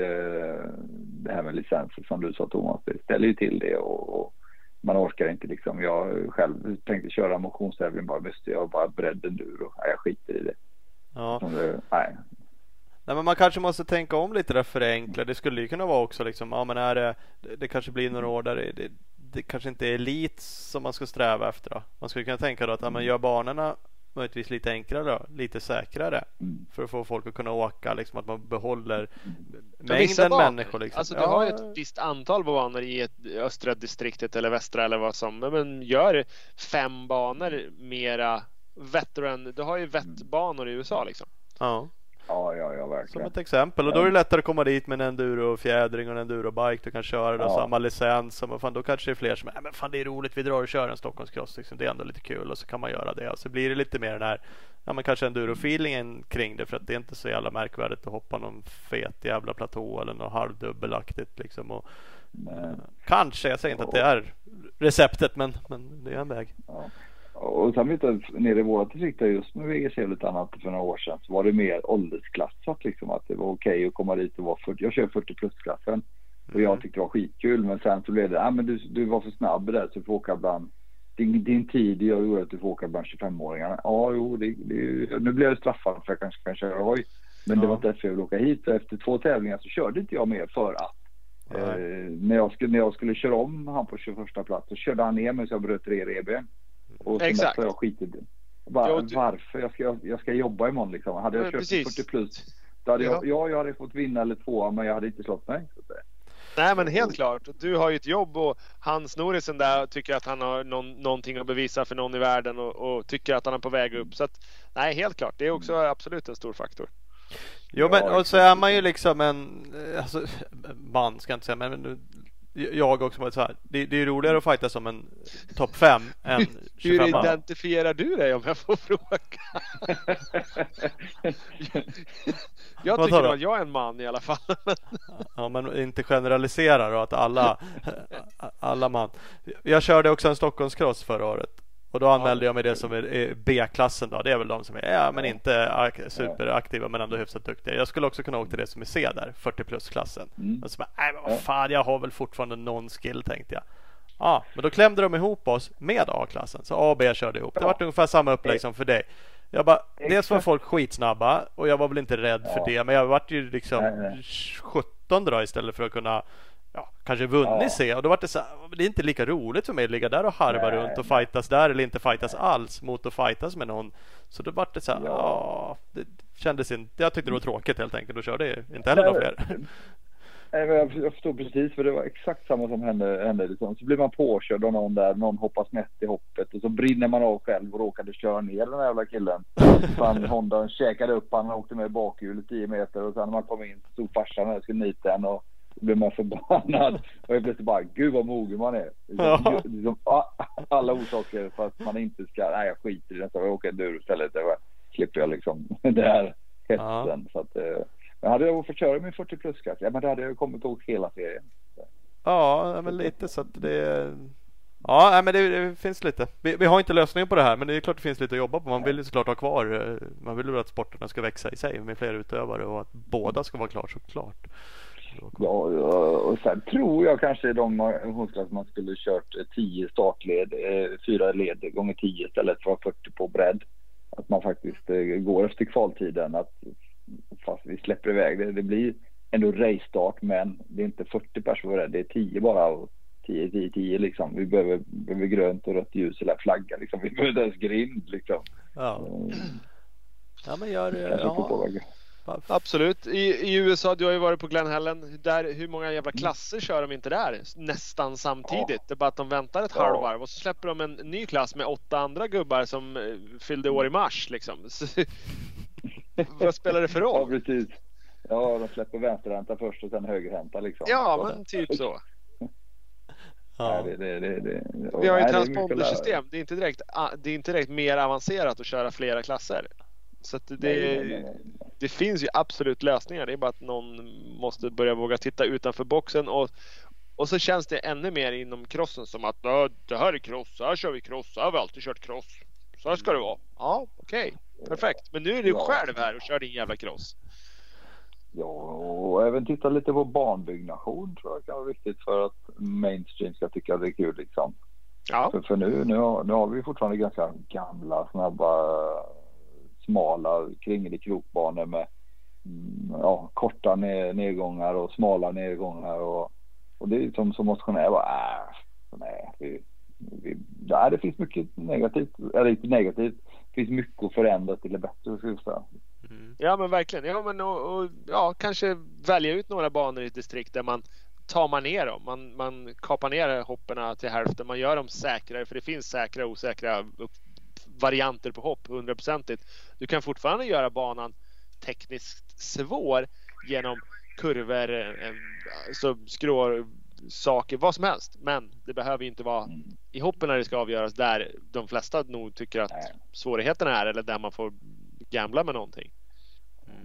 det här med licenser som du sa Thomas, det ställer ju till det och, och man orkar inte liksom. Jag själv tänkte köra motionstävling bara, visst jag bara bredd enduro. Nej, jag skiter i det. Ja. Det nej. Nej, men man kanske måste tänka om lite där förenkla. Det skulle ju kunna vara också liksom, ja men är det, det, kanske blir några år där det, det, det kanske inte är elit som man ska sträva efter då. Man skulle kunna tänka då att ja, men gör banorna möjligtvis lite enklare då, lite säkrare Mm. för att få folk att kunna åka liksom att man behåller mängden människor liksom. Alltså du Ja, har ju ett visst antal banor i ett östra distriktet eller västra eller vad som. Men gör fem banor mera veteran. Du har ju vettbanor i USA liksom. ja. Ja, ja, ja, verkligen. Som ett exempel. Och då är det lättare att komma dit med en enduro-fjädring och en enduro-bike. Du kan köra ja. samma licens. Och fan, då kanske det är fler som är men fan det är roligt, vi drar och kör en Stockholmscross. Liksom. Det är ändå lite kul och så kan man göra det. Och så blir det lite mer den här ja, men kanske enduro-feelingen kring det. För att det är inte så jävla märkvärdigt att hoppa någon fet jävla platå eller något halvdubbelaktigt. Liksom. Och, kanske, jag säger inte att det är receptet men, men det är en väg. Ja. Och sen vet jag, nere i våra distrikt just med VGC lite annat för några år sedan så var det mer åldersklassat liksom att det var okej okay att komma dit och vara 40. Jag kör 40 plus-klassen och jag mm. tyckte det var skitkul men sen så blev det, ja men du, du var för snabb där så du får åka bland din, din tid gör att du får åka bland 25-åringarna. Ja, jo, det, det, nu blir jag straffad för att jag kanske kan köra hoj. Men ja. det var inte därför jag ville åka hit. Och efter två tävlingar så körde inte jag mer för att eh, när, jag skulle, när jag skulle köra om han på 21 plats så körde han ner mig så jag bröt tre revben. Och Exakt. jag skitit Var, ja, du... Varför? Jag ska, jag ska jobba imorgon liksom. Hade jag ja, kört precis. 40 plus, då hade jag, ja, jag hade fått vinna eller två, men jag hade inte slått mig. Nej men helt klart. Du har ju ett jobb och han snorisen där tycker att han har någon, någonting att bevisa för någon i världen och, och, tycker att han är på väg upp. Så att, nej helt klart. Det är också mm. absolut en stor faktor. Jo men och så är man ju liksom en, alltså, man ska jag inte säga men jag också varit så här. Det, det är roligare att fighta som en topp 5 än 25 Hur identifierar du dig om jag får fråga? jag tycker att jag är en man i alla fall. ja men inte generalisera då att alla, alla man. Jag körde också en Stockholmscross förra året. Och då anmälde jag mig det som är B-klassen då. Det är väl de som är, ja men inte superaktiva men ändå hyfsat duktiga. Jag skulle också kunna åka till det som är C där, 40 plus-klassen. Mm. Men så bara, nej men vad fan, jag har väl fortfarande någon skill tänkte jag. Ja, men då klämde de ihop oss med A-klassen. Så A och B körde ihop. Det var ungefär samma upplägg som för dig. Jag bara, dels var folk skitsnabba och jag var väl inte rädd för det. Men jag vart ju liksom 17 då istället för att kunna ja, kanske vunnit ja. Och då var det så det är inte lika roligt för mig att ligga där och harva Nej. runt och fightas där eller inte fightas alls mot att fightas med någon. Så då var det så här, ja. ja. det kändes inte, jag tyckte det var tråkigt helt enkelt och körde inte heller några fler. Nej, men jag, förstår precis för det var exakt samma som hände. hände liksom. Så blir man påkörd av någon där, någon hoppar snett i hoppet och så brinner man av själv och råkade köra ner den här jävla killen. Fan, käkade upp han åkte med bakhjulet 10 meter och sen när man kom in så stod farsan där och skulle nita en och blir man förbannad. Och jag plötsligt bara, gud vad mogen man är. Liksom, liksom, alla orsaker för att man inte ska, nej jag skiter i detta, jag åker enduro istället. Då slipper jag liksom det här hetsen. Ja. Så att, eh, men hade jag fått köra min 40 plus-klass, ja men då hade jag kommit åt hela serien. Ja, men lite så att det Ja, men det, det finns lite. Vi, vi, har inte lösningen på det här, men det är klart det finns lite att jobba på. Man vill ju såklart ha kvar. Eh, man vill ju att sporterna ska växa i sig med fler utövare och att båda ska vara klara såklart. Ja, och sen tror jag kanske i de att man skulle kört 10 startled, eh, fyra led gånger 10 istället för 40 på bredd. Att man faktiskt eh, går efter kvaltiden. Att, fast vi släpper iväg det. Det blir ändå race-start men det är inte 40 personer det är 10 bara. Och 10, 10, 10 liksom. Vi behöver, behöver grönt och rött ljus eller flagga liksom. Vi behöver inte ens grind liksom. Ja. Mm. Ja men gör det. Ja. Absolut. I, I, USA, du har ju varit på Glen Helen. Där, hur många jävla mm. klasser kör de inte där? Nästan samtidigt. Ja. Det är bara att de väntar ett ja. halvvarv och så släpper de en ny klass med åtta andra gubbar som eh, fyllde år i mars. Liksom. vad spelar det för roll? Ja, precis. Ja, de släpper vänsterhänta först och sen högerhänta liksom. Ja, men typ så. Ja. Det, det, det, Vi har ju transpondersystem. Det är, inte direkt, det är inte direkt mer avancerat att köra flera klasser. Så det, nej, nej, nej, det finns ju absolut lösningar. Det är bara att någon måste börja våga titta utanför boxen. Och, och så känns det ännu mer inom crossen som att det här är cross, så här kör vi cross, så här har vi alltid kört cross. Så här ska det vara. Ja, okej, okay. perfekt. Men nu är du ja. själv här och kör din jävla cross. Ja, och även titta lite på banbyggnation tror jag kan vara viktigt för att mainstream ska tycka det är kul liksom. Ja. För, för nu, nu, har, nu har vi fortfarande ganska gamla, snabba smala kringlig krokbanor med mm, ja, korta nedgångar och smala nedgångar. Och, och det är som, som motionär bara, äh, nej, vi, vi, ja, det finns mycket negativt, eller inte negativt, det finns mycket att förändra till det bättre jag säga. Mm. Ja men verkligen. Ja, men, och, och, ja, kanske välja ut några banor i ett distrikt där man tar man ner dem. Man, man kapar ner hopperna till hälften. Man gör dem säkrare för det finns säkra och osäkra varianter på hopp hundraprocentigt. Du kan fortfarande göra banan tekniskt svår genom kurvor, eh, så skrår saker, vad som helst. Men det behöver ju inte vara Mm. i hoppen när det ska avgöras där de flesta nog tycker att svårigheterna är eller där man får gambla med någonting.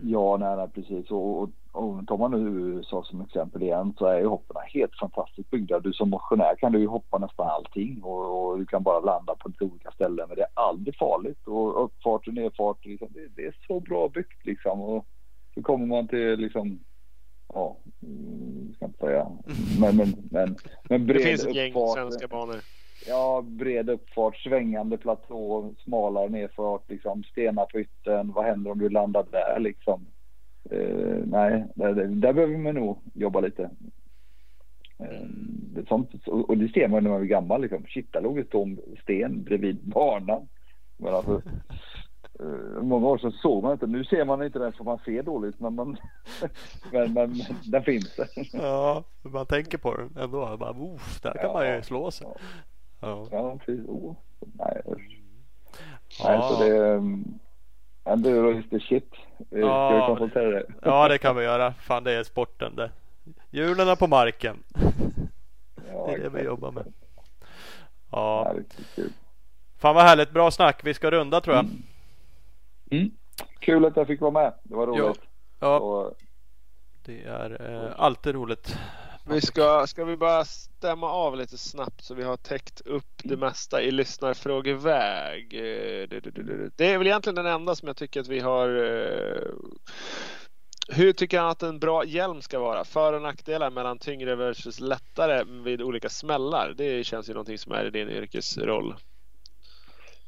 Ja, nej, nej precis. Och, och, och tar man nu USA som exempel igen så är ju hoppen helt fantastiskt byggda. Du som motionär kan du ju hoppa nästan allting och, och du kan bara landa på lite olika ställen. Men det är aldrig farligt och uppfart och nedfart, liksom, det, det är så bra byggt liksom. Och så kommer man till liksom, ja, mm, ska inte säga, men, men, men, men Det bred finns ett gäng uppfart. svenska banor. Ja, bred uppfart, svängande platå, smalare nedfart, liksom, stenar på yttern. Vad händer om du landar där liksom? Eh, nej, där, där, behöver man nog jobba lite. Är sånt, och det ser man när man blir gammal. Liksom. Shit, där låg en tom sten bredvid banan. Men alltså, eh, många år så såg man inte. Nu ser man inte den för man ser dåligt. Men, man, men, men, den finns. Ja, man tänker på den ändå. Bara, där kan man ju slå sig. Ja. Ja. Ja, precis. Oh. Nej, usch. Nej, Ja. så det... Enduro is the shit. Ska Ja. vi konstatera det? ja, det kan vi göra. Fan, det är sporten det. Hjulen på marken. Ja, Det är det vi jobbar med. Ja, fan vad härligt. Bra snack. Vi ska runda tror jag. Mm. Kul att jag fick vara med. Det var roligt. Ja, Och, det är eh, alltid roligt. Vi ska, ska vi bara stämma av lite snabbt så vi har täckt upp det mesta i lyssnarfrågeväg. Eh, det, är väl egentligen den enda som jag tycker att vi har. Eh, hur tycker han att en bra hjälm ska vara? För och nackdelar mellan tyngre versus lättare vid olika smällar. Det känns ju någonting som är i din yrkesroll.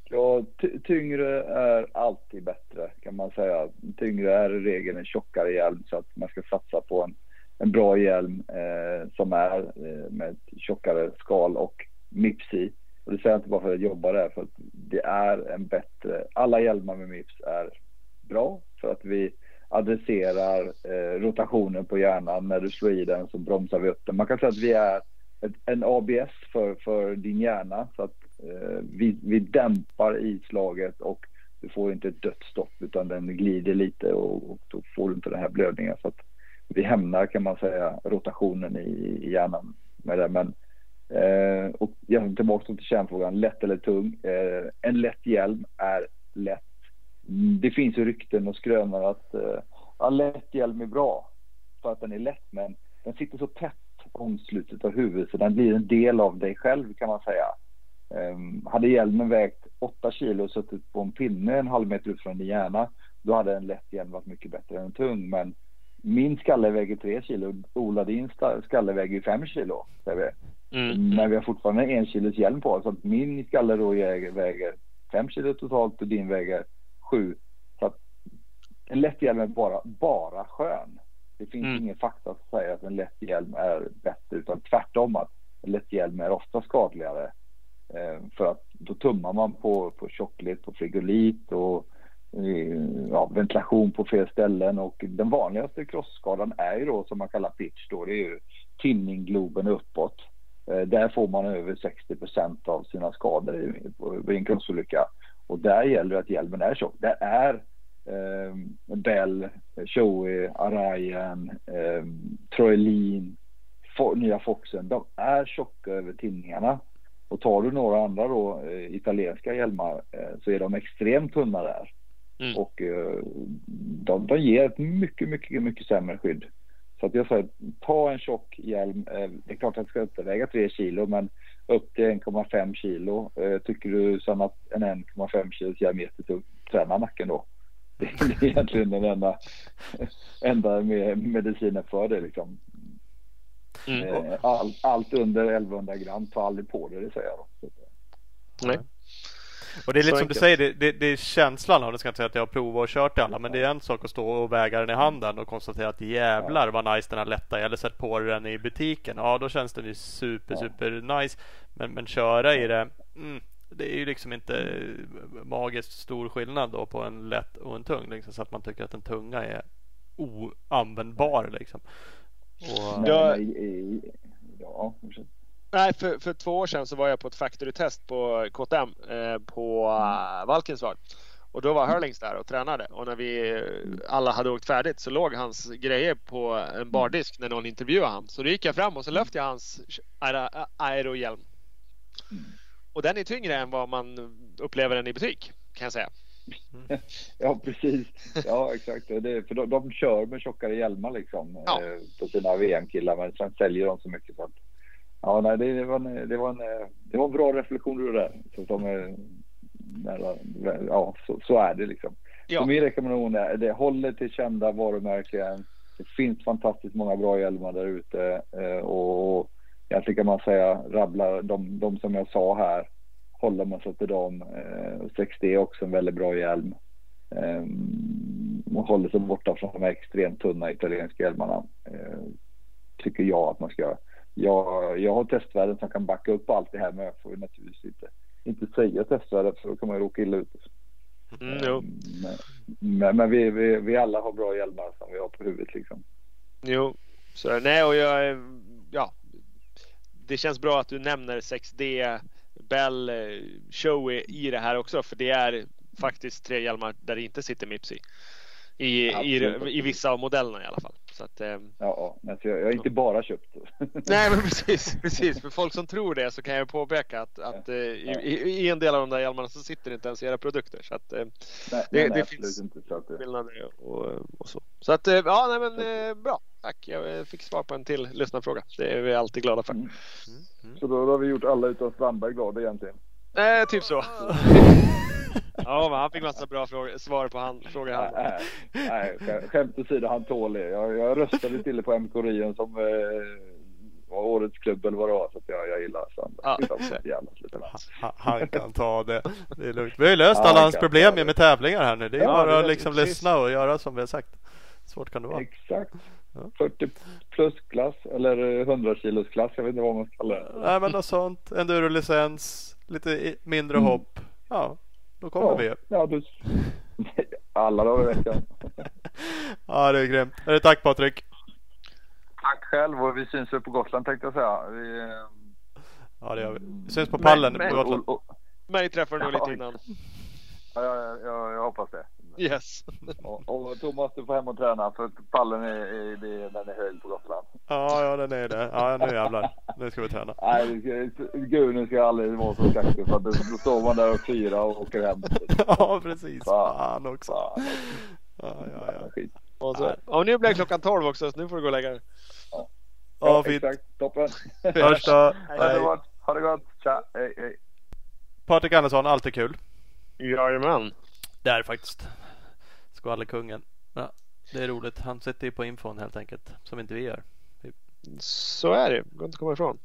ja, tyngre är alltid bättre kan man säga. Tyngre är i regel en tjockare hjälm så att man ska satsa på en, en bra hjälm eh, som är eh, med ett tjockare skal och mips i. Och det säger jag inte bara för att jag jobbar där för att det är en bättre, alla hjälmar med mips är bra för att vi adresserar eh, rotationen på hjärnan. När du slår i den så bromsar vi upp den. Man kan säga att vi är ett, en ABS för, för din hjärna så att eh, vi, vi dämpar islaget och du får inte ett dött stopp utan den glider lite och, och då får du inte den här blödningen. Så att vi hämnar kan man säga rotationen i, i hjärnan med det. Men, eh, och jag tillbaka till kärnfrågan, lätt eller tung? Eh, en lätt hjälm är lätt. Det finns ju rykten och skrönor att eh, ja, lätt hjälm är bra för att den är lätt men den sitter så tätt om slutet av huvudet så den blir en del av dig själv kan man säga. Eh, hade hjälmen vägt 8 kilo och suttit på en pinne en halv meter ut från din hjärna då hade en lätt hjälm varit mycket bättre än en tung. Men min skalle väger 3 kilo, Ola din skalle väger 5 kilo. Säger vi. Mm. Men vi har fortfarande en kilos hjälm på så att min skalle då väger, väger 5 kilo totalt och din väger 7. Så att en lätt hjälm är bara, bara skön. Det finns Mm. ingen fakta som säger att en lätt hjälm är bättre utan tvärtom att en lätt hjälm är ofta skadligare. Eh, för att då tummar man på, på tjocklek, på frigolit och Eh, ja, ventilation på fel ställen och den vanligaste krossskadan är ju då som man kallar pitch då, det är ju tinninggloben uppåt. Eh, där får man över 60% av sina skador vid en crossolycka. Och där gäller det att hjälmen är tjock. Det är eh, Bell, Shoei, Arayan, eh, Troelin, nya Foxen. De är tjocka över tinningarna. Och tar du några andra då, eh, italienska hjälmar eh, så är de extremt tunna där. Mm. Och eh, de, de ger ett mycket, mycket, mycket sämre skydd. Så att jag säger, ta en tjock hjälm. Eh, det är klart att den ska inte väga 3 kilo, men upp till 1,5 kilo. Eh, tycker du sen att en 1,5 kilos hjälm är jättetung, träna nacken då. Det är egentligen den enda, enda med medicinen för det liksom. Mm. All, allt under 1100 gram, ta aldrig på det, det säger jag då. Nej. Och det är lite som du säger, det, det, det är känslan av det. ska jag inte säga att jag har provat och kört i alla. Men det är en sak att stå och väga den i handen och konstatera att jävlar vad nice den här lätta. Eller sett på den i butiken. Ja, då känns den ju super, super nice. Men, men köra i det. Mm, det är ju liksom inte magiskt stor skillnad då på en lätt och en tung. Liksom, så att man tycker att den tunga är oanvändbar liksom. Och, Ja. ja. Nej, för, för två år sedan så var jag på ett factory-test på KTM eh, på uh, Valkensvall. Och då var Hurlings där och tränade och när vi alla hade åkt färdigt så låg hans grejer på en bardisk när någon intervjuade honom. Så då gick jag fram och så lyfte jag hans aerohjälm. Och den är tyngre än vad man upplever den i butik kan jag säga. ja precis. Ja exakt. Det, för de, de kör med tjockare hjälmar liksom ja. eh, på sina VM-killar men sen säljer de så mycket. Så att, ja, nej, det, var en, det, var en, det var en bra reflektion det där. Så de, ja, så, så är det liksom. Ja. Så min rekommendation är det håller till kända varumärken. Det finns fantastiskt många bra hjälmar där ute eh, och, och egentligen kan man säga rabbla de, de som jag sa här håller man sig till dem. Eh, 6D är också en väldigt bra hjälm. Eh, man håller sig borta från de här extremt tunna italienska hjälmarna. Eh, tycker jag att man ska göra. Jag, jag har testvärden som kan backa upp allt det här men jag får ju naturligtvis inte, inte säga testvärdet för då kan man ju råka illa ut. Mm, jo. Men, men, men vi, vi, vi, alla har bra hjälmar som vi har på huvudet liksom. Jo, så nej och jag, ja. Det känns bra att du nämner 6D Bell eh, Show i det här också för det är faktiskt tre hjälmar där det inte sitter Mips i. I, i, i, vissa av modellerna i alla fall. Så att, eh, ja, alltså jag, jag har inte bara köpt. Nej men precis, precis. För folk som tror det så kan jag påpeka att, att eh, i, i, en del av de där hjälmarna så sitter inte ens era produkter. Så att, eh, nej, det, nej, det finns inte, så att, skillnader och, och, så. Så att ja, nej men eh, bra. Tack, jag fick svar på en till lyssnarfråga. Det är vi alltid glada för. Mm. Mm. Mm. Så då har vi gjort alla utom Strandberg glada egentligen. Eh, typ så. ja, men han fick massa bra frågor, svar på han, frågor han. Nej, nej, skämt åsido, han tål det. Jag, jag röstade till det på MK Rion som eh, var årets klubb eller vad det var. Så jag, jag gillar Strandberg. Ja, han, han kan ta det. Det är lugnt. Vi har ju löst alla hans problem med, med tävlingar här nu. Det är ja, bara att liksom lyssna och göra som vi har sagt. Svårt kan det vara. Exakt. 40 plus klass eller 100 kilos klass. Jag vet inte vad man ska kalla det. Nej men något sånt. Enduro-licens, lite mindre mm. hopp. Ja, då kommer ja, vi. Ja, du... Alla dagar i veckan. ja, det är grymt. Är tack Patrik. Tack själv och vi syns på Gotland tänkte jag säga. Vi... Ja, det gör vi. Vi syns på pallen men, på Gotland. Och, och... Mig träffar du nog lite innan. Ja, jag, jag, jag hoppas det. Yes. och, och Thomas, du får hem och träna för pallen är, är, den är hög på Gotland. Ja, ja den är det. Ja, nu jävlar. Nu ska vi träna. Nej, gud nu ska jag aldrig vara så kaxig för då står man där och fyra och åker hem. ja, precis. Fan också. Fan. Ja, ja, ja. Och, så, och nu blir klockan 12 också så nu får du gå och lägga dig. Ja, ja fint. Exakt. Toppen. Hörs då. Hej. Ha det gott. Tja. Hej, hej. Patrik Andersson, alltid kul. Jajamän. Det är faktiskt. Skvallerkungen. Ja, det är roligt. Han sitter ju på infon helt enkelt. Som inte vi gör. Så är det. Går inte att komma ifrån.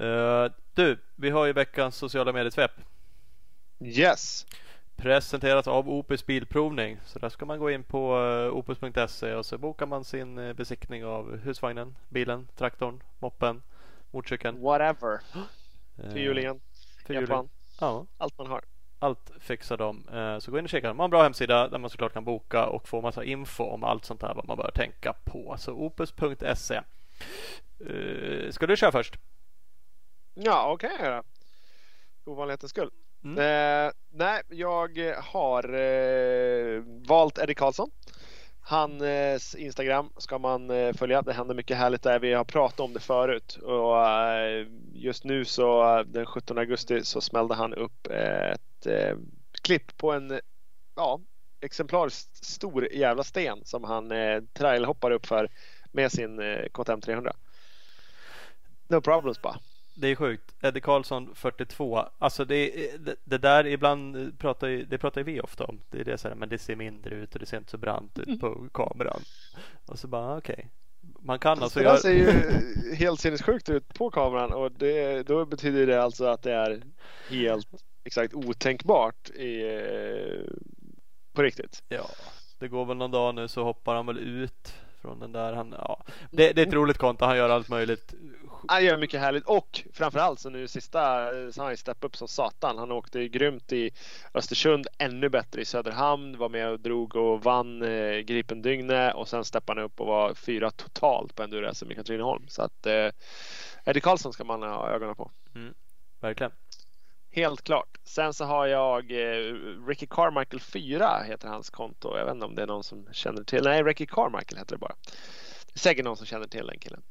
Uh, du, vi har ju veckans sociala medier-svep. Yes. Presenteras av Opus Bilprovning. Så där ska man gå in på uh, opus.se och så bokar man sin uh, besiktning av husvagnen, bilen, traktorn, moppen, motorcykeln. Whatever. Fyrhjulingen, Japan. Ja. Allt man har allt fixar de. Eh, så gå in och kika. De har en bra hemsida där man såklart kan boka och få massa info om allt sånt här vad man bör tänka på. Så opus.se. Eh, ska du köra först? Ja, okej okay, göra. Ovanlighetens skull. Mm. Eh, nej, jag har eh, valt Eddie Karlsson. Hans eh, Instagram ska man eh, följa. Det händer mycket härligt där. Vi har pratat om det förut och eh, just nu så den 17 augusti så smällde han upp ett klipp på en ja, exemplariskt stor jävla sten som han trailhoppar upp för med sin KTM 300. No problems bara. Det är sjukt. Eddie Karlsson 42. Alltså det, det, det där ibland pratar, det pratar vi ofta om. Det är det så här, men det ser mindre ut och det ser inte så brant ut på kameran. Och så bara okej. Okay. Man kan alltså det göra... ser ju helt sinnessjukt ut på kameran och det, då betyder det alltså att det är helt exakt otänkbart i, på riktigt. Ja, det går väl någon dag nu så hoppar han väl ut från den där. Han, ja. det, det är ett roligt konto. Han gör allt möjligt. Han gör mycket härligt och framförallt så nu sista så har han steppat upp som satan. Han åkte grymt i Östersund, ännu bättre i Söderhamn, var med och drog och vann eh, Gripendygnet och sen steppade han upp och var fyra totalt på enduro-SM i Katrineholm. Så att eh, Eddie Karlsson ska man ha ögonen på. Mm, verkligen. Helt klart. Sen så har jag eh, Ricky Carmichael 4 heter hans konto. Jag vet inte om det är någon som känner till. Nej, Ricky Carmichael heter det bara. Det är säkert någon som känner till den killen.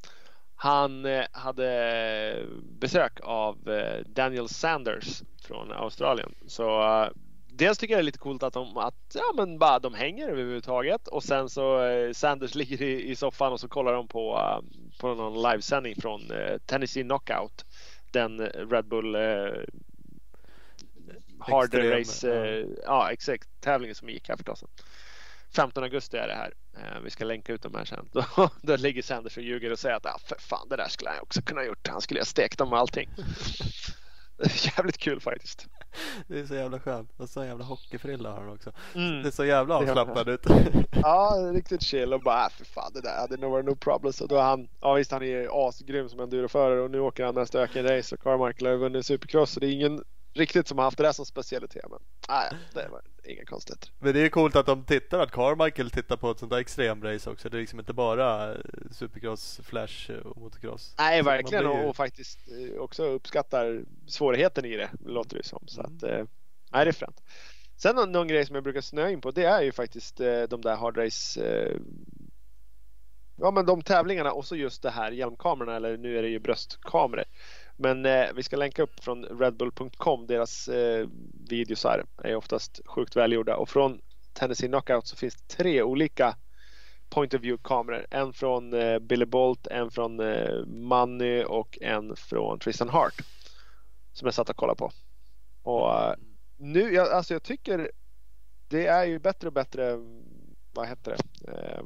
Han eh, hade besök av eh, Daniel Sanders från Australien. Så eh, dels tycker jag det är lite coolt att de, att, ja, men bara, de hänger överhuvudtaget och sen så eh, Sanders ligger i, i soffan och så kollar de på, på någon livesändning från Tennessee Knockout. Den Red Bull uh, Hard Race, ja. ja exakt, tävlingen som gick här för ett tag sedan. 15 augusti är det här. Vi ska länka ut de här sen. Då, då ligger Sanders och ljuger och säger att ah, för fan det där skulle han också kunna gjort. Han skulle ha stekt dem och allting. Jävligt kul faktiskt. Det är så jävla skönt. Och så jävla hockeyfrilla har han också. Mm. Det är så jävla avslappnad ut. ja, riktigt chill och bara, äh, för fan det där hade nog varit no problem. Så då han, ja visst han är asgrym som enduroförare och nu åker han mest ökenrace och Carmichael har vunnit supercross. Så det är ingen riktigt som har haft det där som specialitet. Men nej, det var inget konstigt. Men det är coolt att de tittar, att Carmichael tittar på ett sånt där extremrace också. Det är liksom inte bara eh, supercross, flash och motocross. Nej, verkligen ju... och, faktiskt eh, också uppskattar svårigheten i det, låter det som. Så mm. att, eh, nej, det är fränt. Sen någon, någon grej som jag brukar snöa in på, det är ju faktiskt de där hardrace Ja men de tävlingarna och så just det här hjälmkamerorna eller nu är det ju bröstkameror. Men eh, vi ska länka upp från redbull.com. Deras eh, videosar är oftast sjukt välgjorda och från Tennessee Knockout så finns det tre olika point of view kameror. En från eh, Billy Bolt, en från eh, Money och en från Tristan Hart. Som jag satt och kollade på. Och eh, nu, jag, alltså jag tycker det är ju bättre och bättre, vad heter det? Eh,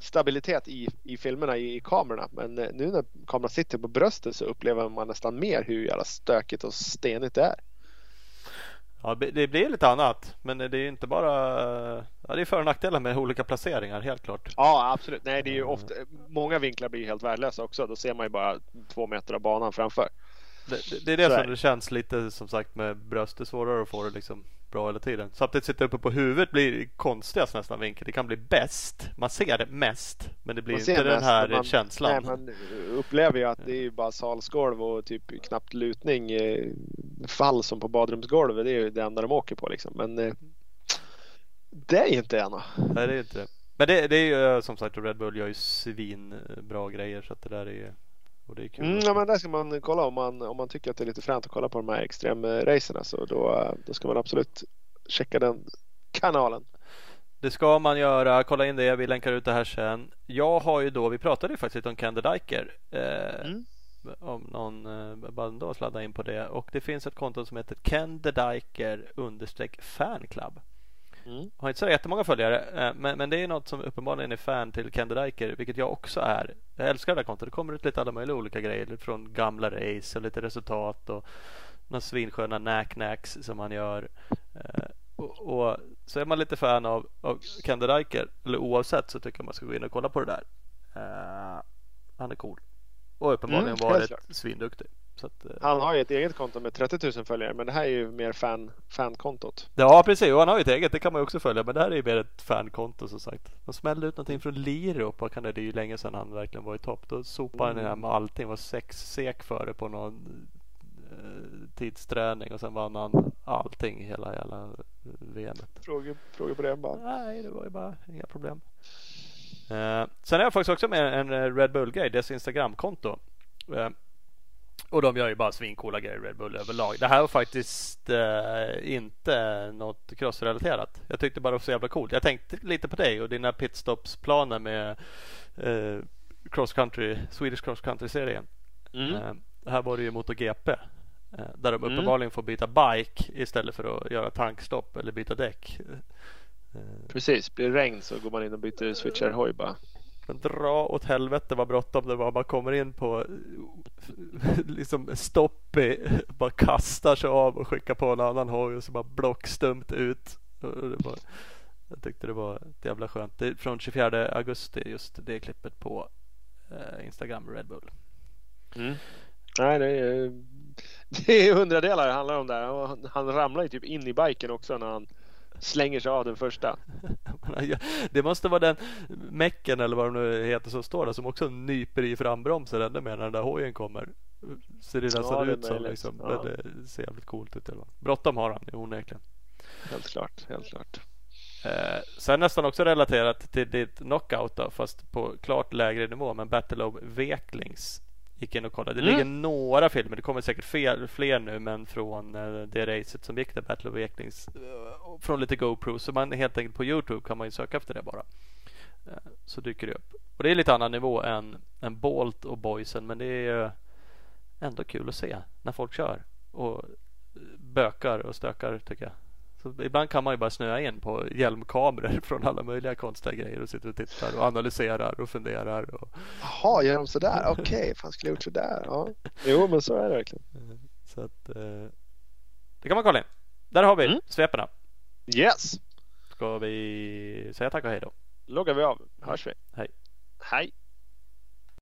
Eh, stabilitet i, i filmerna, i, i kamerorna. Men eh, nu när kameran sitter på bröstet så upplever man nästan mer hur jävla stökigt och stenigt det är. Ja, det blir lite annat. Men det är inte bara... Ja, det är för och nackdelar med olika placeringar, helt klart. Ja, absolut. Nej, det är ju ofta... Många vinklar blir helt värdelösa också. Då ser man ju bara två meter av banan framför. Det, det, det är det så som är. det känns lite som sagt med bröst. Det är svårare att få det liksom bra hela tiden. Samtidigt sitta uppe på huvudet blir konstigast nästan vinkel. Det kan bli bäst. Man ser det mest. Men det blir inte mest, den här man, känslan. Nej, man upplever ju att det är bara salsgolv och typ knappt lutning. Eh, fall som på badrumsgolvet. Det är ju det enda de åker på liksom. Men eh, det är inte ena. Nej, det är inte det. Men det, det är ju eh, som sagt Red Bull gör ju svinbra grejer så att det där är och det är kul. Mm, ja, men där ska man kolla om man, om man tycker att det är lite fränt att kolla på de här extremracerna så då, då ska man absolut checka den kanalen. Det ska man göra. Kolla in det. Vi länkar ut det här sen. Jag har ju då, vi pratade ju faktiskt lite om Candy Diker. Eh, mm. Om någon eh, bara då sladda in på det. Och det finns ett konto som heter Candy Diker understreck fanclub. Mm. Har inte så jättemånga följare eh, men, men det är något som uppenbarligen är fan till Candy Diker vilket jag också är. Jag älskar det här kontot. Det kommer ut lite alla möjliga olika grejer från gamla race och lite resultat och några svinsköna knack-knacks som han gör. Eh, och, och, så är man lite fan av, av Diker eller oavsett så tycker jag man ska gå in och kolla på det där. Uh, han är cool och uppenbarligen mm, varit svinduktig. Att, eh, han har ju ett eget konto med 30 000 följare men det här är ju mer fan, fankontot. Ja precis och han har ju ett eget, det kan man ju också följa men det här är ju mer ett fankonto som sagt. De smällde ut någonting från Liro på, kan det, det är ju länge sedan han verkligen var i topp. Då sopade mm. han med allting, var sex sek före på någon eh, tidsträning och sen vann han allting hela jävla VMet. Frågor, frågor på det bara? Nej det var ju bara inga problem. Eh, sen är jag faktiskt också med en eh, Red Bull-grej, deras Instagramkonto. Eh, och de gör ju bara svincoola grejer Red Bull överlag. Det här var faktiskt eh, inte något crossrelaterat. Jag tyckte bara det var så jävla coolt. Jag tänkte lite på dig och dina pitstopsplaner med eh, cross country, Swedish cross country serien. Mm. Eh, här var det ju MotoGP. Eh, där de mm. uppenbarligen får byta bike istället för att göra tankstopp eller byta däck. Eh, Precis, blir det regn så går man in och byter switchar hoj bara. Men dra åt helvete vad bråttom det var. Man kommer in på liksom stopp i, bara kastar sig av och skickar på en annan hoj och så bara blockstumt ut. Var, jag tyckte det var ett jävla skönt. Det är från 24 augusti just det klippet på eh, Instagram Red Bull. Mm. Nej, det är, det är hundradelar det handlar om där. Han ramlar ju typ in i biken också när han slänger sig av den första. det måste vara den mecken eller vad det nu heter som står där som också nyper i frambromsen ännu mer när den där hojen kommer. ser det nästan Ja, ut som. Liksom. Ja. Det ser jävligt coolt ut. Bråttom har han onekligen. Helt klart, helt klart. Eh, sen nästan också relaterat till ditt knockout då, fast på klart lägre nivå. Men Battle of Veklings gick in och kollade. Det Mm. ligger några filmer. Det kommer säkert fel, fler nu, men från eh, det racet som gick där, Battle of Veklings. Eh, från lite GoPro. Så man helt enkelt på Youtube kan man ju söka efter det bara. Eh, så dyker det upp. Och det är lite annan nivå än, än Bolt och Boysen. Men det är ändå kul att se när folk kör. Och bökar och stökar tycker jag. Så ibland kan man ju bara snöa in på hjälmkameror från alla möjliga konstiga grejer och sitter och tittar och analyserar och funderar. Och, Jaha, gör de sådär? Okej, fan skulle jag gjort sådär? Ja. Jo, men så är det verkligen. så att eh, det kan man kolla in. Där har vi Mm. sveperna. Yes, Ska vi säga tack och hej då? loggar vi av. Hörs vi. Hej. Hej.